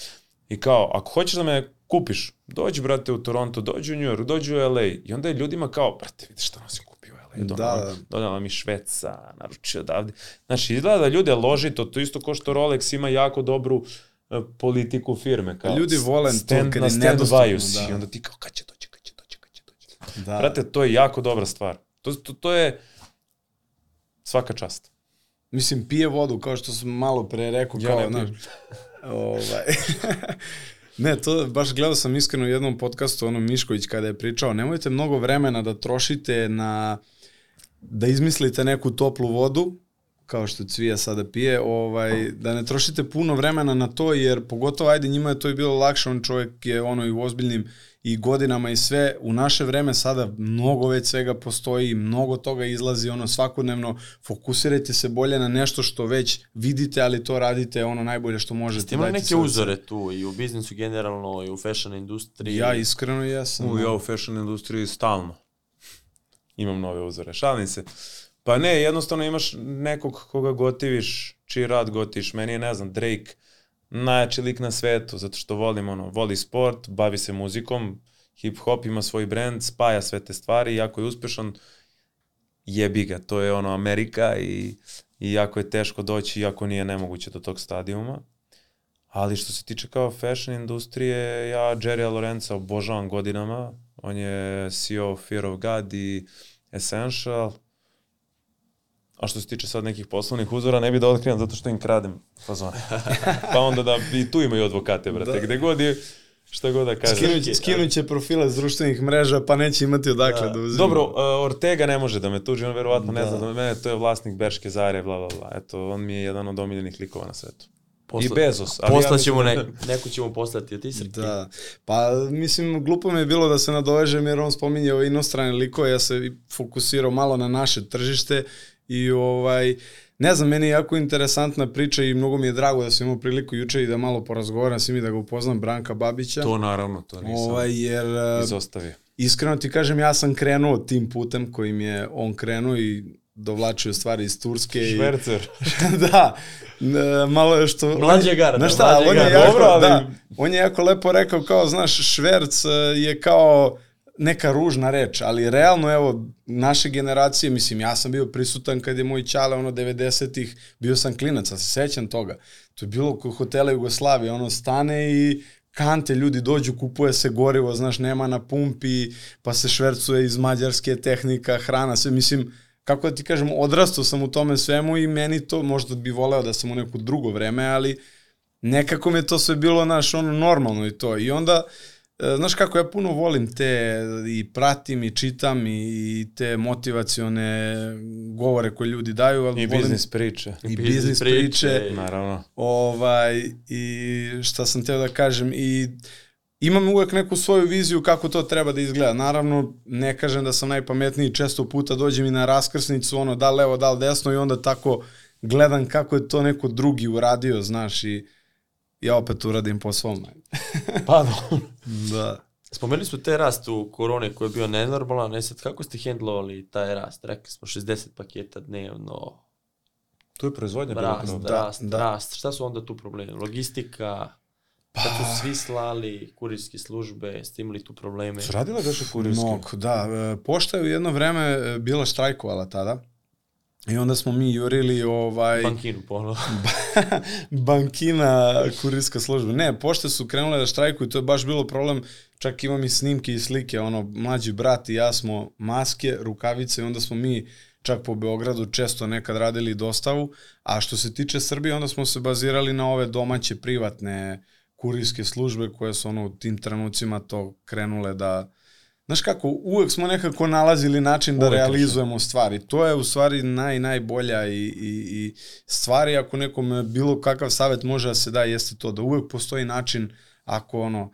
i kao, ako hoćeš da me kupiš, dođi, brate, u Toronto, dođi u New York, dođi u LA. I onda je ljudima kao, brate, vidiš šta nosim kupio u LA. Donala, da. donala mi Šveca, naručio odavde. Znači, izgleda da ljude loži to, to isto ko što Rolex ima jako dobru E, politiku firme. Kao Ljudi vole to kad je nedostupno. Da. I onda ti kao, kad će doći, kad će doći, kad će doći. Da. Brate, to je jako dobra stvar. To, to, to je svaka čast. Mislim, pije vodu, kao što sam malo pre rekao, ja kao, znaš, ovaj, Ne, to baš gledao sam iskreno u jednom podcastu, ono Mišković kada je pričao, nemojte mnogo vremena da trošite na da izmislite neku toplu vodu, kao što Cvija sada pije, ovaj, da ne trošite puno vremena na to, jer pogotovo, ajde, njima je to i bilo lakše, on čovjek je ono i u ozbiljnim i godinama i sve, u naše vreme sada mnogo već svega postoji, mnogo toga izlazi ono svakodnevno, fokusirajte se bolje na nešto što već vidite, ali to radite ono najbolje što možete. Ste imali neke uzore tu i u biznisu generalno i u fashion industriji? Ja iskreno jesam. U, ja u fashion industriji stalno imam nove uzore, šalim se. Pa ne, jednostavno imaš nekog koga gotiviš, čiji rad gotiviš. Meni je, ne znam, Drake najjači lik na svetu, zato što volim, ono, voli sport, bavi se muzikom, hip-hop ima svoj brand, spaja sve te stvari, jako je uspešan, jebi ga, to je ono Amerika i, i jako je teško doći, iako nije nemoguće do tog stadijuma. Ali što se tiče kao fashion industrije, ja Jerry Lorenza obožavam godinama, on je CEO Fear of God i Essential, A što se tiče sad nekih poslovnih uzora, ne bi da otkrivam zato što im kradem fazone. pa onda da i tu imaju advokate, brate. Da. Gde god je, šta god da kaže. Skinuće, skinuće profile s društvenih mreža, pa neće imati odakle da, da uzima. Dobro, uh, Ortega ne može da me tuži, on verovatno da. ne zna da me, mene, to je vlasnik Berške Zare, bla, bla, bla. Eto, on mi je jedan od omiljenih likova na svetu. Posla, I Bezos. Ali Poslaćemo ja ne, neku ćemo poslati, a ti Srki? Da, pa mislim, glupo mi je bilo da se nadovežem jer on spominje ove inostrane likove, ja se fokusirao malo na naše tržište I ovaj, ne znam, meni je jako interesantna priča i mnogo mi je drago da sam imao priliku juče i da malo porazgovaram s i da ga upoznam Branka Babića. To naravno, to nisam ovaj, jer, eh, izostavio. Iskreno ti kažem, ja sam krenuo tim putem kojim je on krenuo i dovlačio stvari iz Turske. Švercer. I, da, malo je što... Mlađe gara. Znaš šta, on je, jako, Dobro, ali... da, on je jako lepo rekao kao, znaš, šverc eh, je kao neka ružna reč, ali realno, evo, naše generacije, mislim, ja sam bio prisutan kad je moj čale, ono, 90-ih, bio sam klinac, a se sećam toga. To je bilo kod hotela Jugoslavije, ono, stane i kante, ljudi dođu, kupuje se gorivo, znaš, nema na pumpi, pa se švercuje iz mađarske tehnika, hrana, sve, mislim, kako da ti kažem, odrastao sam u tome svemu i meni to, možda bi voleo da sam u neko drugo vreme, ali nekako mi je to sve bilo, naš, ono, normalno i to. I onda, e, znaš kako, ja puno volim te, i pratim, i čitam, i te motivacione govore koje ljudi daju. Ali I volim, biznis priče. I biznis priče. Naravno. Ovaj, I šta sam teo da kažem, i imam uvek neku svoju viziju kako to treba da izgleda. Naravno, ne kažem da sam najpametniji, često puta dođem i na raskrsnicu, ono, da levo, da desno i onda tako gledam kako je to neko drugi uradio, znaš, i ja opet uradim po svom. pa da. da. Spomenuli smo te rast u korone koji je bio nenormalan, ne sad kako ste hendlovali taj rast? Rekli smo 60 paketa dnevno, Tu je proizvodnja bila rast, problem. Da, rast, da. rast. Šta su onda tu problemi? Logistika, pa... kad su svi slali, kurirske službe, ste imali tu probleme? Su radile više kurirske? Mnogo, da. E, Pošta je u jedno vreme e, bila štrajkovala tada. I onda smo mi jurili ovaj... Bankinu ponovo. bankina kurirska služba. Ne, pošte su krenule da štrajkuju, to je baš bilo problem, čak imam i snimke i slike, ono, mlađi brat i ja smo maske, rukavice i onda smo mi čak po Beogradu često nekad radili dostavu, a što se tiče Srbije, onda smo se bazirali na ove domaće privatne kurirske službe koje su ono u tim trenucima to krenule da Znaš kako, uvek smo nekako nalazili način da Uvek realizujemo stvari. To je u stvari naj, najbolja i, i, i stvari ako nekom bilo kakav savet može da se da jeste to da uvek postoji način ako ono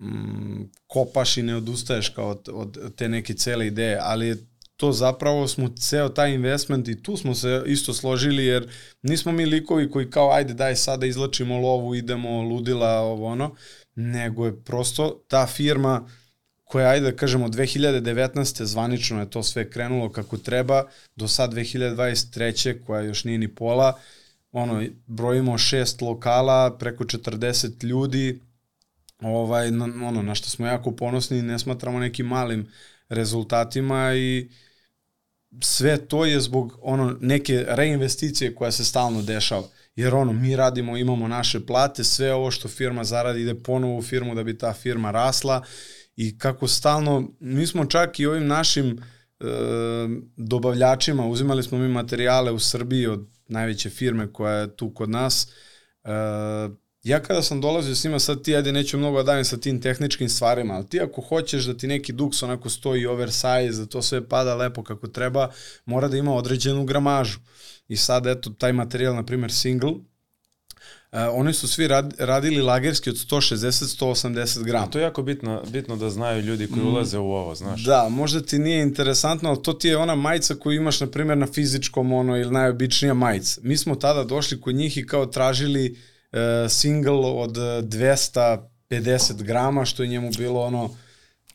mm, kopaš i ne odustaješ kao od, od te neke cele ideje, ali je to zapravo smo ceo taj investment i tu smo se isto složili jer nismo mi likovi koji kao ajde daj sada izlačimo lovu, idemo ludila ovo ono, nego je prosto ta firma koja, ajde da kažemo, 2019. zvanično je to sve krenulo kako treba, do sad 2023. koja još nije ni pola, ono, brojimo šest lokala, preko 40 ljudi, ovaj, na, ono, na što smo jako ponosni i ne smatramo nekim malim rezultatima i sve to je zbog ono neke reinvesticije koja se stalno dešava. Jer ono, mi radimo, imamo naše plate, sve ovo što firma zaradi ide ponovo u firmu da bi ta firma rasla i kako stalno, mi smo čak i ovim našim e, dobavljačima, uzimali smo mi materijale u Srbiji od najveće firme koja je tu kod nas, e, ja kada sam dolazio s njima, sad ti ajde neću mnogo da davim sa tim tehničkim stvarima, ali ti ako hoćeš da ti neki duks onako stoji oversize, da to sve pada lepo kako treba, mora da ima određenu gramažu. I sad eto, taj materijal, na primjer single, oni su svi rad, radili lagerski od 160-180 grama. To je jako bitno, bitno da znaju ljudi koji ulaze u ovo, znaš. Da, možda ti nije interesantno, ali to ti je ona majica koju imaš, na primjer, na fizičkom, ono, ili najobičnija majica. Mi smo tada došli kod njih i kao tražili uh, single od 250 grama, što je njemu bilo ono,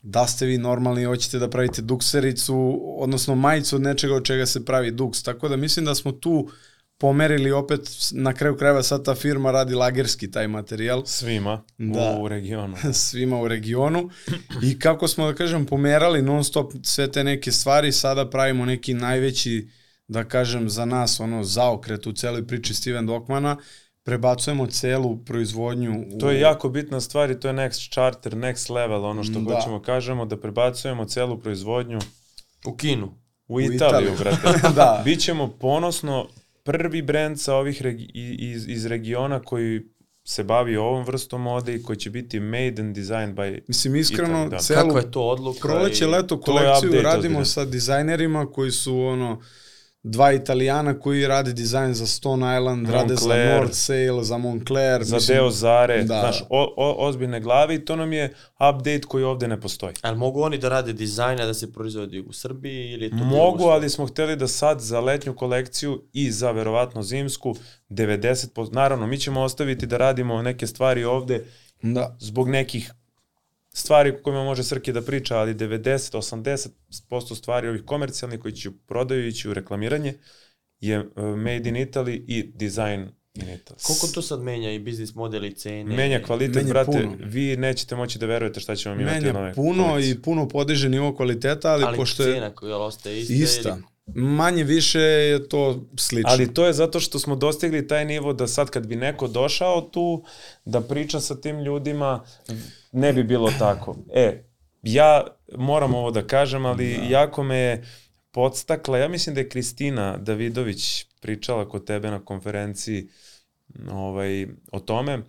da ste vi normalni, hoćete da pravite duksericu, odnosno majicu od nečega od čega se pravi duks. Tako da mislim da smo tu pomerili opet, na kraju krajeva sad ta firma radi lagerski taj materijal. Svima Da. u regionu. svima u regionu i kako smo da kažem pomerali non stop sve te neke stvari sada pravimo neki najveći da kažem za nas ono zaokret u celoj priči Steven Dokmana prebacujemo celu proizvodnju u... To je jako bitna stvar i to je next charter, next level, ono što Da. hoćemo kažemo, da prebacujemo celu proizvodnju U Kinu. u Italiju, Italiju. brate. Da. Bićemo ponosno prvi brend sa ovih regi iz, iz regiona koji se bavi ovom vrstom mode i koji će biti made and designed by Mislim, iskreno, Italija, da. celu Kako je to odluka? proleće, i- leto kolekciju radimo sa dizajnerima koji su ono dva italijana koji rade dizajn za Stone Island, rade za Moncler. North Sail, za Moncler. za mislim, deo Zare, da. znaš, o, o, ozbiljne glave i to nam je update koji ovde ne postoji. Ali mogu oni da rade dizajna da se proizvodi u Srbiji ili to Mogu, ali smo hteli da sad za letnju kolekciju i za verovatno zimsku 90%, naravno mi ćemo ostaviti da radimo neke stvari ovde Da. zbog nekih stvari o kojima može Srki da priča, ali 90-80% stvari ovih komercijalnih koji će u prodaju ići u reklamiranje je uh, made in Italy i design in Italy. Koliko to sad menja i biznis model i cene? Menja kvalitet, Menja brate, puno. vi nećete moći da verujete šta ćemo imati Menja puno kolekcije. i puno podiže nivo kvaliteta, ali, ali pošto je cena koja ostaje ista. ista, Ili... manje više je to slično. Ali to je zato što smo dostigli taj nivo da sad kad bi neko došao tu da priča sa tim ljudima, ne bi bilo tako. E, ja moram ovo da kažem, ali da. jako me je podstakla, ja mislim da je Kristina Davidović pričala kod tebe na konferenciji ovaj, o tome,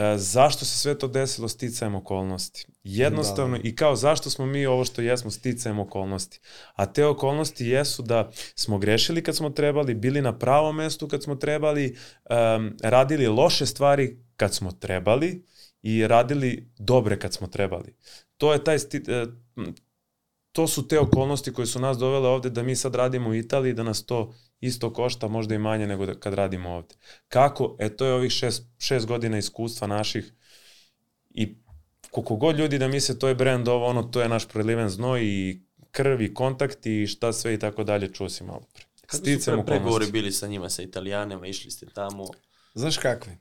E, zašto se sve to desilo sticajem okolnosti? Jednostavno da, da. i kao zašto smo mi ovo što jesmo sticajem okolnosti? A te okolnosti jesu da smo grešili kad smo trebali, bili na pravom mestu kad smo trebali, um, radili loše stvari kad smo trebali i radili dobre kad smo trebali. To je taj sti, uh, to su te okolnosti koje su nas dovele ovde da mi sad radimo u Italiji, da nas to isto košta, možda i manje nego da, kad radimo ovde. Kako? E, to je ovih šest, šest godina iskustva naših i koliko god ljudi da misle to je brand ovo, ono, to je naš preliven znoj i krv i kontakt i šta sve i tako dalje, čuo si malo pre. Kako su pre pregovori bili sa njima, sa italijanima, išli ste tamo? Znaš kakvi?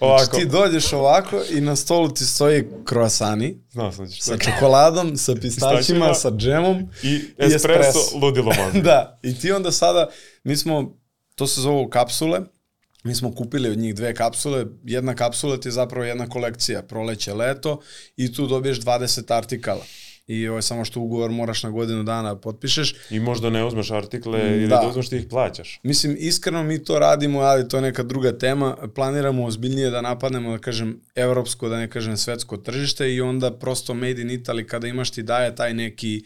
Ovako. Znači ti dođeš ovako i na stolu ti stoji kroasani Znao sam da sa čokoladom, sa pistaćima, sa džemom i espresso, i espresso. ludilo možda. da, i ti onda sada, mi smo, to se zovu kapsule, mi smo kupili od njih dve kapsule, jedna kapsula ti je zapravo jedna kolekcija, proleće, leto i tu dobiješ 20 artikala i ovo je samo što ugovor moraš na godinu dana potpišeš. I možda ne uzmeš artikle da. ili da uzmeš ti ih plaćaš. Mislim, iskreno mi to radimo, ali to je neka druga tema. Planiramo ozbiljnije da napadnemo, da kažem, evropsko, da ne kažem svetsko tržište i onda prosto Made in Italy kada imaš ti daje taj neki,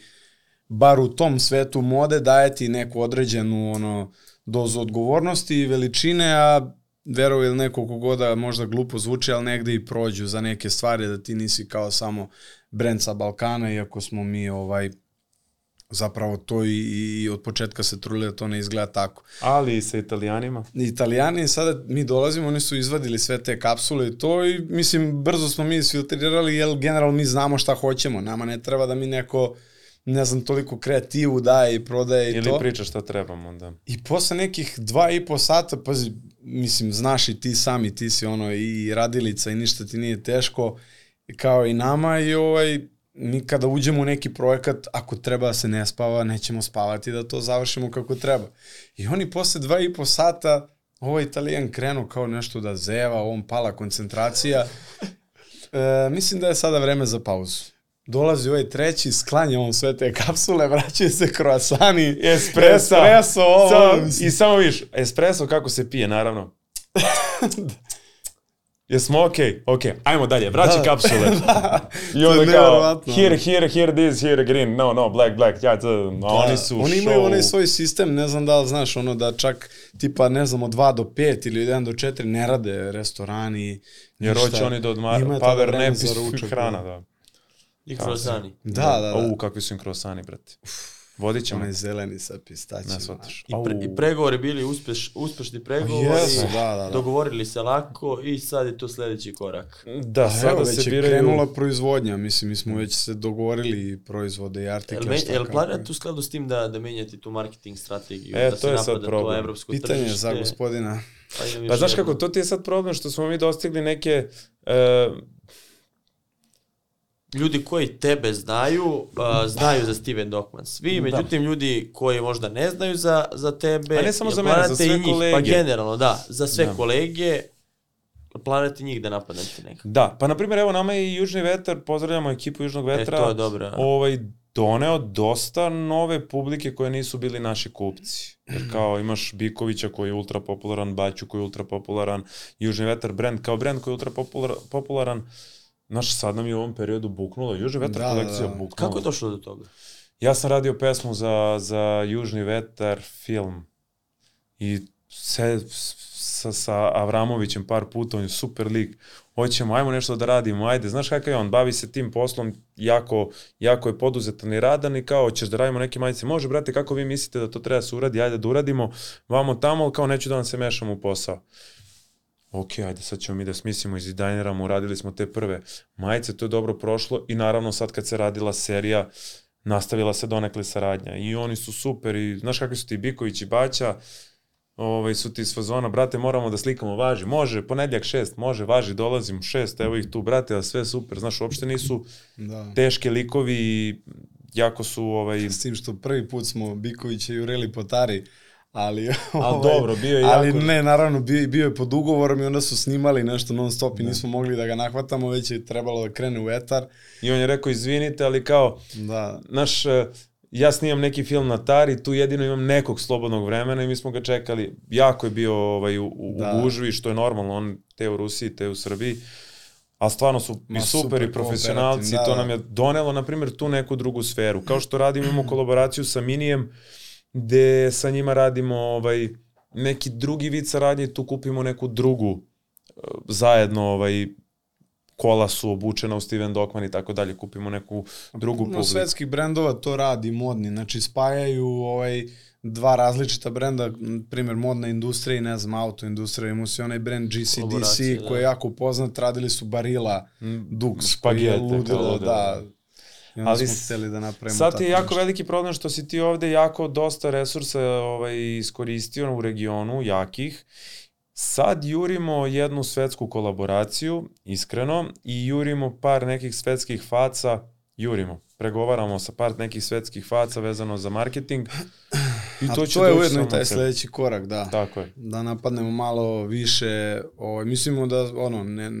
bar u tom svetu mode, daje ti neku određenu ono, dozu odgovornosti i veličine, a verovo ili neko kogoda možda glupo zvuči, ali negde i prođu za neke stvari da ti nisi kao samo brend sa Balkana, iako smo mi ovaj zapravo to i, i od početka se trudili da to ne izgleda tako. Ali i sa italijanima? Italijani, sada mi dolazimo, oni su izvadili sve te kapsule i to i mislim brzo smo mi isfiltrirali jer generalno mi znamo šta hoćemo. Nama ne treba da mi neko ne znam, toliko kreativu daje i prodaje i Ili to. Ili priča šta trebamo, da. I posle nekih dva i po sata, pazi, mislim, znaš i ti sami, ti si ono i radilica i ništa ti nije teško, kao i nama i ovaj, mi kada uđemo u neki projekat, ako treba da se ne spava, nećemo spavati da to završimo kako treba. I oni posle dva i po sata, ovaj italijan krenu kao nešto da zeva, on pala koncentracija. E, mislim da je sada vreme za pauzu. Dolazi ovaj treći, sklanja on sve te kapsule, vraćaju se kroasani, espresso, espresso ovo, Samo, I samo viš, espresso kako se pije, naravno. Jesmo okej, okay, okej, okay. ajmo dalje, vraći da. kapsule. da. I onda kao, here, here, here this, here green, no, no, black, black, ja, to, no, da. oni su Oni imaju onaj svoj sistem, ne znam da li znaš, ono da čak tipa, ne znam, od 2 do 5 ili od 1 do 4 ne rade restorani. Jer hoće oni da odmara, nap i hrana, da. I krosani. Da, da, da. O, kakvi su im krosani, brate. Vodit ćemo. Onaj zeleni sa pistaćima. I, pre, I pregovori bili uspeš, uspešni pregovori. Yes, da, da, da. Dogovorili se lako i sad je to sledeći korak. Da, A sada evo, se već biraju... krenula proizvodnja. Mislim, mi smo već se dogovorili proizvode i artikle. Jel, jel planirate u skladu s tim da, da menjate tu marketing strategiju? E, da to je sad problem. To Pitanje tržište? za gospodina. Pa, pa znaš kako, to ti je sad problem što smo mi dostigli neke... Uh, ljudi koji tebe znaju, uh, znaju za Steven Dockman. Svi, da. međutim, ljudi koji možda ne znaju za, za tebe... A ne samo za mene, za sve njih, kolege. Pa generalno, da, za sve da. kolege, planete njih da napadnete nekako. Da, pa na primjer, evo nama je i Južni vetar, pozdravljamo ekipu Južnog vetra. E, to je dobro. Ovaj, doneo dosta nove publike koje nisu bili naši kupci. Jer kao imaš Bikovića koji je ultra popularan, Baću koji je ultra popularan, Južni vetar brand kao brand koji je ultra popularan, popularan Znaš, sad nam je u ovom periodu buknulo, Južni vetar da, kolekcija da, da. buknula. Kako je došlo do toga? Ja sam radio pesmu za, za Južni vetar film i se, sa, sa Avramovićem par puta, on je super lik, hoćemo, ajmo nešto da radimo, ajde, znaš kakav je on, bavi se tim poslom, jako, jako je poduzetan i radan i kao, ćeš da radimo neke majice, može, brate, kako vi mislite da to treba da se uradi, ajde da uradimo, vamo tamo, ali kao neću da vam se mešam u posao ok, ajde sad ćemo mi da smislimo, izdizajniramo, uradili smo te prve majice, to je dobro prošlo i naravno sad kad se radila serija, nastavila se donekle saradnja i oni su super i znaš kakvi su ti Biković i Baća, ovaj, su ti iz fazona, brate, moramo da slikamo, važi, može, ponedljak šest, može, važi, dolazim šest, evo ih tu, brate, a sve super, znaš, uopšte nisu da. teške likovi i jako su, ovaj... S tim što prvi put smo Bikovića i Ureli Potari ali ali ovaj, dobro bio je ali jako... ne naravno bio, bio je pod ugovorom i onda su snimali nešto non stop i da. nismo mogli da ga nahvatamo već je trebalo da krene u etar i on je rekao izvinite ali kao da naš e, ja snimam neki film na Tari, tu jedino imam nekog slobodnog vremena i mi smo ga čekali. Jako je bio ovaj, u, u, Da. u gužvi, što je normalno, on te u Rusiji, te u Srbiji. A stvarno su Ma, i super, super i profesionalci, kooperativni, da, to da. nam je donelo, na primjer, tu neku drugu sferu. Kao što radimo, imamo kolaboraciju sa Minijem, gde sa njima radimo ovaj, neki drugi vid saradnje, tu kupimo neku drugu eh, zajedno ovaj, kola su obučena u Steven Dokman i tako dalje, kupimo neku drugu publiku. svetskih brendova to radi modni, znači spajaju ovaj dva različita brenda, primjer modna industrija i ne znam, auto industrija, imao si onaj brend GCDC da. koji je jako poznat, radili su Barilla Mm, Dux, koji je špagete, ludilo, kao da. I onda Ali smo hteli da napravimo Sad je jako nešto. veliki problem što si ti ovde jako dosta resursa ovaj, iskoristio u regionu, jakih. Sad jurimo jednu svetsku kolaboraciju, iskreno, i jurimo par nekih svetskih faca, jurimo, pregovaramo sa par nekih svetskih faca vezano za marketing. I A to, to, će je ujedno i taj sledeći korak, da. Tako je. Da napadnemo malo više, ovaj, mislimo da, ono, ne,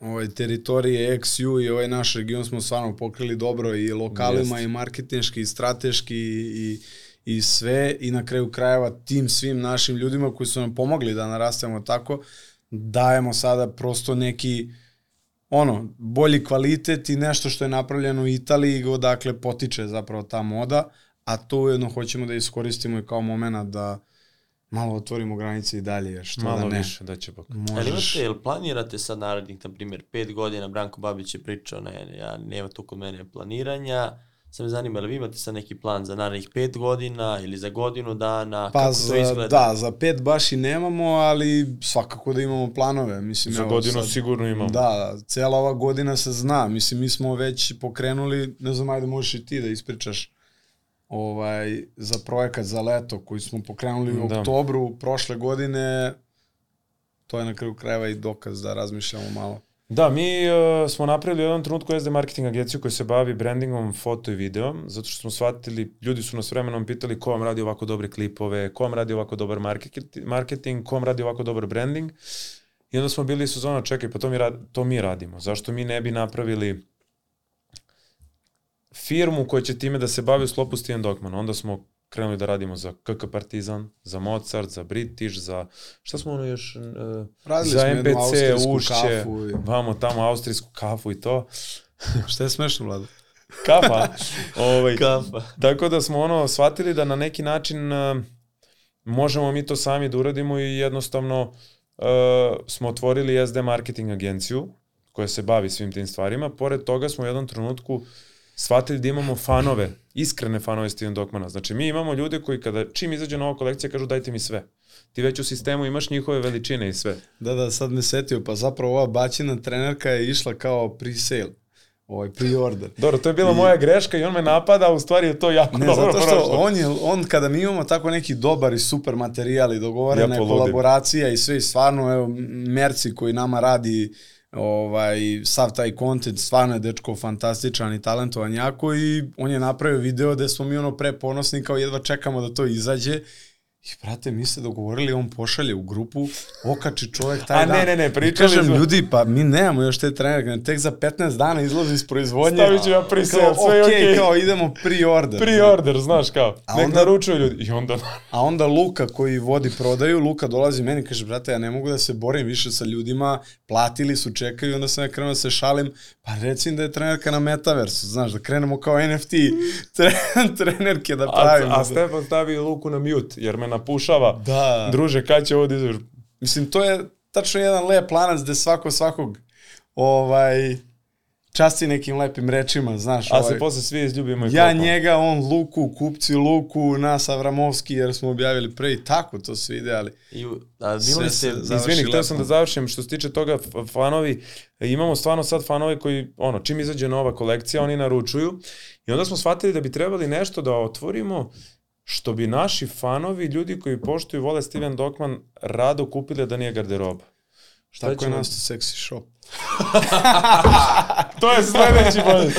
ovaj, teritorije XU i ovaj naš region smo stvarno pokrili dobro i lokalima Jeste. i marketinški i strateški i, i sve i na kraju krajeva tim svim našim ljudima koji su nam pomogli da narastemo tako, dajemo sada prosto neki ono, bolji kvalitet i nešto što je napravljeno u Italiji, odakle potiče zapravo ta moda, a to ujedno hoćemo da iskoristimo i kao moment da malo otvorimo granice i dalje, jer što Malo da ne. više da će. Ali Možeš... imate, jel planirate sad narednih, na primjer, pet godina, Branko Babić je pričao, ne, ja, nema tu kod mene planiranja, sad me zanima, ali vi imate sad neki plan za narednih pet godina ili za godinu dana, Pa kako za, to izgleda? da, za pet baš i nemamo, ali svakako da imamo planove. Mislim, Za evo, godinu sad- sigurno imamo. Da, cela ova godina se zna. Mislim, mi smo već pokrenuli, ne znam, ajde možeš i ti da ispričaš ovaj, za projekat za leto koji smo pokrenuli u Da. oktobru prošle godine. To je na kraju krajeva i dokaz da razmišljamo malo. Da, mi uh, smo napravili u jednom trenutku SD marketing agenciju koja se bavi brandingom foto i video, zato što smo shvatili, ljudi su nas vremenom pitali ko vam radi ovako dobre klipove, ko vam radi ovako dobar market- marketing, ko vam radi ovako dobar branding. I onda smo bili su zona, čekaj, pa to mi, rad, to mi radimo. Zašto mi ne bi napravili firmu koja će time da se bavi u sklopu Steven Dogman. Onda smo krenuli da radimo za KK Partizan, za Mozart, za British, za... Šta smo ono još... Uh, Radili za smo MPC, ušće, kafu i- vamo tamo austrijsku kafu i to. Šta je smešno, Vlado? Kafa. ovaj, Kafa. Tako da smo ono shvatili da na neki način uh, možemo mi to sami da uradimo i jednostavno uh, smo otvorili SD marketing agenciju koja se bavi svim tim stvarima. Pored toga smo u jednom trenutku shvatili da imamo fanove, iskrene fanove Steven Dokmana. Znači mi imamo ljude koji kada čim izađe nova kolekcija kažu dajte mi sve. Ti već u sistemu imaš njihove veličine i sve. Da, da, sad me setio, pa zapravo ova bačina trenerka je išla kao pre-sale, ovaj pre-order. Dobro, to je bila I- moja greška i on me napada, a u stvari je to jako Ne, dobro zato što prošlo. on je, on kada mi imamo tako neki dobar i super materijal i dogovorena Ja poludim. kolaboracija i sve i stvarno, evo, Merci koji nama radi ovaj, sav taj content, stvarno je dečko fantastičan i talentovan jako i on je napravio video gde smo mi ono pre ponosni kao jedva čekamo da to izađe I, brate, mi se dogovorili, on pošalje u grupu, okači čovjek taj A, dan. ne, ne, ne, I pričali kažem, smo- ljudi, pa mi nemamo još te trenerke, tek za 15 dana izlazi iz proizvodnje. Stavit ću ja Kao, sve je okej, okej. kao idemo pre-order. Pre-order, znaš kao. A Nek onda- naručuju ljudi. I onda... A onda Luka koji vodi prodaju, Luka dolazi meni i kaže, brate, ja ne mogu da se borim više sa ljudima, platili su, čekaju, onda sam ja krenuo da se šalim, pa recim da je trenerka na metaversu, znaš, da krenemo kao NFT tre, trenerke da A, pravimo. a Stefan stavi luku na mute, jer me napušava. Da. Druže, kad će ovo da? Mislim, to je tačno jedan lep lanac gde svako svakog ovaj, časti nekim lepim rečima, znaš. A ovaj, se posle svi izljubimo i Ja klopamo. njega, on Luku, kupci Luku, nas Avramovski, jer smo objavili pre i tako to se ide, ali I, a, Sve imali se Izvini, hteo sam da završim što se tiče toga fanovi, e, imamo stvarno sad fanove koji, ono, čim izađe nova kolekcija, oni naručuju i onda smo shvatili da bi trebali nešto da otvorimo što bi naši fanovi, ljudi koji poštuju vole Steven Dokman, rado kupili da nije garderoba. Šta tako je ćemo- nastao seksi shop. To je sledeći bolje.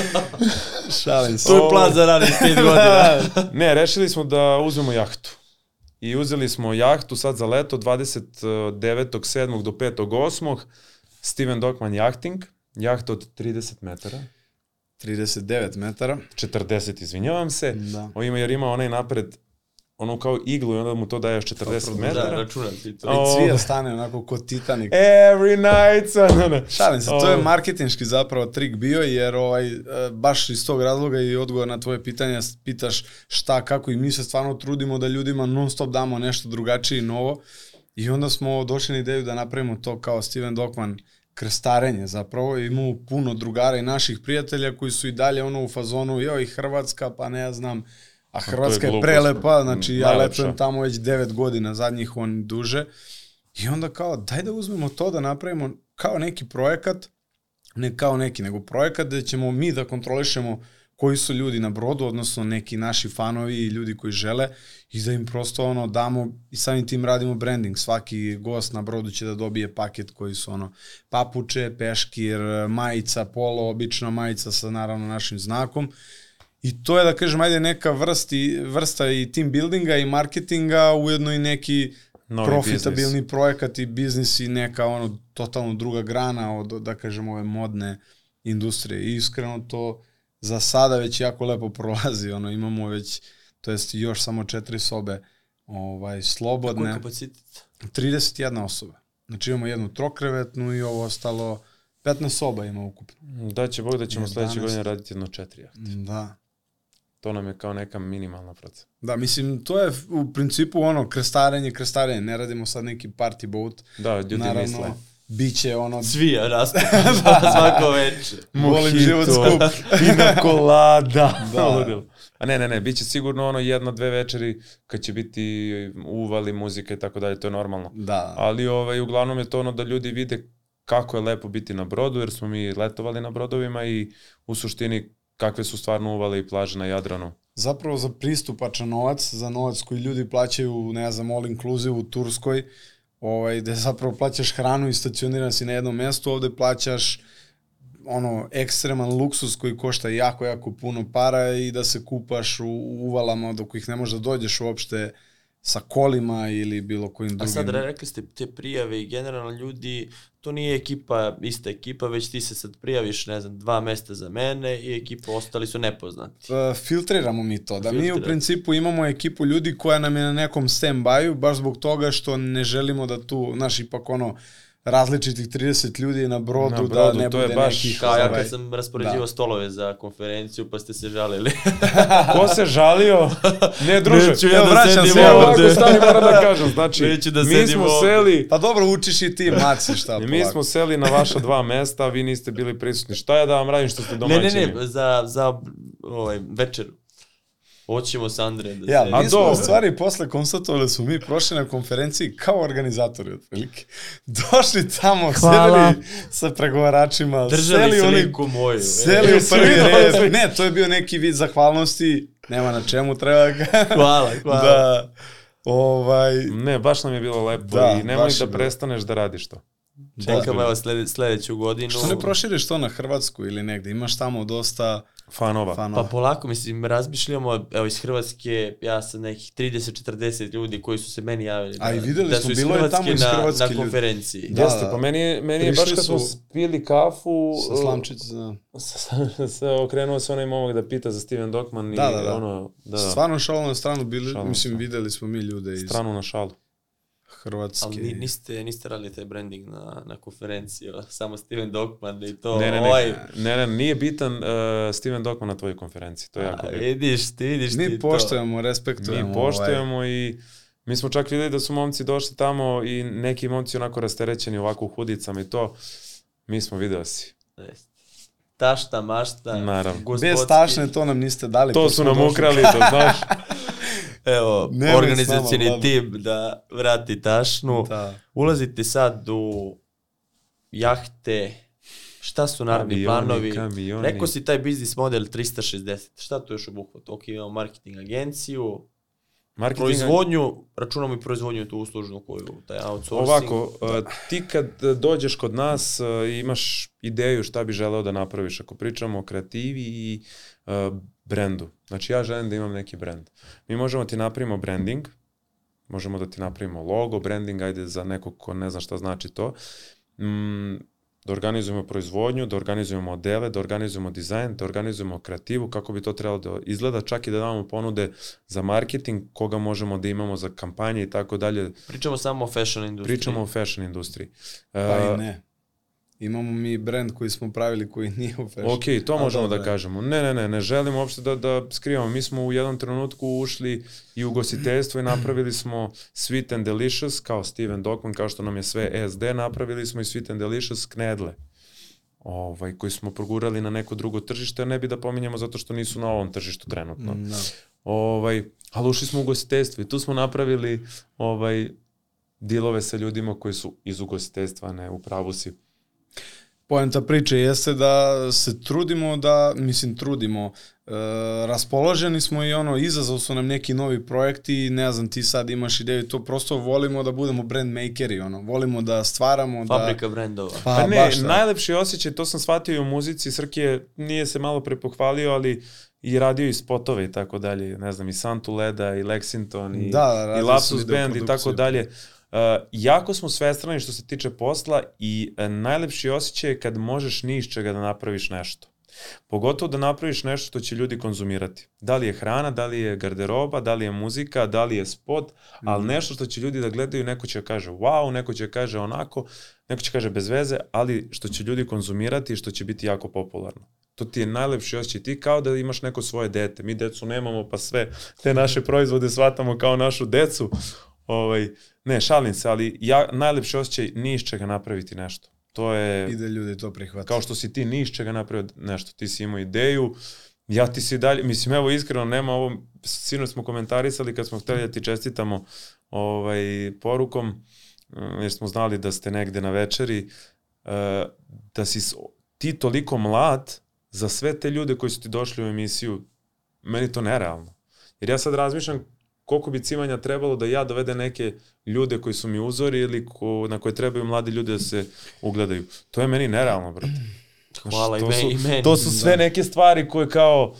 Šalim se. to je plan za ranih pet godina. Ne, rešili smo da uzmemo jahtu. I uzeli smo jahtu sad za leto 29.7. do 5.8. Steven Dokman Jachting. Jahta od 30 metara. 39 metara. 40, izvinjavam se. Da. On ima, jer ima onaj napred, ono kao iglu i onda mu to daje još 40 Pa, Da, metara. računam ti to. I cvija stane onako kod Titanic. Every night, ono. Šalim se, to je marketinški zapravo trik bio, jer ovaj, e, baš iz tog razloga i odgovor na tvoje pitanje pitaš šta, kako i mi se stvarno trudimo da ljudima non stop damo nešto drugačije i novo. I onda smo došli na ideju da napravimo to kao Steven Dokman krstarenje zapravo. Imamo puno drugara i naših prijatelja koji su i dalje ono u fazonu, joj Hrvatska, pa ne znam, a Hrvatska je, glupost. prelepa, znači ja Najlepša. letujem tamo već 9 godina, zadnjih on duže. I onda kao, daj da uzmemo to da napravimo kao neki projekat, ne kao neki, nego projekat gde ćemo mi da kontrolišemo koji su ljudi na brodu, odnosno neki naši fanovi i ljudi koji žele i da im prosto ono damo i samim tim radimo branding. Svaki gost na brodu će da dobije paket koji su ono papuče, peškir, majica, polo, obična majica sa naravno našim znakom. I to je da kažem, ajde neka vrsti, vrsta i team buildinga i marketinga, ujedno i neki Novi profitabilni biznis. projekat i biznis i neka ono totalno druga grana od, da kažem, ove modne industrije. I iskreno to za sada već jako lepo prolazi, ono imamo već, to jest još samo četiri sobe ovaj, slobodne, kapacitet? 31 osoba. Znači imamo jednu trokrevetnu i ovo ostalo, 15 soba ima ukupno. Da će Bog da ćemo 11. sledeće godine raditi jedno četiri jahte. Da. To nam je kao neka minimalna procena. Da, mislim, to je u principu ono, krestarenje, krestarenje, ne radimo sad neki party boat. Da, ljudi Naravno, misle. Biće ono, Svija raste svako večer. volim život skup. Pina colada. Da. A ne, ne, ne, bit će sigurno ono jedno, dve večeri kad će biti uvali, muzika i tako dalje, to je normalno. Da, Ali ovaj, uglavnom je to ono da ljudi vide kako je lepo biti na brodu, jer smo mi letovali na brodovima i u suštini kakve su stvarno uvale i plaže na Jadranu. zapravo za pristupačan novac, za novac koji ljudi plaćaju, ne znam, all inclusive u Turskoj, ovaj, gde zapravo plaćaš hranu i stacioniran si na jednom mestu, ovde plaćaš ono ekstreman luksus koji košta jako, jako puno para i da se kupaš u, u uvalama do kojih ne možeš da dođeš uopšte sa kolima ili bilo kojim A drugim. sad rekli ste te prijave i generalno ljudi, to nije ekipa, ista ekipa, već ti se sad prijaviš, ne znam, dva mesta za mene i ekipa ostali su nepoznati. Uh, filtriramo mi to. Da mi u principu imamo ekipu ljudi koja nam je na nekom stand-by-u, baš zbog toga što ne želimo da tu, znaš, ipak ono, različitih 30 ljudi na brodu, Na da brodu, ne to bude je baš nekih... Kao ja ovaj, kad sam raspoređivao da. stolove za konferenciju, pa ste se žalili. Ko se žalio? Ne, druže. Neću ja da vraćam sedim se, ovde. ovako stani, moram da kažem. Znači, Neću da mi smo ovde. seli, Pa dobro, učiš i ti, maci, šta mi polako. smo seli na vaša dva mesta, vi niste bili prisutni. Šta ja da vam radim što ste ne, domaćini? ne, ne, za, za ovaj, večeru. Hoćemo sa Andrejem da Ja, se... A mi smo dobro. u stvari posle konstatovali da smo mi prošli na konferenciji kao organizatori otprilike. Došli tamo, Hvala. sedeli sa pregovaračima, Držali seli se oni- liku moju. Seli E, u prvi red. Ne, to je bio neki vid zahvalnosti, nema na čemu treba ga. Hvala, hvala. da, ovaj, Ne, baš nam je bilo lepo Da, i nemoj da prestaneš da radiš to. Čekamo evo slede, sledeću godinu. što ne proširiš to na Hrvatsku ili negde, imaš tamo dosta Fanova. fanova. Pa polako, mislim, razmišljamo, evo iz Hrvatske, ja sam nekih 30-40 ljudi koji su se meni javili. A da, i videli da smo, bilo je tamo Hrvatske iz na, Hrvatske na ljudi. konferenciji. Da, Jeste, da. pa meni je, meni je baš kad smo pili kafu, sa slamčić, da. sa, sa, okrenuo se onaj momak da pita za Steven Dokman i Da, da, da. ono, da, Stvarno šalno na stranu bili, Šalu na mislim, videli smo mi ljude iz stranu na šalu. Hrvatske. Ali ni, niste, niste radili taj branding na, na konferenciji, o, samo Steven Dokman i to, Ne, ne, ne, ovaj... ne, ne, nije bitan uh, Steven Dokman na tvojoj konferenciji, to je jako A, bitno. vidiš ti, vidiš ti Mi to. poštujemo, respektujemo. Mi ovaj, poštujemo i mi smo čak videli da su momci došli tamo i neki momci onako rasterećeni ovako u hudicama i to. Mi smo video si. Jeste. Tašta, mašta, Naravno. gospodski. Bez tašne to nam niste dali. To su nam došli. ukrali, to znaš. Evo, nama, tim da vrati tašnu. Da. Ulazite sad u jahte, šta su naredni Avioni, planovi? kamioni. Rekao si taj biznis model 360. Šta to još obuhvata? Ok, imamo marketing agenciju, Marketing, proizvodnju, računamo i proizvodnju tu uslužnu koju, taj outsourcing. Ovako, uh, ti kad dođeš kod nas uh, imaš ideju šta bi želeo da napraviš. Ako pričamo o kreativi i uh, brendu. Znači ja želim da imam neki brend. Mi možemo ti napravimo branding, možemo da ti napravimo logo, branding, ajde za nekog ko ne zna šta znači to. Mm, da organizujemo proizvodnju, da organizujemo modele, da organizujemo dizajn, da organizujemo kreativu, kako bi to trebalo da izgleda, čak i da damo ponude za marketing, koga možemo da imamo za kampanje i tako dalje. Pričamo samo o fashion industriji. Pričamo o fashion industriji. Pa i ne. Imamo mi brand koji smo pravili koji nije u fashion. Ok, to A, možemo da je. kažemo. Ne, ne, ne, ne želimo uopšte da, da skrivamo. Mi smo u jednom trenutku ušli i u gostiteljstvo i napravili smo Sweet and Delicious, kao Steven Dokman, kao što nam je sve SD, napravili smo i Sweet and Delicious knedle ovaj, koji smo progurali na neko drugo tržište, ne bi da pominjemo zato što nisu na ovom tržištu trenutno. Da. Ovaj, ali ušli smo u ugostiteljstvo i tu smo napravili ovaj, dilove sa ljudima koji su iz ugostiteljstva, ne u pravu si. Poenta priče jeste da se trudimo da, mislim trudimo, e, raspoloženi smo i ono, izazov su nam neki novi projekti, ne znam, ti sad imaš ideju, to prosto volimo da budemo brand makeri, ono, volimo da stvaramo, Fabrika da... brendova. Pa, Pa ne, baš da. najlepši osjećaj, to sam shvatio i u muzici, Srke nije se malo prepohvalio, ali i radio i spotove i tako dalje, ne znam, i Santu Leda, i Lexington, i, Da, da, i Lapsus Band i tako dalje. Uh, jako smo svestrani što se tiče posla i uh, najlepši osjećaj je kad možeš ni iz čega da napraviš nešto. Pogotovo da napraviš nešto što će ljudi konzumirati. Da li je hrana, da li je garderoba, da li je muzika, da li je spot, ali nešto što će ljudi da gledaju, neko će kaže wow, neko će kaže onako, neko će kaže bez veze, ali što će ljudi konzumirati i što će biti jako popularno. To ti je najlepši osjećaj. Ti kao da imaš neko svoje dete. Mi decu nemamo, pa sve te naše proizvode shvatamo kao našu decu. Ovaj, ne, šalim se, ali ja, najlepši osjećaj ni iz čega napraviti nešto. To je I da ljudi to prihvate. kao što si ti ni iz čega napravio nešto, ti si imao ideju, ja ti si dalje, mislim, evo iskreno, nema ovo, sinoć smo komentarisali kad smo hteli da ti čestitamo ovaj, porukom, eh, jer smo znali da ste negde na večeri, eh, da si ti toliko mlad za sve te ljude koji su ti došli u emisiju, meni to nerealno. Jer ja sad razmišljam koliko bi cimanja trebalo da ja dovede neke ljude koji su mi uzori ili ko, na koje trebaju mladi ljudi da se ugledaju. To je meni nerealno, brate. Znaš, Hvala i to me- su, i meni. To su sve neke stvari koje kao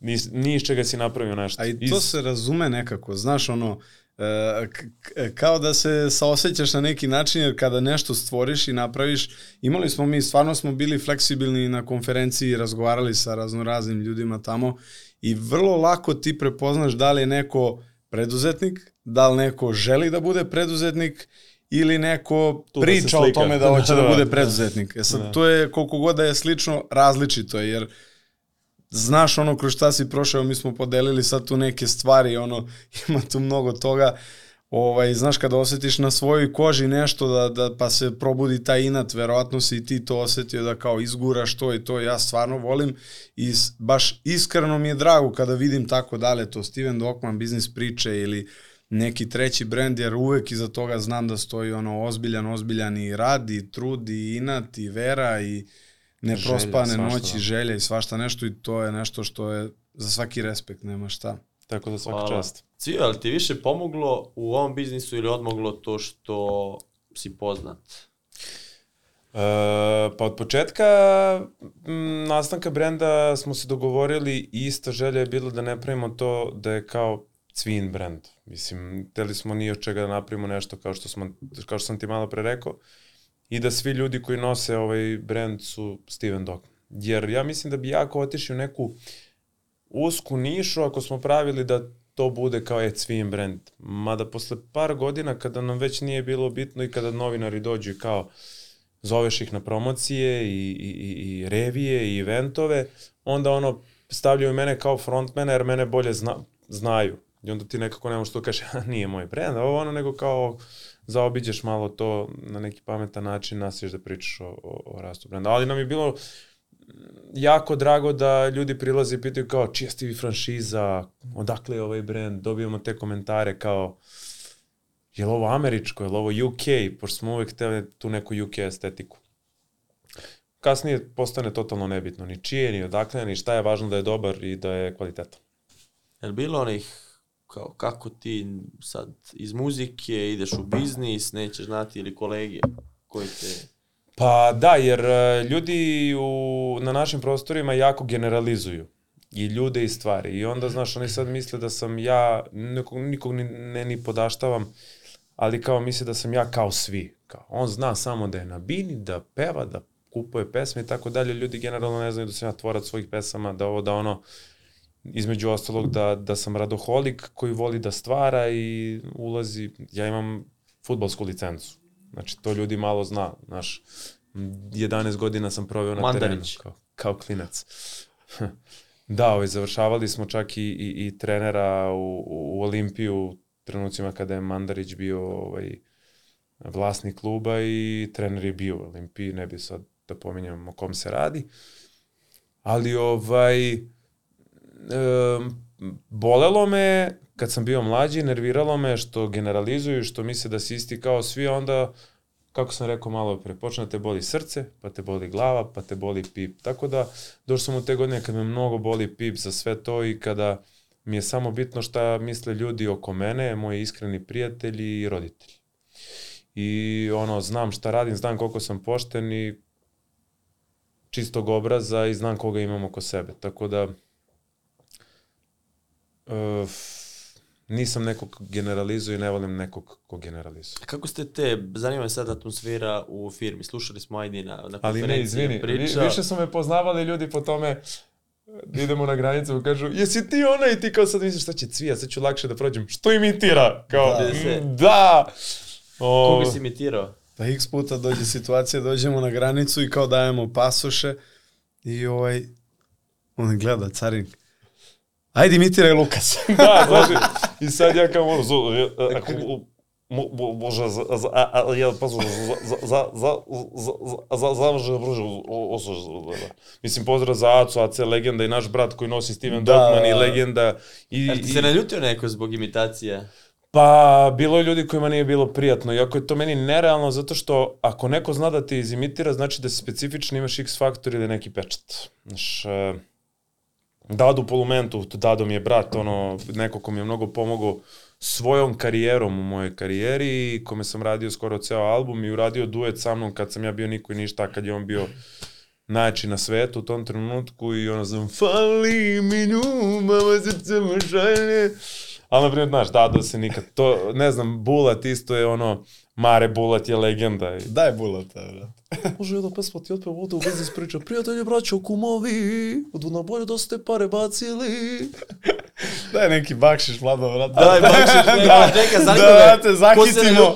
ni, ni iz čega si napravio nešto. A i to Iz- se razume nekako, znaš, ono, e, k- kao da se saosećaš na neki način, jer kada nešto stvoriš i napraviš, imali smo mi, stvarno smo bili fleksibilni na konferenciji, razgovarali sa raznoraznim ljudima tamo i vrlo lako ti prepoznaš da li je neko preduzetnik, da li neko želi da bude preduzetnik ili neko Tu da priča o slika. tome da hoće da, Da, bude da. preduzetnik. E sad, Da. to je koliko god da je slično, različito je, jer znaš ono kroz šta si prošao, mi smo podelili sad tu neke stvari, ono, ima tu mnogo toga, ovaj, znaš kada osetiš na svojoj koži nešto da, da pa se probudi taj inat, verovatno si i ti to osetio da kao izguraš to i to, ja stvarno volim i baš iskreno mi je drago kada vidim tako dalje, to Steven Dokman, biznis priče ili neki treći brend, jer uvek iza toga znam da stoji ono ozbiljan, ozbiljan i rad i trud i inat i vera i neprospane svašta, noći, da. želja i svašta nešto i to je nešto što je za svaki respekt, nema šta. Tako da svaka Hvala. čast. Cvijo, ali ti više pomoglo u ovom biznisu ili odmoglo to što si poznat? E, pa od početka m, nastanka brenda smo se dogovorili i ista želja je bila da ne pravimo to da je kao cvin brand. Mislim, hteli smo ni od čega da napravimo nešto kao što, smo, kao što sam ti malo pre rekao i da svi ljudi koji nose ovaj brand su Steven Dog. Jer ja mislim da bi jako otišli u neku usku nišu ako smo pravili da to bude kao je cvin brand. Mada posle par godina kada nam već nije bilo bitno i kada novinari dođu kao zoveš ih na promocije i, i, i, revije i eventove, onda ono stavljaju mene kao frontmana jer mene bolje zna, znaju. I onda ti nekako nemaš što kaže, "A, nije moj brand, ovo ono, nego kao zaobiđeš malo to na neki pametan način, nastaviš da pričaš o, o, o rastu brenda. Ali nam je bilo jako drago da ljudi prilaze i pitaju kao čija ste vi franšiza, odakle je ovaj brand, dobijamo te komentare kao je li ovo američko, je li ovo UK, pošto smo uvek hteli tu neku UK estetiku. Kasnije postane totalno nebitno, ni čije, ni odakle, ni šta je važno da je dobar i da je kvalitetan. Je li bilo onih kao kako ti sad iz muzike ideš u biznis, nećeš znati ili kolege koji te... Pa da, jer e, ljudi u, na našim prostorima jako generalizuju i ljude i stvari. I onda, znaš, oni sad misle da sam ja, nikog, nikog ni, ne ni podaštavam, ali kao misle da sam ja kao svi. Kao, on zna samo da je na bini, da peva, da kupuje pesme i tako dalje, ljudi generalno ne znaju da sam ja tvorac svojih pesama, da ovo, da ono, između ostalog da, da sam radoholik koji voli da stvara i ulazi, ja imam futbalsku licencu. Znači, to ljudi malo zna, znaš, 11 godina sam proveo na Mandarić. terenu kao, kao klinac. da, ovaj, završavali smo čak i, i, i trenera u, u Olimpiju u trenucima kada je Mandarić bio ovaj, vlasnik kluba i trener je bio u Olimpiji, ne bi sad da pominjam o kom se radi. Ali ovaj, um, bolelo me kad sam bio mlađi, nerviralo me što generalizuju, što misle da si isti kao svi, onda kako sam rekao malo pre, počne da te boli srce, pa te boli glava, pa te boli pip. Tako da, došao sam u te godine kad me mnogo boli pip za sve to i kada mi je samo bitno šta misle ljudi oko mene, moji iskreni prijatelji i roditelji. I ono, znam šta radim, znam koliko sam pošten i čistog obraza i znam koga imam oko sebe. Tako da, uh, nisam nekog generalizuo i ne volim nekog ko generalizuje. Kako ste te, zanima me sad atmosfera u firmi, slušali smo ajde na, na Ali ne, konferenciji izvini, priča. vi, više su me poznavali ljudi po tome da idemo na granicu i kažu, jesi ti ona i ti kao sad misliš šta će cvija, sad ću lakše da prođem. Što imitira? Kao, Da. da. da. O, Koga si imitirao? Pa x puta dođe situacija, dođemo na granicu i kao dajemo pasoše i ovaj, on gleda carin. Ajde imitiraj Lukas. da, znači, i sad ja kao ono, ako, može, za, ja za, za, za, za, za, zavrže, bruže, osož, mislim, pozdrav za Acu, AC legenda i naš brat koji nosi Steven Da. Dogman i legenda. I, ti se naljutio neko zbog imitacije? Pa, bilo je ljudi kojima nije bilo prijatno, iako je to meni nerealno, zato što ako neko zna da te izimitira, znači da si specifičan, imaš x faktor ili neki pečat. Znaš, e, Dadu Polumentu, Dado mi je brat, ono, neko ko mi je mnogo pomogao svojom karijerom u mojoj karijeri kome sam radio skoro ceo album i uradio duet sa mnom kad sam ja bio niko i ništa, kad je on bio najjači na svetu u tom trenutku i ono znam fali mi ljubav, srce mu šalje. Ali, na primjer, znaš, Dado se nikad, to, ne znam, Bulat isto je ono, Маре Булат е легенда. Дај булат. брат. Може едно пес пати отпев овде у вези сприча. Пријатели, браќо, кумови, од унабоје да сте паре бацили. Дај неки бакшиш, младо, брат. Дај бакшиш, да, чека, да, те захитимо.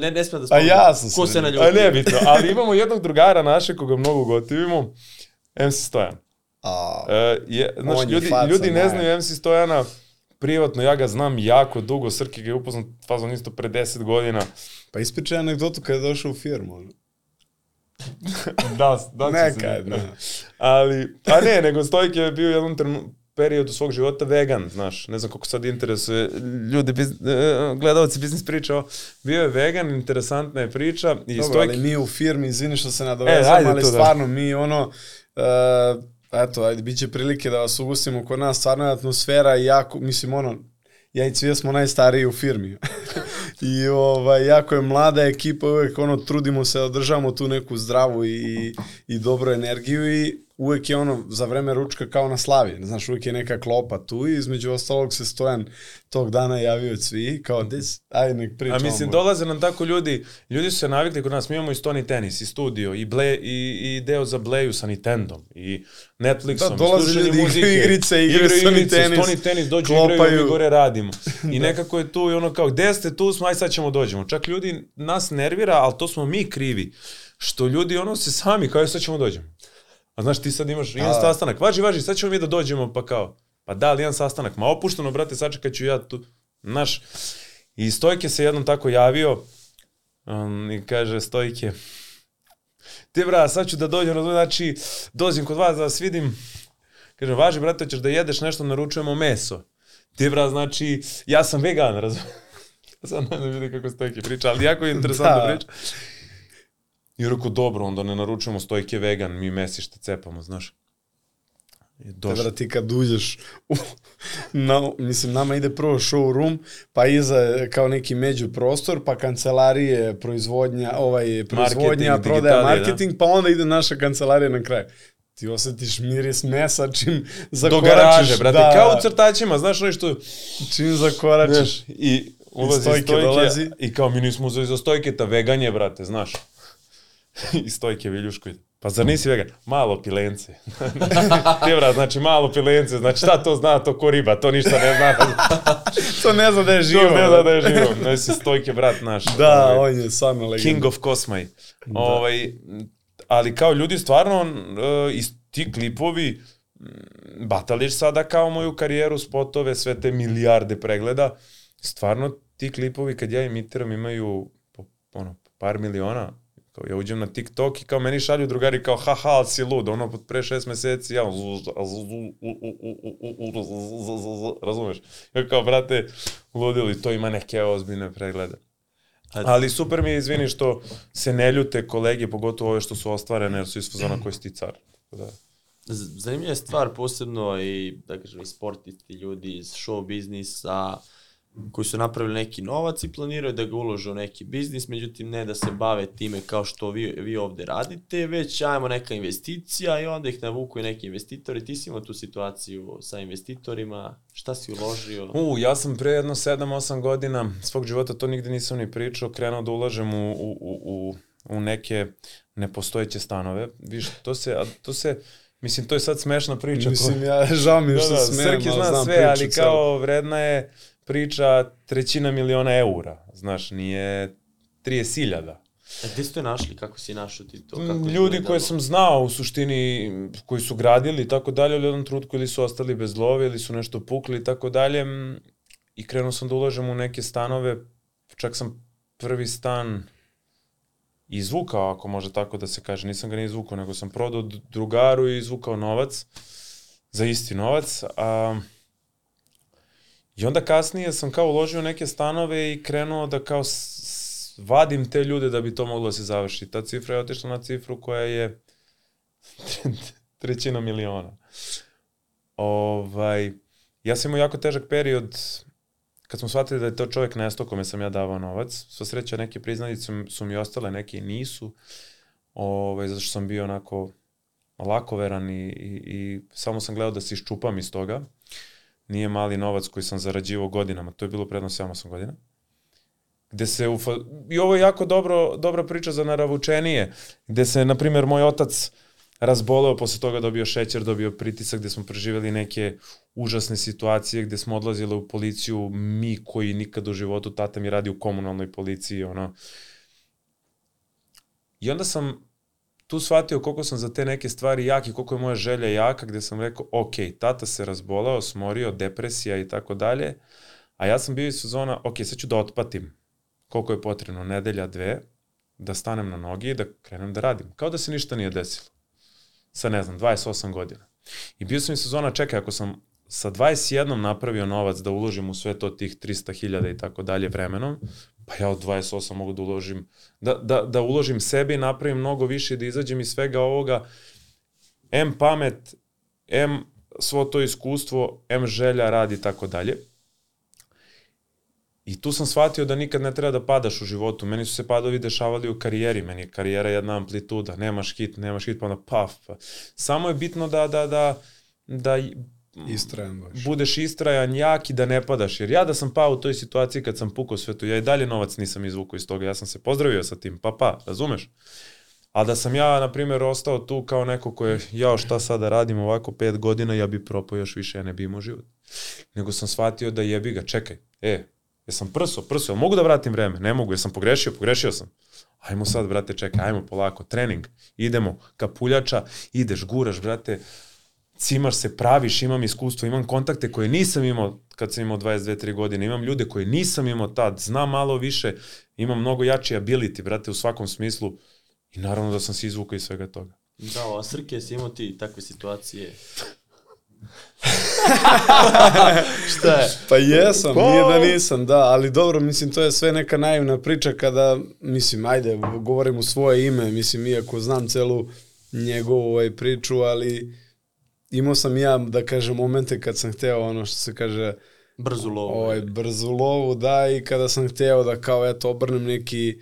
Не, не сме да спомнам. А јас сум. Ко се наљути? Не битно, али имамо едног другара наше кога многу готивимо. МС Стојан. А, е, значи, луѓе, луѓе не да. знаат МС Стојана Privatno, ja ga znam jako dugo, Srki ga je upoznat fazon isto pre 10 godina. pa ispričaj anegdotu kada je došao u firmu. da, da ću se njeti, da. Ali, a ne, nego Stojk je bio u jednom trenu, periodu svog života vegan, znaš, ne znam koliko sad interesuje ljudi, biz, e, gledalci biznis priča, bio je vegan, interesantna je priča i Dobro, Stojk, ali mi u firmi, izvini što se nadovezam, E, ali da. stvarno mi ono, uh, eto, ajde, bit će prilike da vas ugustimo kod nas, stvarno je atmosfera i jako, mislim, ono, ja i Cvija smo najstariji u firmi. I ovaj, jako je mlada ekipa, uvek ono, trudimo se da održavamo tu neku zdravu i, i dobru energiju i uvek je ono, za vreme ručka kao na slavi, znaš, uvek je neka klopa tu i između ostalog se Stojan tog dana javio Cvi, kao, des, ajde nek a pričamo. mislim, dolaze nam tako ljudi, ljudi su se navikli kod nas, mi imamo i Stony Tennis, i studio, i, ble, i, i deo za Bleju sa Nintendom, i Netflixom, Da, dolaze i slušanje ljudi, muzike, igraju igrice, igraju igraju Stony igrice, tenis, Stony Tennis, dođu igraju, klopaju. mi gore radimo. I nekako je tu i ono kao, gde ste, tu smo, aj sad ćemo dođemo. Čak ljudi nas nervira, ali to smo mi krivi. Što ljudi ono se sami, kao "E, sad ćemo dođemo. A znaš, ti sad imaš jedan Da. sastanak, važi, važi, sad ćemo mi da dođemo, pa kao, pa da, ali jedan sastanak, ma opušteno, brate, sačekat ću ja tu, znaš, i Stojke se jednom tako javio, um, i kaže Stojke, ti bra, sad ću da dođem, znači, dođem kod vas da vas vidim, kaže, važi, brate, ćeš da jedeš nešto, naručujemo meso. Ti bra, znači, ja sam vegan, razumiješ, sad ne vidi kako Stojke priča, ali jako je interesantna Da. priča. I rekao, dobro, onda ne naručujemo Stojke vegan, mi mesište cepamo, znaš. I došlo. Ti kad uđeš u, na, mislim, nama ide prvo showroom, pa iza kao neki među prostor, pa kancelarije, proizvodnja, ovaj, proizvodnja, Marketing, prodaja, marketing, pa onda ide naša kancelarija na kraju. Ti osetiš miris mesa čim Do zakoračiš. garaže, brate, da, kao u crtačima, znaš ono što... Čim zakoračiš. Znaš, i ulazi stojke stojke, dolazi. i kao mi nismo uzeli za stojke, ta vegan je, brate, znaš. I stojke Viljuško ide. Pa zar nisi vegan? Malo pilence. Ti brat, znači malo pilence, znači šta to zna, to ko riba, to ništa ne zna. to ne zna da je živo. to ne zna da je živo. Ne si stojke brat naš. Da, ovaj, on je stvarno legenda. King of Cosmaj. Da. Ovaj, ali kao ljudi stvarno, uh, iz ti klipovi, batališ sada kao moju karijeru, spotove, sve te milijarde pregleda, stvarno ti klipovi kad ja imitiram imaju ono, par miliona, kao ja uđem na TikTok i kao meni šalju drugari kao haha, ali si lud, ono pod pre šest meseci, ja razumeš, ja kao brate, ludili, to ima neke ozbiljne preglede. Ali super mi je, izvini, što se ne ljute kolege, pogotovo ove što su ostvarene, jer su iz fazona koji si ti car. Da. Zanimljiva je stvar, posebno i, da kažem, i sportisti, ljudi iz show biznisa, koji su napravili neki novac i planiraju da ga ulože u neki biznis, međutim ne da se bave time kao što vi, vi ovde radite, već ajmo neka investicija i onda ih navuku i neki investitori. Ti si imao tu situaciju sa investitorima, šta si uložio? U, ja sam pre jedno 7-8 godina svog života, to nigde nisam ni pričao, krenuo da ulažem u, u, u, u neke nepostojeće stanove. Viš, to se, a to se, Mislim, to je sad smešna priča. Mislim, ja, žao mi što da, da, smijem, Srki zna sve, ali kao vredna je priča trećina miliona eura, znaš, nije 30.000. A gde ste našli? Kako si našao ti to? Kako Ljudi koje sam znao u suštini, koji su gradili i tako dalje, ali u jednom trutku ili su ostali bez love ili su nešto pukli i tako dalje. I krenuo sam da ulažem u neke stanove, čak sam prvi stan izvukao, ako može tako da se kaže. Nisam ga ni izvukao, nego sam prodao drugaru i izvukao novac za isti novac. A, I onda kasnije sam kao uložio neke stanove i krenuo da kao vadim te ljude da bi to moglo da se završi. Ta cifra je otišla na cifru koja je trećina miliona. Ovaj, ja sam imao jako težak period kad smo shvatili da je to čovjek nesto kome sam ja davao novac. Sva sreća neke priznanice su, su mi ostale, neke nisu. Ovaj, zato što sam bio onako lakoveran i, i, i samo sam gledao da se iščupam iz toga nije mali novac koji sam zarađivao godinama, to je bilo predno 7-8 godina. Gde se, ufa... i ovo je jako dobro, dobra priča za naravučenije, gde se, na primjer, moj otac razboleo, posle toga dobio šećer, dobio pritisak, gde smo preživeli neke užasne situacije, gde smo odlazili u policiju, mi koji nikad u životu, tata mi radi u komunalnoj policiji, ono. I onda sam tu shvatio koliko sam za te neke stvari jak i koliko je moja želja jaka, gde sam rekao, ok, tata se razbolao, smorio, depresija i tako dalje, a ja sam bio iz sezona, ok, sad ću da otpatim koliko je potrebno, nedelja, dve, da stanem na noge i da krenem da radim. Kao da se ništa nije desilo. Sa, ne znam, 28 godina. I bio sam iz sezona, čekaj, ako sam sa 21 napravio novac da uložim u sve to tih 300.000 i tako dalje vremenom, pa ja od 28 mogu da uložim, da, da, da uložim sebe i napravim mnogo više da izađem iz svega ovoga, M pamet, M svo to iskustvo, M želja, radi i tako dalje. I tu sam shvatio da nikad ne treba da padaš u životu. Meni su se padovi dešavali u karijeri. Meni je karijera jedna amplituda. Nemaš hit, nemaš hit, pa onda paf. Pa. Samo je bitno da, da, da, da Istrajan baš. budeš istrajan, jak i da ne padaš. Jer ja da sam pao u toj situaciji kad sam pukao sve to, ja i dalje novac nisam izvukao iz toga. Ja sam se pozdravio sa tim, pa pa, razumeš? A da sam ja, na primjer, ostao tu kao neko ko je, jao šta sada radim ovako pet godina, ja bi propao još više, ja ne bi imao život. Nego sam shvatio da jebi ga, čekaj, e, jesam prso, prso, mogu da vratim vreme? Ne mogu, jesam pogrešio, pogrešio sam. Ajmo sad, brate, čekaj, ajmo polako, trening, idemo, kapuljača, ideš, guraš, brate, cimaš se, praviš, imam iskustvo, imam kontakte koje nisam imao kad sam imao 22-3 godine, imam ljude koje nisam imao tad, znam malo više, imam mnogo jači ability, brate, u svakom smislu i naravno da sam se izvukao iz svega toga. Da, a Srke, si imao ti takve situacije? Šta je? Pa jesam, pa... nije da nisam, da, ali dobro, mislim, to je sve neka naivna priča kada, mislim, ajde, govorim u svoje ime, mislim, iako znam celu njegovu ovaj, priču, ali imao sam ja, da kažem, momente kad sam hteo ono što se kaže... Brzu lovu. Ovaj, brzu lovu, da, i kada sam hteo da kao, eto, obrnem neki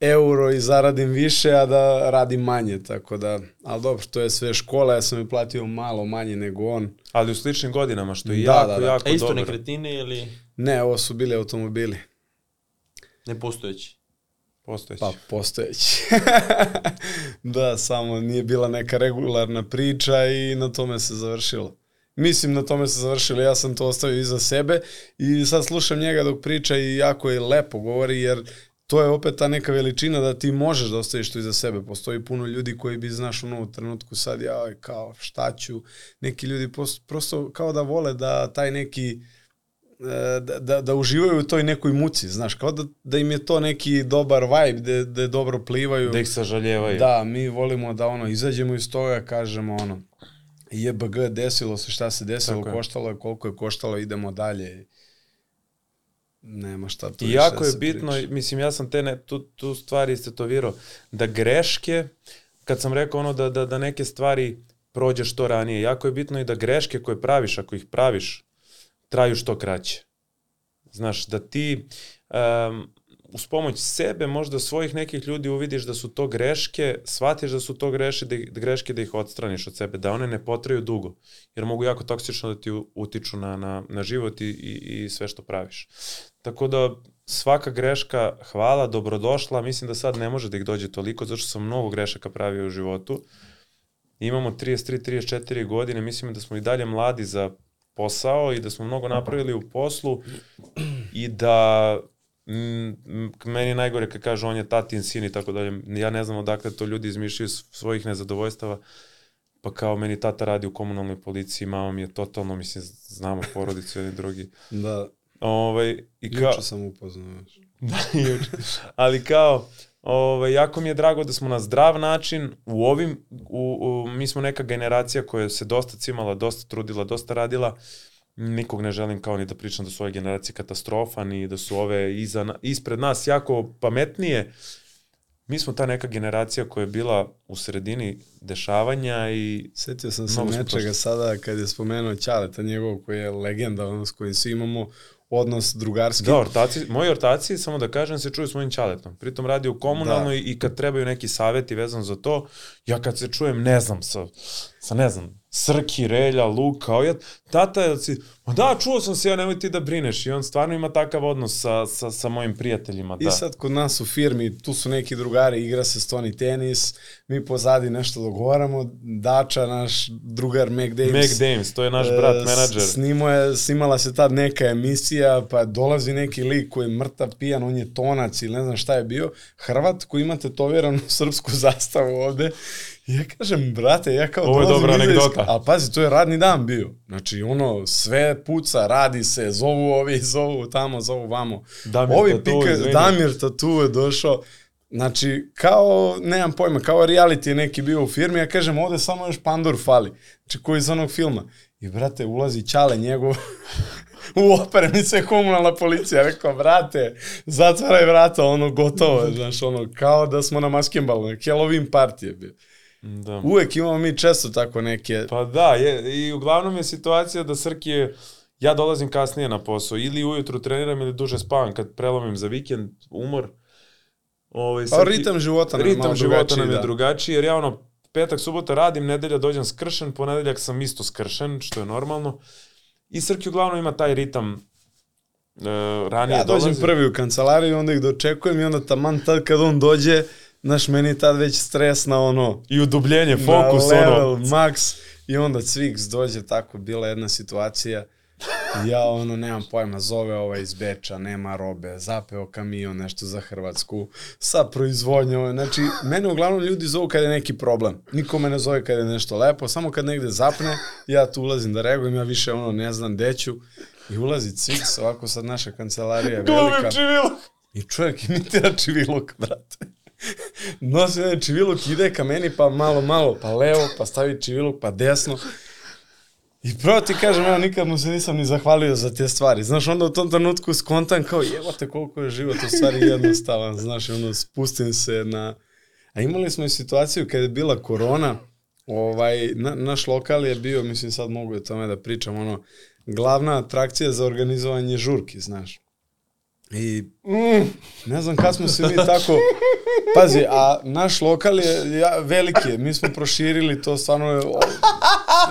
euro i zaradim više, a da radim manje, tako da, ali dobro, to je sve škola, ja sam mi platio malo manje nego on. Ali u sličnim godinama, što je da, jako, da, da. jako dobro. A isto dobro. nekretnine ili? Ne, ovo su bili automobili. Nepostojeći? Postojeći. Pa, postojeći. da, samo nije bila neka regularna priča i na tome se završilo. Mislim, na tome se završilo, ja sam to ostavio iza sebe i sad slušam njega dok priča i jako je lepo govori, jer to je opet ta neka veličina da ti možeš da ostaviš to iza sebe. Postoji puno ljudi koji bi, znaš, ono, u trenutku sad, ja, kao, šta ću, neki ljudi prosto, kao da vole da taj neki, da, da, da uživaju u toj nekoj muci, znaš, kao da, da im je to neki dobar vibe, da, da dobro plivaju. Da ih sažaljevaju. Da, mi volimo da ono, izađemo iz toga, kažemo ono, JBG desilo se šta se desilo, Tako koštalo je koliko je koštalo, idemo dalje. Nema šta tu I više jako da je bitno, priča. mislim, ja sam te ne, tu, tu stvari istetovirao, da greške, kad sam rekao ono da, da, da neke stvari prođe što ranije, jako je bitno i da greške koje praviš, ako ih praviš, traju što kraće. Znaš, da ti um, uz pomoć sebe, možda svojih nekih ljudi uvidiš da su to greške, shvatiš da su to greše, da, da greške da ih odstraniš od sebe, da one ne potraju dugo, jer mogu jako toksično da ti utiču na, na, na život i, i, i sve što praviš. Tako da svaka greška, hvala, dobrodošla, mislim da sad ne može da ih dođe toliko, zato što sam mnogo grešaka pravio u životu. Imamo 33-34 godine, mislim da smo i dalje mladi za posao i da smo mnogo napravili u poslu i da m, meni najgore kad kažu on je tatin sin i tako dalje. Ja ne znam odakle to ljudi izmišljaju svojih nezadovoljstava. Pa kao meni tata radi u komunalnoj policiji, mama mi je totalno, mislim, znamo porodicu jedni drugi. Da, Ovaj, i kao, juče sam upoznao. da, juče. Ali kao, ovaj, jako mi je drago da smo na zdrav način u ovim, u, u, mi smo neka generacija koja se dosta cimala, dosta trudila, dosta radila, nikog ne želim kao ni da pričam da su ove generacije katastrofa, ni da su ove iza, ispred nas jako pametnije. Mi smo ta neka generacija koja je bila u sredini dešavanja i Setio sam se nečega prošli. sada kad je spomenuo Ćaleta njegov koji je legenda, ono s kojim svi imamo odnos drugarski. Da, ortaci, moji ortaci, samo da kažem, se čuju s mojim čaletom. Pritom radi u komunalnoj da. i kad trebaju neki saveti vezan za to, ja kad se čujem, ne znam, sa, sa ne znam, Srki, Relja, Luka, ojad, tata je, si, ma da, čuo sam se, ja nemoj ti da brineš. I on stvarno ima takav odnos sa, sa, sa mojim prijateljima. Da. I sad kod nas u firmi, tu su neki drugari, igra se stoni tenis, mi pozadi nešto dogovaramo, Dača, naš drugar Mac Davis. Meg Dames, to je naš brat, e, menadžer. Snimo je, snimala se tad neka emisija, pa dolazi neki lik koji je mrtav pijan, on je tonac ili ne znam šta je bio, Hrvat koji ima tetoviranu srpsku zastavu ovde. Ja kažem, brate, ja kao Ovo je dobra anegdota. Ali pazi, to je radni dan bio. Znači, ono, sve puca, radi se, zovu ovi, zovu tamo, zovu vamo. Damir ovi Tatu, pika, izvini. Damir Tatu je došao. Znači, kao, nemam pojma, kao reality je neki bio u firmi, ja kažem, ovde samo još Pandur fali. Znači, koji iz onog filma. I, brate, ulazi Ćale njegov u operenice komunalna policija. Rekao, brate, zatvaraj vrata, ono, gotovo je, znaš, ono, kao da smo na maskembalu, Halloween party je bio. Da. Uvek imamo mi često tako neke... Pa da, je, i uglavnom je situacija da Srki ja dolazim kasnije na posao, ili ujutru treniram ili duže spavam kad prelomim za vikend, umor. Ovaj, Pa ritam života nam je ritam života nam je da. drugačiji, jer ja ono, petak, subota radim, nedelja dođem skršen, ponedeljak sam isto skršen, što je normalno. I Srki uglavnom ima taj ritam uh, ranije Ja dođem dolazi. prvi u kancelariju, onda ih dočekujem i onda taman tad kad on dođe, znaš, meni je tad već stres na ono, I udubljenje, fokus, na level, ono. max, i onda Cviks dođe, tako, bila jedna situacija, ja ono, nemam pojma, zove ovaj iz Beča, nema robe, zapeo kamion, nešto za Hrvatsku, sa proizvodnjom, znači, mene uglavnom ljudi zovu kad je neki problem, niko me ne zove kad je nešto lepo, samo kad negde zapne, ja tu ulazim da reagujem, ja više ono ne znam gde ću, i ulazi Cviks, ovako sad naša kancelarija je velika. I čovjek imitira čiviluk, brate. Nosi čiviluk, ide ka meni, pa malo, malo, pa levo, pa stavi čiviluk, pa desno. I pravo ti kažem, evo, nikad mu se nisam ni zahvalio za te stvari. Znaš, onda u tom trenutku skontam kao, jebote, koliko je život u stvari jednostavan. Znaš, ono, spustim se na... A imali smo i situaciju kada je bila korona, ovaj, na, naš lokal je bio, mislim sad mogu o tome da pričam, ono, glavna atrakcija za organizovanje žurki, znaš. I ne znam kad smo se mi tako... Pazi, a naš lokal je ja, veliki je. Mi smo proširili to stvarno je o-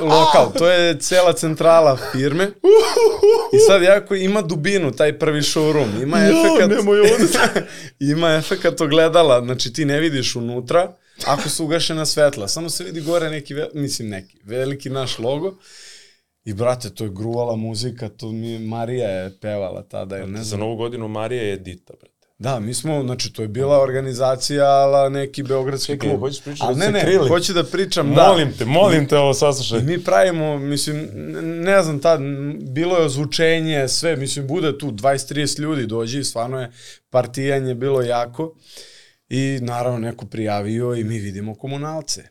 lokal. To je cela centrala firme. I sad jako ima dubinu, taj prvi showroom. Ima efekat... ima efekat ogledala. Znači ti ne vidiš unutra ako su ugašena svetla. Samo se vidi gore neki, ve- mislim neki, veliki naš logo. I brate, to je gruvala muzika, to mi Marija je pevala tada, ne Za znam. novu godinu Marija je Dita, brate. Da, mi smo, znači to je bila organizacija ala neki beogradski Čekaj, klub. hoćeš pričati Ali da ne, ne, krili? hoću da pričam, da. Molim te, molim te ovo saslušaj. mi pravimo, mislim, ne znam, tad bilo je ozvučenje, sve, mislim, bude tu 20-30 ljudi dođi, stvarno je partijanje bilo jako. I naravno neko prijavio i mi vidimo komunalce.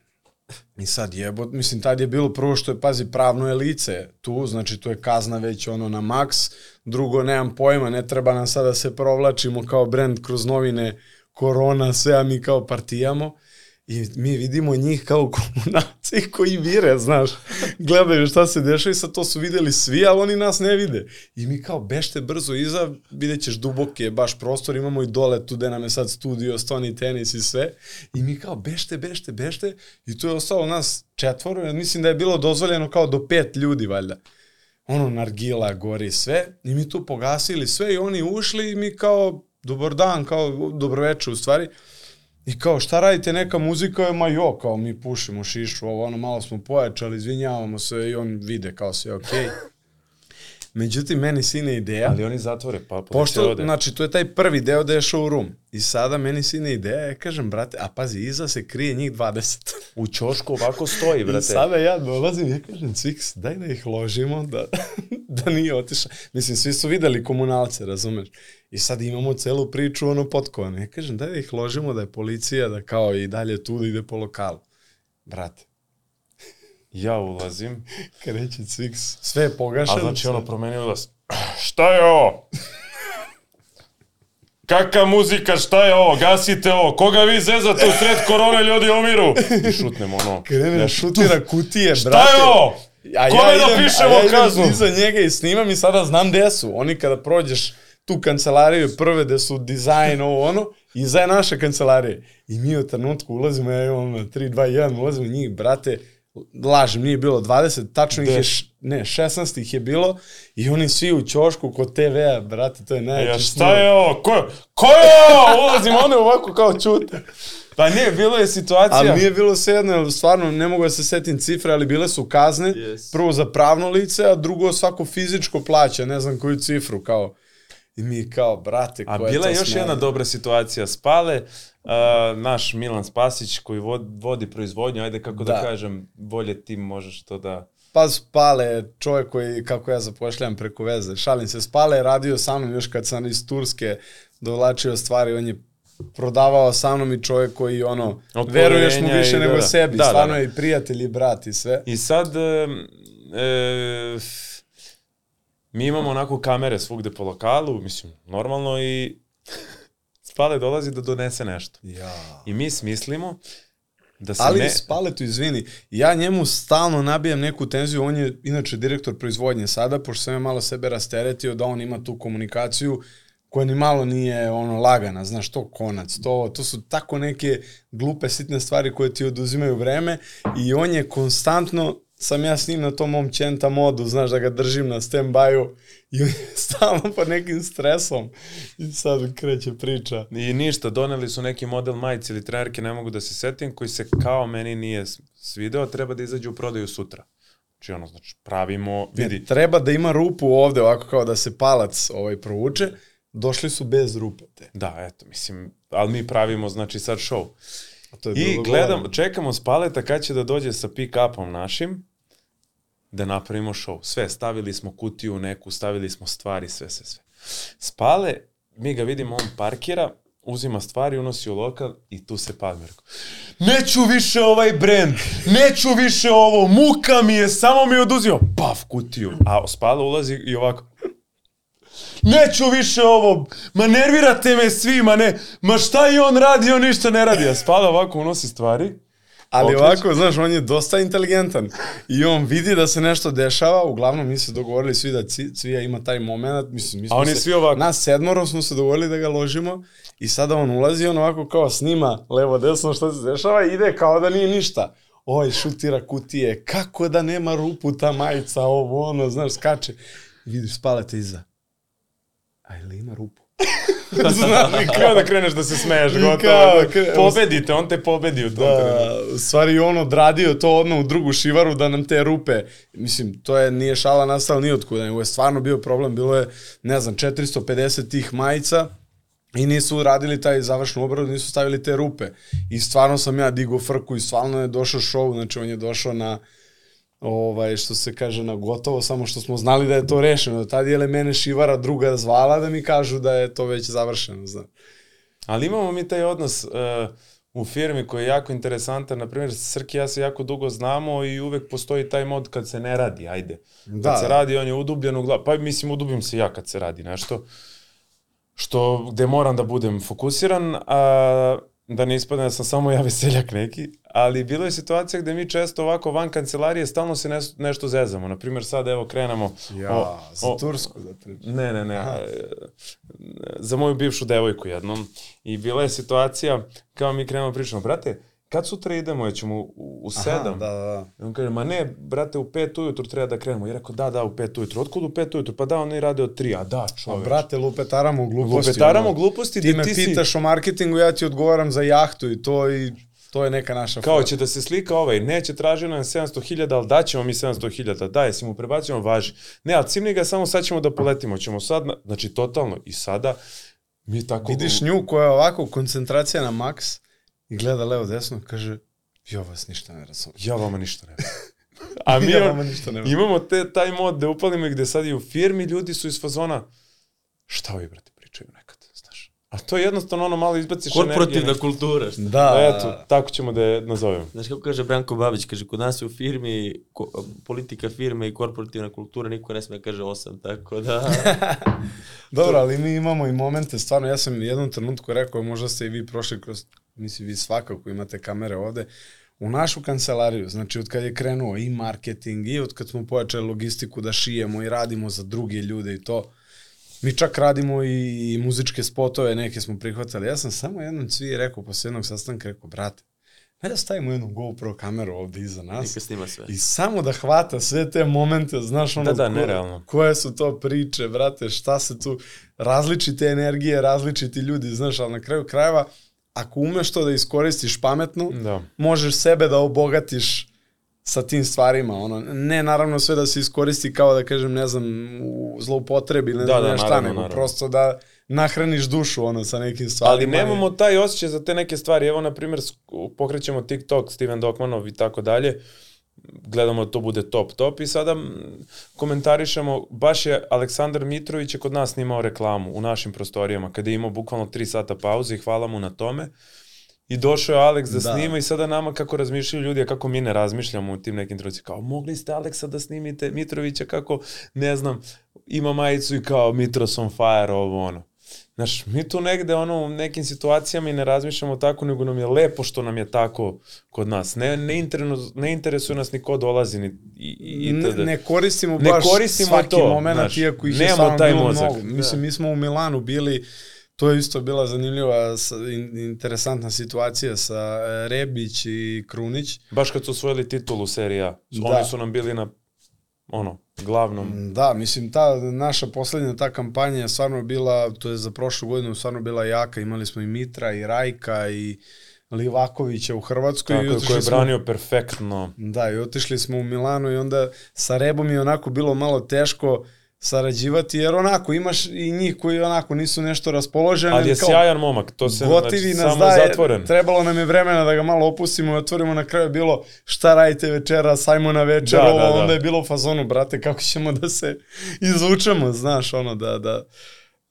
I sad jebo, mislim, tad je bilo prvo što je, pazi, pravno je lice tu, znači tu je kazna već ono na maks, drugo, nemam pojma, ne treba nam sada da se provlačimo kao brend kroz novine korona, sve, a mi kao partijamo. I mi vidimo njih kao komunalci koji vire, znaš, gledaju šta se dešava i sad to su videli svi, ali oni nas ne vide. I mi kao bešte brzo iza, vidjet ćeš duboki je baš prostor, imamo i dole tu gde nam je sad studio, stoni tenis i sve. I mi kao bešte, bešte, bešte i tu je ostalo nas četvoro, mislim da je bilo dozvoljeno kao do pet ljudi valjda. Ono, nargila, gori sve. I mi tu pogasili sve i oni ušli i mi kao, dobar dan, kao, dobroveče u stvari. I kao, šta radite, neka muzika, ma jo, kao mi pušimo šišu, ovo ono, malo smo pojačali, izvinjavamo se i on vide kao sve okej. Međutim, meni sine ideja, Ali oni zatvore, pa pošto, ode. znači, to je taj prvi deo da je showroom. I sada meni sine ideja, ja kažem, brate, a pazi, iza se krije njih 20. U ćošku ovako stoji, I brate. sada ja dolazim i ja kažem, Cviks, daj da ih ložimo, da, da nije otišao. Mislim, svi su videli komunalce, razumeš? I sad imamo celu priču, ono, potkovano. Ja kažem, daj da ih ložimo, da je policija, da kao i dalje tu da ide po lokalu. Brate, Ja ulazim, kreće Cviks, sve je pogašeno. a znači ono promenio glas. Šta je ovo? Kakva muzika, šta je ovo? Gasite ovo. Koga vi zezate u sred korone, ljudi umiru? I šutnemo ono. Krene da Ja, šutira kutije, Šta brate. je ovo? A Kome da idem- pišemo a ja kaznu? iza njega i snimam i sada znam gde su. Oni kada prođeš tu kancelariju prve gde su dizajn, ovo ono, iza je naša kancelarija. I mi u trenutku ulazimo, ja imam 3, 2, 1, ulazimo njih, brate, lažem, nije bilo 20, tačno ih je, ne, 16 ih je bilo i oni svi u ćošku kod TV-a, brate, to je najveće. Ja, šta je ovo? Ko, ko je ovo? Ulazim, one ovako kao čute. Pa ne, bilo je situacija. Ali nije bilo svejedno, jer stvarno ne mogu da se setim cifre, ali bile su kazne, Yes. prvo za pravno lice, a drugo svako fizičko plaća, ne znam koju cifru, kao. I mi kao, brate, A ko je bila to je još smelo? jedna dobra situacija. Spale, uh, naš Milan Spasić koji vodi, proizvodnju, ajde kako da. Da. kažem, bolje ti možeš to da... Pa Spale je čovjek koji, kako ja zapošljam preko veze, šalim se, Spale je radio sa mnom još kad sam iz Turske dovlačio stvari, on je prodavao sa mnom i čovjek koji ono, Od veruješ mu više i da, nego da. sebi, Da, da, stvarno da. je i prijatelj i brat i sve. I sad, e, e, mi imamo onako kamere svugde po lokalu, mislim, normalno i Spale dolazi da donese nešto. Ja. I mi smislimo da se Ali ne... Spaletu, izvini, ja njemu stalno nabijam neku tenziju, on je inače direktor proizvodnje sada, pošto sam ja malo sebe rasteretio da on ima tu komunikaciju koja ni malo nije ono lagana, znaš, to konac, to, to su tako neke glupe sitne stvari koje ti oduzimaju vreme i on je konstantno, sam ja s njim na tom mom čenta modu, znaš, da ga držim na stand-by-u i on je stalno pod nekim stresom i sad kreće priča. I ništa, doneli su neki model majice ili trenerke, ne mogu da se setim, koji se kao meni nije svideo, treba da izađe u prodaju sutra. Znači ono, znači pravimo, vidi, Ne, treba da ima rupu ovde, ovako kao da se palac ovaj provuče. Došli su bez rupe te. da, eto, mislim, ali mi pravimo, znači sad show. A to je I gledam, gore. čekamo spaleta kad će da dođe sa pick-upom našim, da napravimo show. Sve, stavili smo kutiju neku, stavili smo stvari, sve, sve, sve. Spale, mi ga vidimo, on parkira, uzima stvari, unosi u lokal i tu se. Rekao, Neću više ovaj brend, neću više ovo, muka mi je, samo mi je oduzio, paf, kutiju. A Spale ulazi i ovako, neću više ovo, ma nervirate me svi, ma ne, ma šta i on radi, on ništa ne radi. A Spale ovako unosi stvari Ali ovako, znaš, on je dosta inteligentan i on vidi da se nešto dešava, uglavnom mi se dogovorili svi da Cvija ima taj moment, mislim, mi smo oni se, svi ovako. nas sedmoro smo se dogovorili da ga ložimo i sada on ulazi, on ovako kao snima levo desno što se dešava i ide kao da nije ništa. Oj, šutira kutije, kako da nema rupu ta majica, ovo ono, znaš, skače. Vidiš, spalete iza. A ili ima rupu? Znaš, I kao da kreneš da se smeješ, gotovo. kao, da kre- pobedite, on te pobedi u tom trenutku. Da, u stvari on odradio to odmah u drugu šivaru da nam te rupe, mislim, to je, nije šala nastala ni otkuda, nego je stvarno bio problem, bilo je, ne znam, 450 tih majica i nisu radili taj završnu obradu, nisu stavili te rupe. I stvarno sam ja digao frku i stvarno je došao show, znači on je došao na, ovaj, što se kaže, na gotovo, samo što smo znali da je to rešeno. Tad je mene šivara druga zvala da mi kažu da je to već završeno, znaš. Ali imamo mi taj odnos uh, u firmi koji je jako interesantan. Na primjer, Srki ja se jako dugo znamo i uvek postoji taj mod kad se ne radi, ajde. Kad Da. se radi, on je udubljen u glavu. Pa mislim, udubim se ja kad se radi nešto. Što, gde moram da budem fokusiran, a da ne ispadne da sam samo ja veseljak neki, ali bilo je situacija gde mi često ovako van kancelarije stalno se nes, nešto zezamo. Na primjer, sad evo krenemo... Ja, o- za o- Tursku da pričam. Ne, ne, ne. e, Za moju bivšu devojku jednom. I bila je situacija, kao mi krenemo pričamo, brate, kad sutra idemo, je ćemo u, u sedam? Da, da, da. I on kaže, ma ne, brate, u pet ujutru treba da krenemo. I rekao, da, da, u pet ujutru. Otkud u pet ujutru? Pa da, oni rade od tri. A da, A čoveč. brate, lupetaramo gluposti. Lupetaramo ono. gluposti Ti da me ti si... pitaš o marketingu, ja ti odgovaram za jahtu i to i to je neka naša Kao će da se slika ovaj, neće traži nam 700.000, ali daćemo mi 700.000, da, jesi mu prebacimo, važi. Ne, ali cimni ga, samo sad ćemo da poletimo, ćemo sad, na, znači totalno, i sada mi tako... Vidiš nju koja je ovako koncentracija na maks i gleda levo desno, kaže, jo vas ništa ne razumem. Ja vama ništa ne znam. A mi Ja on- vama ništa ne razumem. imamo te, taj mod da upalimo i gde sad i u firmi ljudi su iz fazona šta ovi brate pričaju znaš. A to je jednostavno ono malo izbaciš Korporativna energije. kultura. Šta? Da, Da, eto, tako ćemo da je nazovemo. Znaš kako kaže Branko Babić, kaže kod nas je u firmi ko, politika firme i korporativna kultura, niko ne sme da kaže osam, tako da... Dobro, ali mi imamo i momente, stvarno, ja sam u jednom trenutku rekao, možda ste i vi prošli kroz, mislim, vi svakako imate kamere ovde, u našu kancelariju, znači od kad je krenuo i marketing i od kad smo pojačali logistiku da šijemo i radimo za druge ljude i to, mi čak radimo i, muzičke spotove, neke smo prihvatali. Ja sam samo jednom cvi rekao, posle jednog sastanka, rekao, brate, Hajde da stavimo jednu GoPro kameru ovde iza nas. Neka snima sve. I samo da hvata sve te momente, znaš ono, Da, da, nerealno. koje su to priče, brate, šta se tu, različite energije, različiti ljudi, znaš, ali na kraju krajeva, ako umeš to da iskoristiš pametno, Da. možeš sebe da obogatiš sa tim stvarima, ono, ne naravno sve da se iskoristi kao da kažem, ne znam, u zloupotrebi, ne Da, znam da, šta, naravno, nego naravno. prosto da nahraniš dušu, ono, sa nekim stvarima. Ali nemamo taj osjećaj za te neke stvari. Evo, na primjer, pokrećemo TikTok, Steven Dokmanov i tako dalje. Gledamo da to bude top, top i sada komentarišemo, baš je Aleksandar Mitrović je kod nas snimao reklamu u našim prostorijama, kada je imao bukvalno 3 sata pauze i hvala mu na tome. I došao je Aleks da, Da. snima i sada nama kako razmišljaju ljudi, a kako mi ne razmišljamo u tim nekim trenucima. Kao, mogli ste Aleksa da snimite, Mitrovića kako, ne znam, ima majicu i kao Mitros on fire, ovo ono. Znaš, mi tu negde ono, u nekim situacijama i ne razmišljamo tako, nego nam je lepo što nam je tako kod nas. Ne, ne, interesuje, ne interesuje nas ni ko dolazi, ni, i, i, ne, ne koristimo Ne baš koristimo svaki to, moment, znaš, iako ih je stvarno taj bilo mozak. mnogo. Mislim, mi smo u Milanu bili, to je isto bila zanimljiva, interesantna situacija sa e, Rebić i Krunić. Baš kad su osvojili titulu serija, Da. oni su nam bili na ono, glavnom. Da, mislim, ta naša poslednja ta kampanja je stvarno bila, to je za prošlu godinu stvarno bila jaka. Imali smo i Mitra, i Rajka, i Livakovića u Hrvatskoj. Tako i je, otišli koji je smo- branio perfektno. Da, i otišli smo u Milano i onda sa Rebom je onako bilo malo teško sarađivati, jer onako imaš i njih koji onako nisu nešto raspoloženi. Ali je kao sjajan momak, to se Gotivi znači, nas samo daje, zatvoren. trebalo nam je vremena da ga malo opustimo i otvorimo na kraju je bilo šta radite večera, Sajmona večer, Da, ovo, da, da. onda je bilo u fazonu, brate, kako ćemo da se izvučemo, znaš, ono, da, da,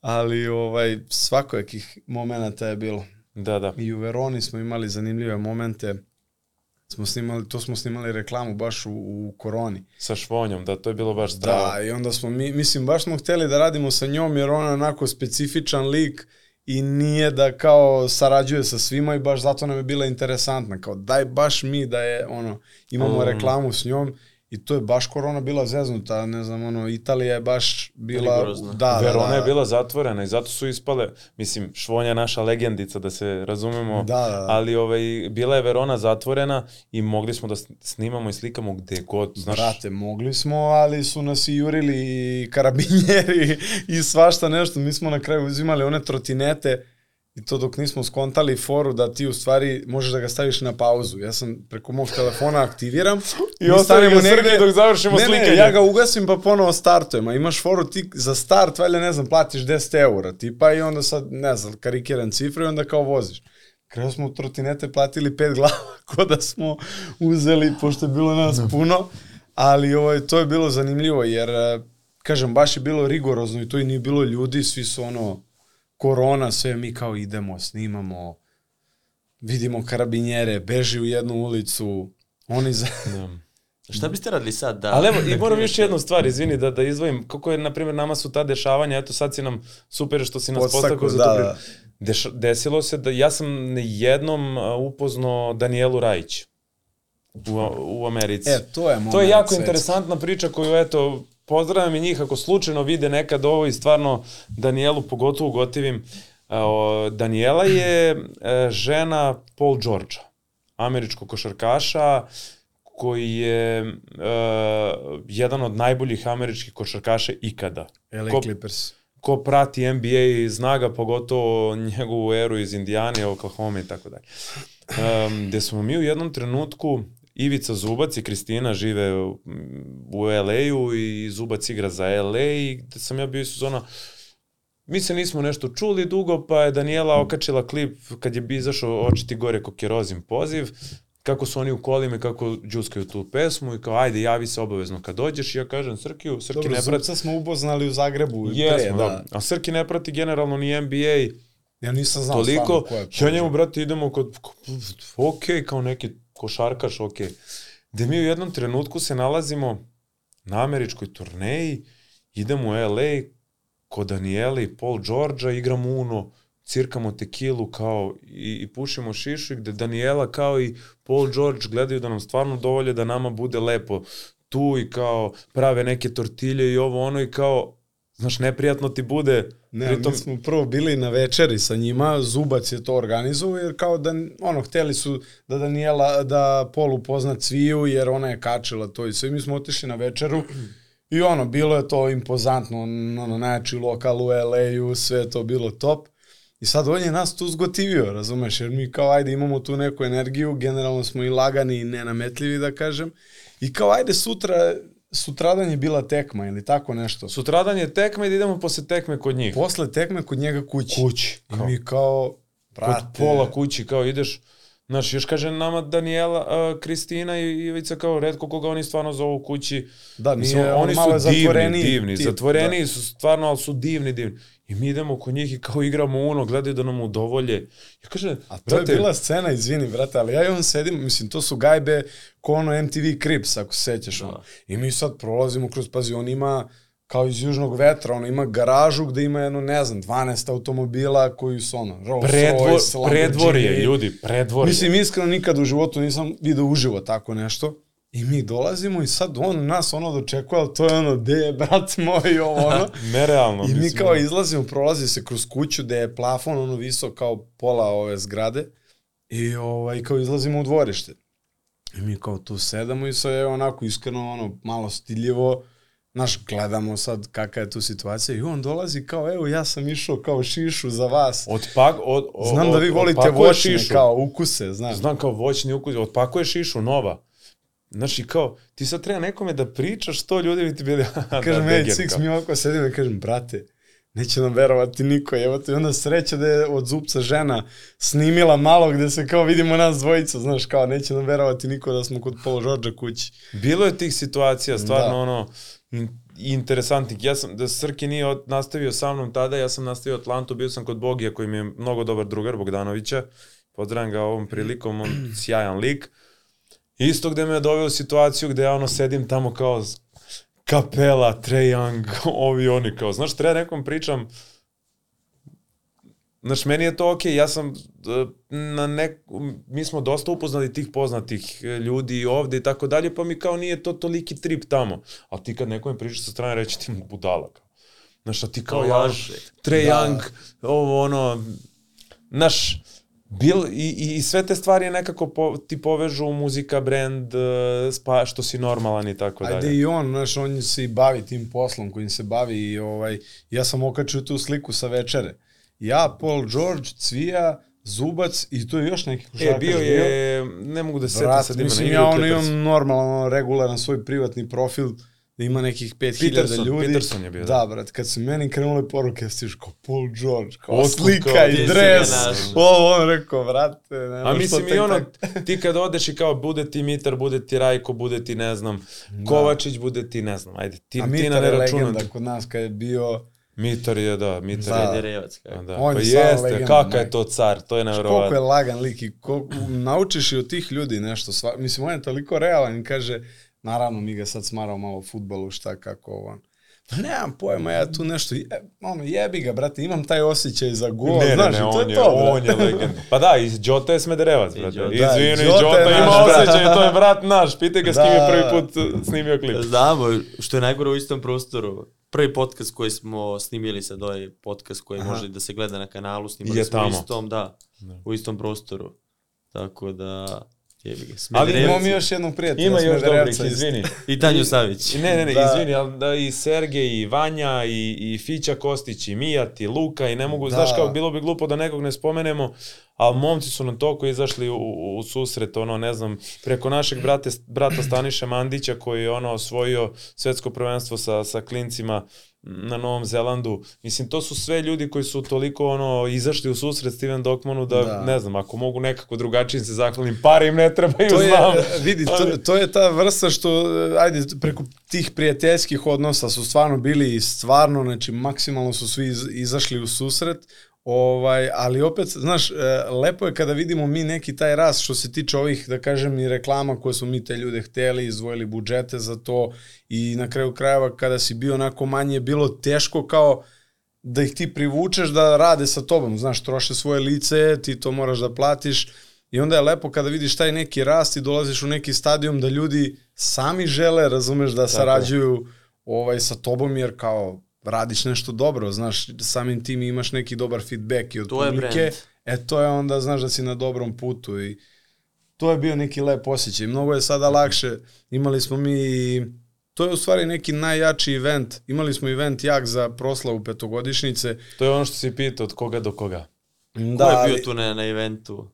ali ovaj, svakojakih momenata je bilo. Da, da. I u Veroni smo imali zanimljive momente, smo snimali, to smo snimali reklamu baš u, u koroni. Sa švonjom, da, to je bilo baš zdravo. Da, i onda smo mi, mislim, baš smo hteli da radimo sa njom jer ona je onako specifičan lik i nije da kao sarađuje sa svima i baš zato nam je bila interesantna. Kao daj baš mi da je ono, imamo Um. reklamu s njom i to je baš korona bila zeznuta, ne znam, ono, Italija je baš bila... Rigorozna. Da, Verona da, da. je bila zatvorena i zato su ispale, mislim, Švonja je naša legendica, da se razumemo, Da, da, da. ali ovaj, bila je Verona zatvorena i mogli smo da snimamo i slikamo gde god, znaš, Brate, mogli smo, ali su nas i jurili i karabinjeri i svašta nešto. Mi smo na kraju uzimali one trotinete i to dok nismo skontali foru da ti u stvari možeš da ga staviš na pauzu. Ja sam preko mog telefona aktiviram I mi ostavi stanemo ga Srki dok završimo ne, slikanje. Ne, ja ga ugasim pa ponovo startujem, a imaš foru ti za start, valjda ne znam, platiš 10 eura tipa i onda sad, ne znam, karikiran cifru i onda kao voziš. Kreo smo trotinete platili pet glava, ko da smo uzeli, pošto je bilo nas puno, ali ovaj, to je bilo zanimljivo, jer, eh, kažem, baš je bilo rigorozno i to i nije bilo ljudi, svi su ono, korona, sve mi kao idemo, snimamo, vidimo karabinjere, beži u jednu ulicu, oni za... Da. Šta biste radili sad da... Ali evo, i moram još jednu stvar, izvini, da, da izdvojim, kako je, na primjer, nama su ta dešavanja, eto sad si nam, super što si nas postakao za da, to. da. Deš, desilo se da ja sam jednom upoznao Danielu Rajić u, u Americi. E, to je moment. To je jako svetski. interesantna priča koju, eto, pozdravljam i njih ako slučajno vide nekad ovo i stvarno Danielu pogotovo gotivim. Daniela je e, žena Paul George'a, američkog košarkaša koji je e, jedan od najboljih američkih košarkaša ikada. LA Ko- Clippers. Ko prati NBA zna ga pogotovo njegovu eru iz Indijane, Oklahoma i tako dalje. Um, gde smo mi u jednom trenutku Ivica Zubac i Kristina žive u, u LA-u i Zubac igra za LA i gde sam ja bio iz sezona Mi se nismo nešto čuli dugo, pa je Daniela okačila klip kad je bi izašao Očiti gore kokjerozim poziv, kako su oni u kolima i kako džuskaju tu pesmu i kao ajde javi se obavezno kad dođeš i ja kažem Srkiju, Srki Dobro, ne prati Zubca smo upoznali u Zagrebu Jesmo, da. da. A Srki ne prati generalno ni NBA Ja nisam znao toliko. ko je Ja njemu, brate, idemo kod, ok, kao neki košarkaš, ok. Gde mi u jednom trenutku se nalazimo na američkoj turneji, idemo u LA, kod Daniela i Paul George'a, igramo Uno, cirkamo tekilu kao i, i pušimo šišu i gde Daniela kao i Paul George gledaju da nam stvarno dovolje da nama bude lepo tu i kao prave neke tortilje i ovo ono i kao znaš neprijatno ti bude Ne, pritom mi smo prvo bili na večeri sa njima, Zubac je to organizovao, jer kao da, ono, hteli su da Daniela, da Pol upozna Cviju, jer ona je kačila to i sve. Mi smo otišli na večeru i ono, bilo je to impozantno, ono, najjači lokal u LA-u, sve to bilo top. I sad on je nas tu zgotivio, razumeš, jer mi kao ajde imamo tu neku energiju, generalno smo i lagani i nenametljivi da kažem. I kao ajde sutra, sutradan je bila tekma ili tako nešto. Sutradan je tekma i da idemo posle tekme kod njih. Posle tekme kod njega kući. kući. I mi kao, Kod brate, pola kući, kao ideš, znaš, još kaže nama Daniela, uh, Kristina i Ivica kao redko koga oni stvarno zovu kući. Da, nije, on oni malo su divni, zatvoreniji divni, tip, zatvoreni su stvarno, ali su divni, divni. I mi idemo kod njih i kao igramo uno, gledaju da nam udovolje. Ja kažem, A to je bila scena, izvini, brate, ali ja i on sedim, mislim, to su gajbe ko ono MTV Crips, ako se sećaš. ono. I mi sad prolazimo kroz, pazi, on ima kao iz južnog vetra, on ima garažu gde ima jedno, ne znam, 12 automobila koji su ono, Rolls predvor, Royce, Lamborghini. predvorje, ljudi, predvorje. Mislim, iskreno nikad u životu nisam video uživo tako nešto. I mi dolazimo i sad on nas ono dočekuje, ali to je ono, de je brat moj, ovo ono. Nerealno. I mi mislim, kao izlazimo, prolazi se kroz kuću gde je plafon ono visok kao pola ove zgrade i ovaj, kao izlazimo u dvorište. I mi kao tu sedamo i sve je onako iskreno ono malo stiljivo, Znaš, gledamo sad kakva je tu situacija i on dolazi kao, evo, ja sam išao kao šišu za vas. Otpak, od, od, Znam da vi volite voćne, kao ukuse, znaš. Znam kao voćni ukus, otpakuje šišu nova. Znaš i kao, ti sad treba nekome da pričaš to, ljudi bi ti bili... Kažem, da, ej, Six, mi ovako sedim i kažem, brate, neće nam verovati niko, evo te, onda sreća da je od zupca žena snimila malo gde se kao vidimo nas dvojica, znaš, kao neće nam verovati niko da smo kod Paul George'a kući. Bilo je tih situacija, stvarno Da. ono, in, interesantnih. Ja sam, da Srki nije od, nastavio sa mnom tada, ja sam nastavio Atlantu, bio sam kod Bogija koji mi je mnogo dobar drugar Bogdanovića. Pozdravljam ga ovom prilikom, on sjajan lik. Isto gde me je doveo u situaciju gde ja ono sedim tamo kao kapela, Trae Young, ovi oni kao, znaš, treba nekom pričam Znaš, meni je to okej, ja sam e, na nek, mi smo dosta upoznali tih poznatih e, ljudi ovde i tako dalje, pa mi kao nije to toliki trip tamo. Ali ti kad nekome pričaš sa strane, reći ti mu budala. Kao. Znaš, a ti kao To ja. Trae Da. Young, ovo ono, znaš, bil, i, i, sve te stvari nekako po, ti povežu muzika, brand, e, spa, što si normalan i tako Ajde dalje. i on, znaš, on se i bavi tim poslom kojim se bavi i ovaj, ja sam okačio tu sliku sa večere. Ja, Paul George, Cvija, Zubac i tu je još neki košarkaš. E, bio je, ne mogu da se setim sad ima mislim, ja ono imam normalno, regularan svoj privatni profil, da ima nekih 5000 Peterson, ljudi. Peterson je bio, Da, da. brat, kad su meni krenule poruke, stiš kao Paul George, kao Otkud slika kao, i dres. Ovo, on rekao, brate, ne A mislim i ono, ti kad odeš i kao bude ti Mitar, bude ti Rajko, bude ti ne znam, Kovačić, bude ti ne znam, ajde, ti, A ti Mitar na legenda kod nas kad je bio... Mitar je, da, Mitar Da. je. Kako. Da, On pa je jeste, legenda, kakav je to car, to je Koliko je nevjerovatno. lagan lik i koliko, naučiš i od tih ljudi nešto. Sva, mislim, on je toliko realan i kaže, naravno mi ga sad smarao malo u futbolu, šta, kako ovo. on. Pa nemam pojma, ja tu nešto, je, ono, jebi ga, brate, imam taj osjećaj za gol, Ne, ne, znaš, ne, i to on je je, to, on je legenda. Pa da, iz Đota je Smederevac, brate. Đota. Da, Izvini, Đota je Đota ima naš brat. osjećaj, to je brat naš. Pitaj ga s kim je Da. prvi put snimio klip. Znamo, što je najgore u istom prostoru. Prvi podcast koji smo snimili sad, ovaj podcast koji Aha. može da se gleda na kanalu, snimili Je smo u tamo. istom, da, u istom prostoru. Tako da, Ali. Imamo mi još jednog prijatelja. Ima još dobrih, izvini. I Tanju Savić. Ne, ne, ne, Da. izvini, ali da i Sergej, i Vanja, i, i Fića Kostić, i Mijat, i Luka, i ne mogu, Da. znaš kao, bilo bi glupo da nekog ne spomenemo, ali momci su nam toliko izašli u, u, u susret, ono, ne znam, preko našeg brate, brata Staniše Mandića, koji je ono osvojio svetsko prvenstvo sa, sa klincima na Novom Zelandu. Mislim, to su sve ljudi koji su toliko ono izašli u susret Steven Dokmanu da, Da. ne znam, ako mogu nekako drugačije se zahvalim, pare im ne trebaju, to je, znam. vidi, to, to je ta vrsta što, ajde, preko tih prijateljskih odnosa su stvarno bili i stvarno, znači, maksimalno su svi iz, izašli u susret, ovaj, ali opet, znaš, e, lepo je kada vidimo mi neki taj rast što se tiče ovih, da kažem, i reklama koje smo mi te ljude hteli, izdvojili budžete za to i na kraju krajeva kada si bio onako manje, je bilo teško kao da ih ti privučeš da rade sa tobom, znaš, troše svoje lice, ti to moraš da platiš i onda je lepo kada vidiš taj neki rast i dolaziš u neki stadijum da ljudi sami žele, razumeš, da sarađuju ovaj, sa tobom jer kao radiš nešto dobro, znaš, samim tim imaš neki dobar feedback i od To je publike, brand. e to je onda, znaš, da si na dobrom putu i to je bio neki lep osjećaj. Mnogo je sada lakše, imali smo mi i to je u stvari neki najjači event. Imali smo event jak za proslavu petogodišnjice. To je ono što si pitao od koga do koga. Da, Ko je bio tu na, na eventu?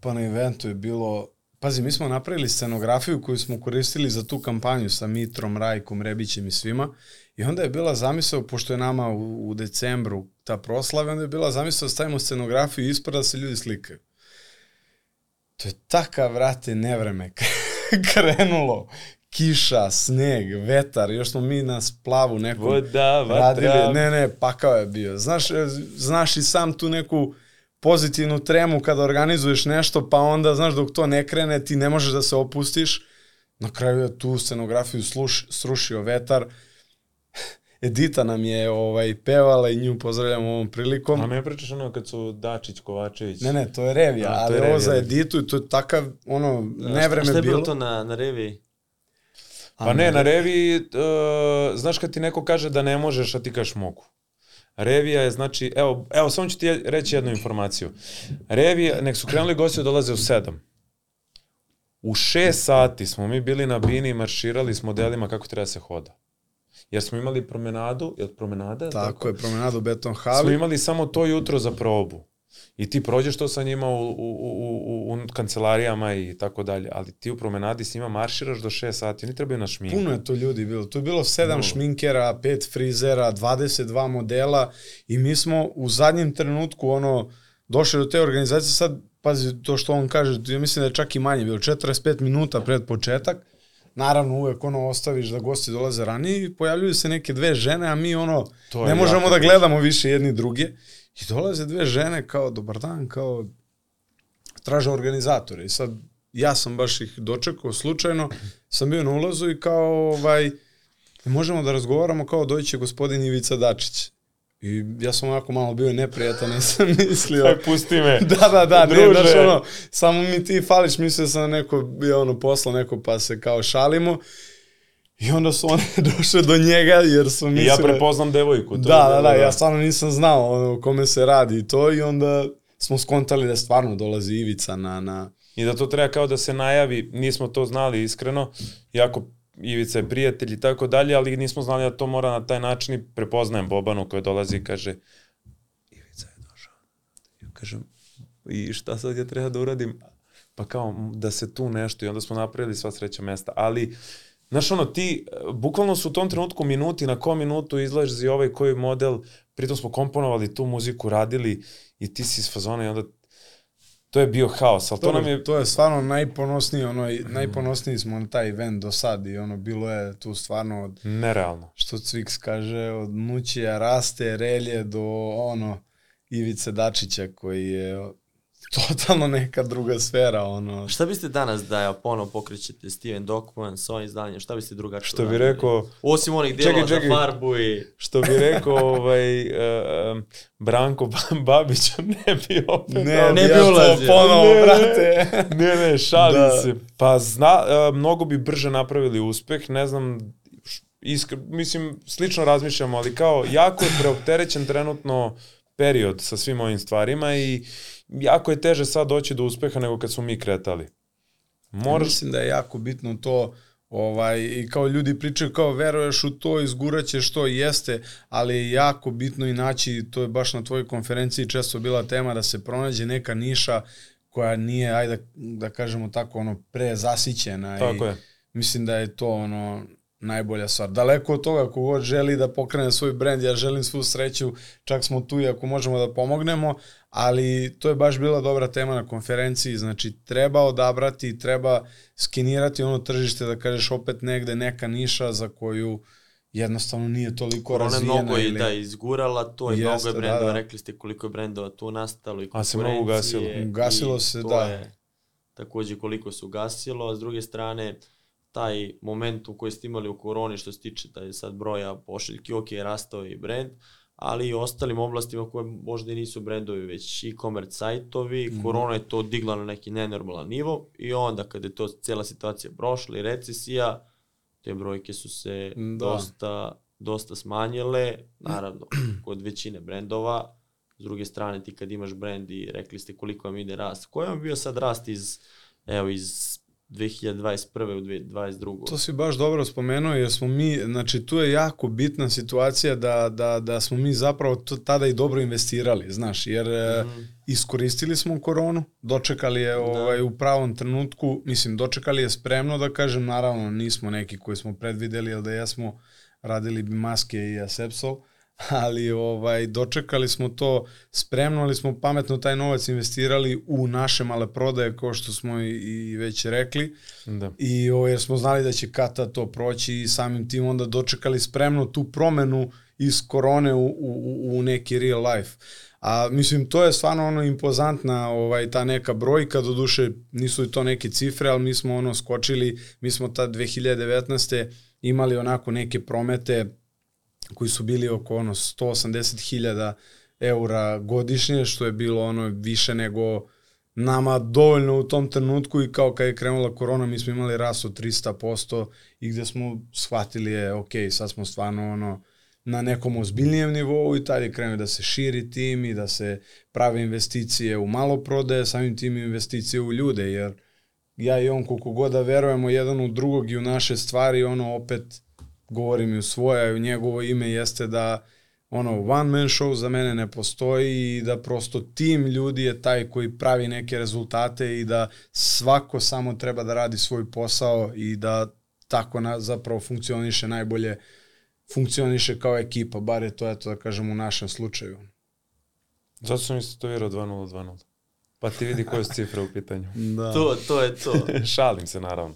Pa na eventu je bilo... Pazi, mi smo napravili scenografiju koju smo koristili za tu kampanju sa Mitrom, Rajkom, Rebićem i svima. I onda je bila zamisao, pošto je nama u, u decembru ta proslava, onda je bila zamisao da stavimo scenografiju ispred da se ljudi slikaju. To je takav, vrate, nevreme krenulo. Kiša, sneg, vetar, još smo mi na splavu nekom Voda, radili. vatra. Ne, ne, pakao je bio. Znaš, e, znaš i sam tu neku pozitivnu tremu kada organizuješ nešto, pa onda, znaš, dok to ne krene, ti ne možeš da se opustiš. Na kraju je tu scenografiju sluš, srušio vetar. Edita nam je ovaj, pevala i nju pozdravljam ovom prilikom. A ne pričaš ono kad su Dačić, Kovačević. Ne, ne, to je revija, A, to ali je ovo za da. editu i to je takav, ono, nevreme Šta je bilo. bilo to na, na reviji? Pa ne, na reviji, uh, znaš kad ti neko kaže da ne možeš, a ti kažeš mogu. Revija je znači, evo, evo samo ću ti reći jednu informaciju. Revija, nek su krenuli gosti dolaze u sedam. U šest sati smo mi bili na bini i marširali s modelima kako treba se hoda. Jer smo imali promenadu, je li promenada? Tako je, promenadu Beton Smo Hali. imali samo to jutro za probu. I ti prođeš to sa njima u, u, u, u, u kancelarijama i tako dalje, ali ti u promenadi s njima marširaš do 6 sati, oni trebaju na šminku. Puno je to ljudi bilo. Tu je bilo sedam šminkera, pet frizera, 22 modela i mi smo u zadnjem trenutku ono došli do te organizacije sad pazi to što on kaže, ja mislim da je čak i manje bilo 45 minuta pred početak. Naravno uvek ono ostaviš da gosti dolaze ranije i pojavljuju se neke dve žene, a mi ono To ne možemo da gledamo više jedni druge. I dolaze dve žene kao dobar dan, kao traže organizatore. I sad ja sam baš ih dočekao slučajno, sam bio na ulazu i kao ovaj, možemo da razgovaramo kao doći gospodin Ivica Dačić. I ja sam onako malo bio neprijatan, nisam mislio. Aj, pusti me. Da, da, da, ne, Druže. znaš ono, samo mi ti fališ, mislio sam da neko bio ono poslao neko pa se kao šalimo. I onda su one došle do njega jer su I mislile... ja prepoznam devojku. To Da, je da, da, ja stvarno nisam znao ono, o kome se radi i to i onda smo skontali da stvarno dolazi Ivica na, na, I da to treba kao da se najavi, nismo to znali iskreno, jako Ivica je prijatelj i tako dalje, ali nismo znali da to mora na taj način i prepoznajem Bobanu koja dolazi i kaže Ivica je došao. Ja kažem, i šta sad ja treba da uradim? Pa kao, da se tu nešto i onda smo napravili sva sreća mesta, ali Znaš, ono, ti, bukvalno su u tom trenutku minuti, na kom minutu izlazi ovaj koji model, pritom smo komponovali tu muziku, radili i ti si iz fazona i onda to je bio haos, ali to, To, nam je to je stvarno najponosniji, ono, najponosniji smo na taj event do sad i ono, bilo je tu stvarno od, nerealno. što Cviks kaže, od Nućija, Raste, Relje do ono, Ivice Dačića koji je totalno neka druga sfera, ono. Šta biste danas da ja ponovo pokrećete Steven Dockman sa ovim izdanjem, šta biste drugačije Što bi rekao, Osim onih čekaj. za farbu i... što bi rekao ovaj, uh, Branko Babić, ne bi opet Ne, dao- ne bi ja ulazio. Ponovo, Ne. brate. ne, ne, šalim Da. se. Pa zna, uh, mnogo bi brže napravili uspeh, ne znam, iskr, mislim, slično razmišljamo, ali kao, jako je preopterećen trenutno period sa svim ovim stvarima i jako je teže sad doći do uspeha nego kad smo mi kretali. Moraš, Mislim da je jako bitno to ovaj, i kao ljudi pričaju kao veruješ u to, izguraćeš to, jeste, ali je jako bitno i naći, to je baš na tvojoj konferenciji često bila tema da se pronađe neka niša koja nije, ajde da, da kažemo tako, ono, prezasićena. tako i, je. Mislim da je to ono najbolja stvar. Daleko od toga, kogod želi da pokrene svoj brend, ja želim svu sreću, čak smo tu i ako možemo da pomognemo, ali to je baš bila dobra tema na konferenciji, znači treba odabrati, treba skenirati ono tržište, da kažeš opet negde neka niša za koju jednostavno nije toliko Ona je razvijena. mnogo i ili... da izgurala to i mnogo je da, brendova, da. rekli ste koliko je brendova tu nastalo i A se mnogo konkurencije. Ugasilo i se, da. Je takođe koliko se ugasilo, a s druge strane taj moment u koji ste imali u koroni što se tiče taj sad broja pošiljki, ok, rastao je i brend, ali i ostalim oblastima koje možda i nisu brendovi, već e-commerce sajtovi, Mhm. korona je to digla na neki nenormalan nivo i onda kada je to cijela situacija prošla i recesija, te brojke su se Da. dosta, dosta smanjile, naravno, kod većine brendova, s druge strane ti kad imaš brend i rekli ste koliko vam ide rast, koji vam je bio sad rast iz, evo, iz 2021. u 2022. To si baš dobro spomenuo jer smo mi, znači tu je jako bitna situacija da, da, da smo mi zapravo tada i dobro investirali, znaš, jer mm. Iskoristili smo koronu, dočekali je ovaj, u pravom trenutku, mislim, dočekali je spremno da kažem, naravno nismo neki koji smo predvideli, ali da jesmo radili bi maske i asepsol, ali ovaj dočekali smo to spremno, ali smo pametno taj novac investirali u naše male prodaje, kao što smo i, i već rekli. Da. I o, jer smo znali da će kata to proći i samim tim onda dočekali spremno tu promenu iz korone u, u, u neki real life. A mislim to je stvarno ono impozantna ovaj ta neka brojka do duše nisu to neke cifre, ali mi smo ono skočili, mi smo ta 2019. imali onako neke promete koji su bili oko ono 180.000 eura godišnje, što je bilo ono više nego nama dovoljno u tom trenutku i kao kad je krenula korona mi smo imali rast od 300% i gde smo shvatili je ok, sad smo stvarno ono na nekom ozbiljnijem nivou i tad je krenuo da se širi tim i da se prave investicije u malo prodaje, samim tim investicije u ljude, jer ja i on koliko god da verujemo jedan u drugog i u naše stvari, ono opet govorim i u svoje, u njegovo ime jeste da ono one man show za mene ne postoji i da prosto tim ljudi je taj koji pravi neke rezultate i da svako samo treba da radi svoj posao i da tako na, zapravo funkcioniše najbolje funkcioniše kao ekipa, bar je to eto da kažem u našem slučaju. Zato sam istetovirao 2-0-2-0. Pa ti vidi koje su cifre u pitanju. Da. To, to je to. Šalim se, naravno.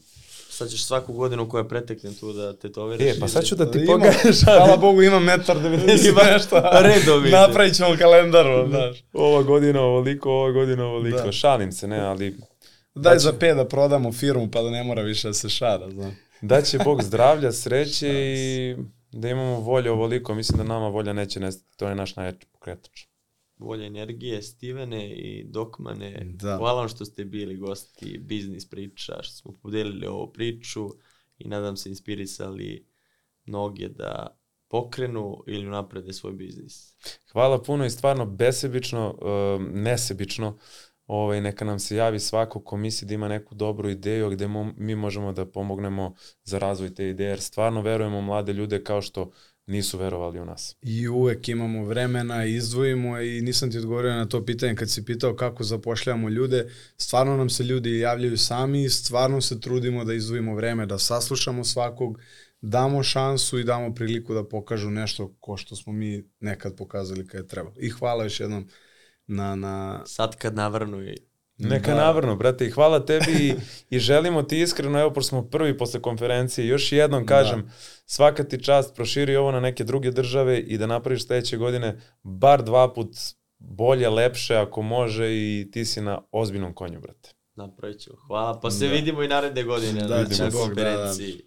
Sad ćeš svaku godinu koja pretekne tu da te to veriš. E, pa sad ću da ti pokažem. Hvala Bogu ima metar 90 Ima nešto. redovi. Napravit ćemo kalendar, znaš. Ova godina ovoliko, ova godina ovoliko. Da. Šalim se, ne, ali Daj za pet da prodamo firmu pa da ne mora više da se šara, znaš. da će Bog zdravlja, sreće i da imamo volje ovoliko, mislim da nama volja neće nestati, to je naš najjači pokretač. Volje energije, Stivene i Dokmane. Da. Hvala vam što ste bili gosti biznis priča, što smo podelili ovu priču i nadam se inspirisali mnoge da pokrenu ili naprede svoj biznis. Hvala puno i stvarno besebično, uh, nesebično, ovaj, neka nam se javi svako ko misli da ima neku dobru ideju gde mo, mi možemo da pomognemo za razvoj te ideje, jer stvarno verujemo mlade ljude kao što nisu verovali u nas. I uvek imamo vremena izdvojimo i nisam ti odgovorio na to pitanje kad si pitao kako zapošljavamo ljude. Stvarno nam se ljudi javljaju sami i stvarno se trudimo da izdvojimo vreme, da saslušamo svakog, damo šansu i damo priliku da pokažu nešto ko što smo mi nekad pokazali kad je trebalo. I hvala još jednom na, na Sad kad navrnu i Neka Da. navrno, brate, i hvala tebi i, i želimo ti iskreno, evo, pošto smo prvi posle konferencije, još jednom kažem, da. svaka ti čast, proširi ovo na neke druge države i da napraviš sledeće godine bar dva put bolje, lepše, ako može i ti si na ozbiljnom konju, brate. napravit ćemo. Hvala, pa se Da. vidimo i naredne godine Da, na će Bog, da, da. konferenciji.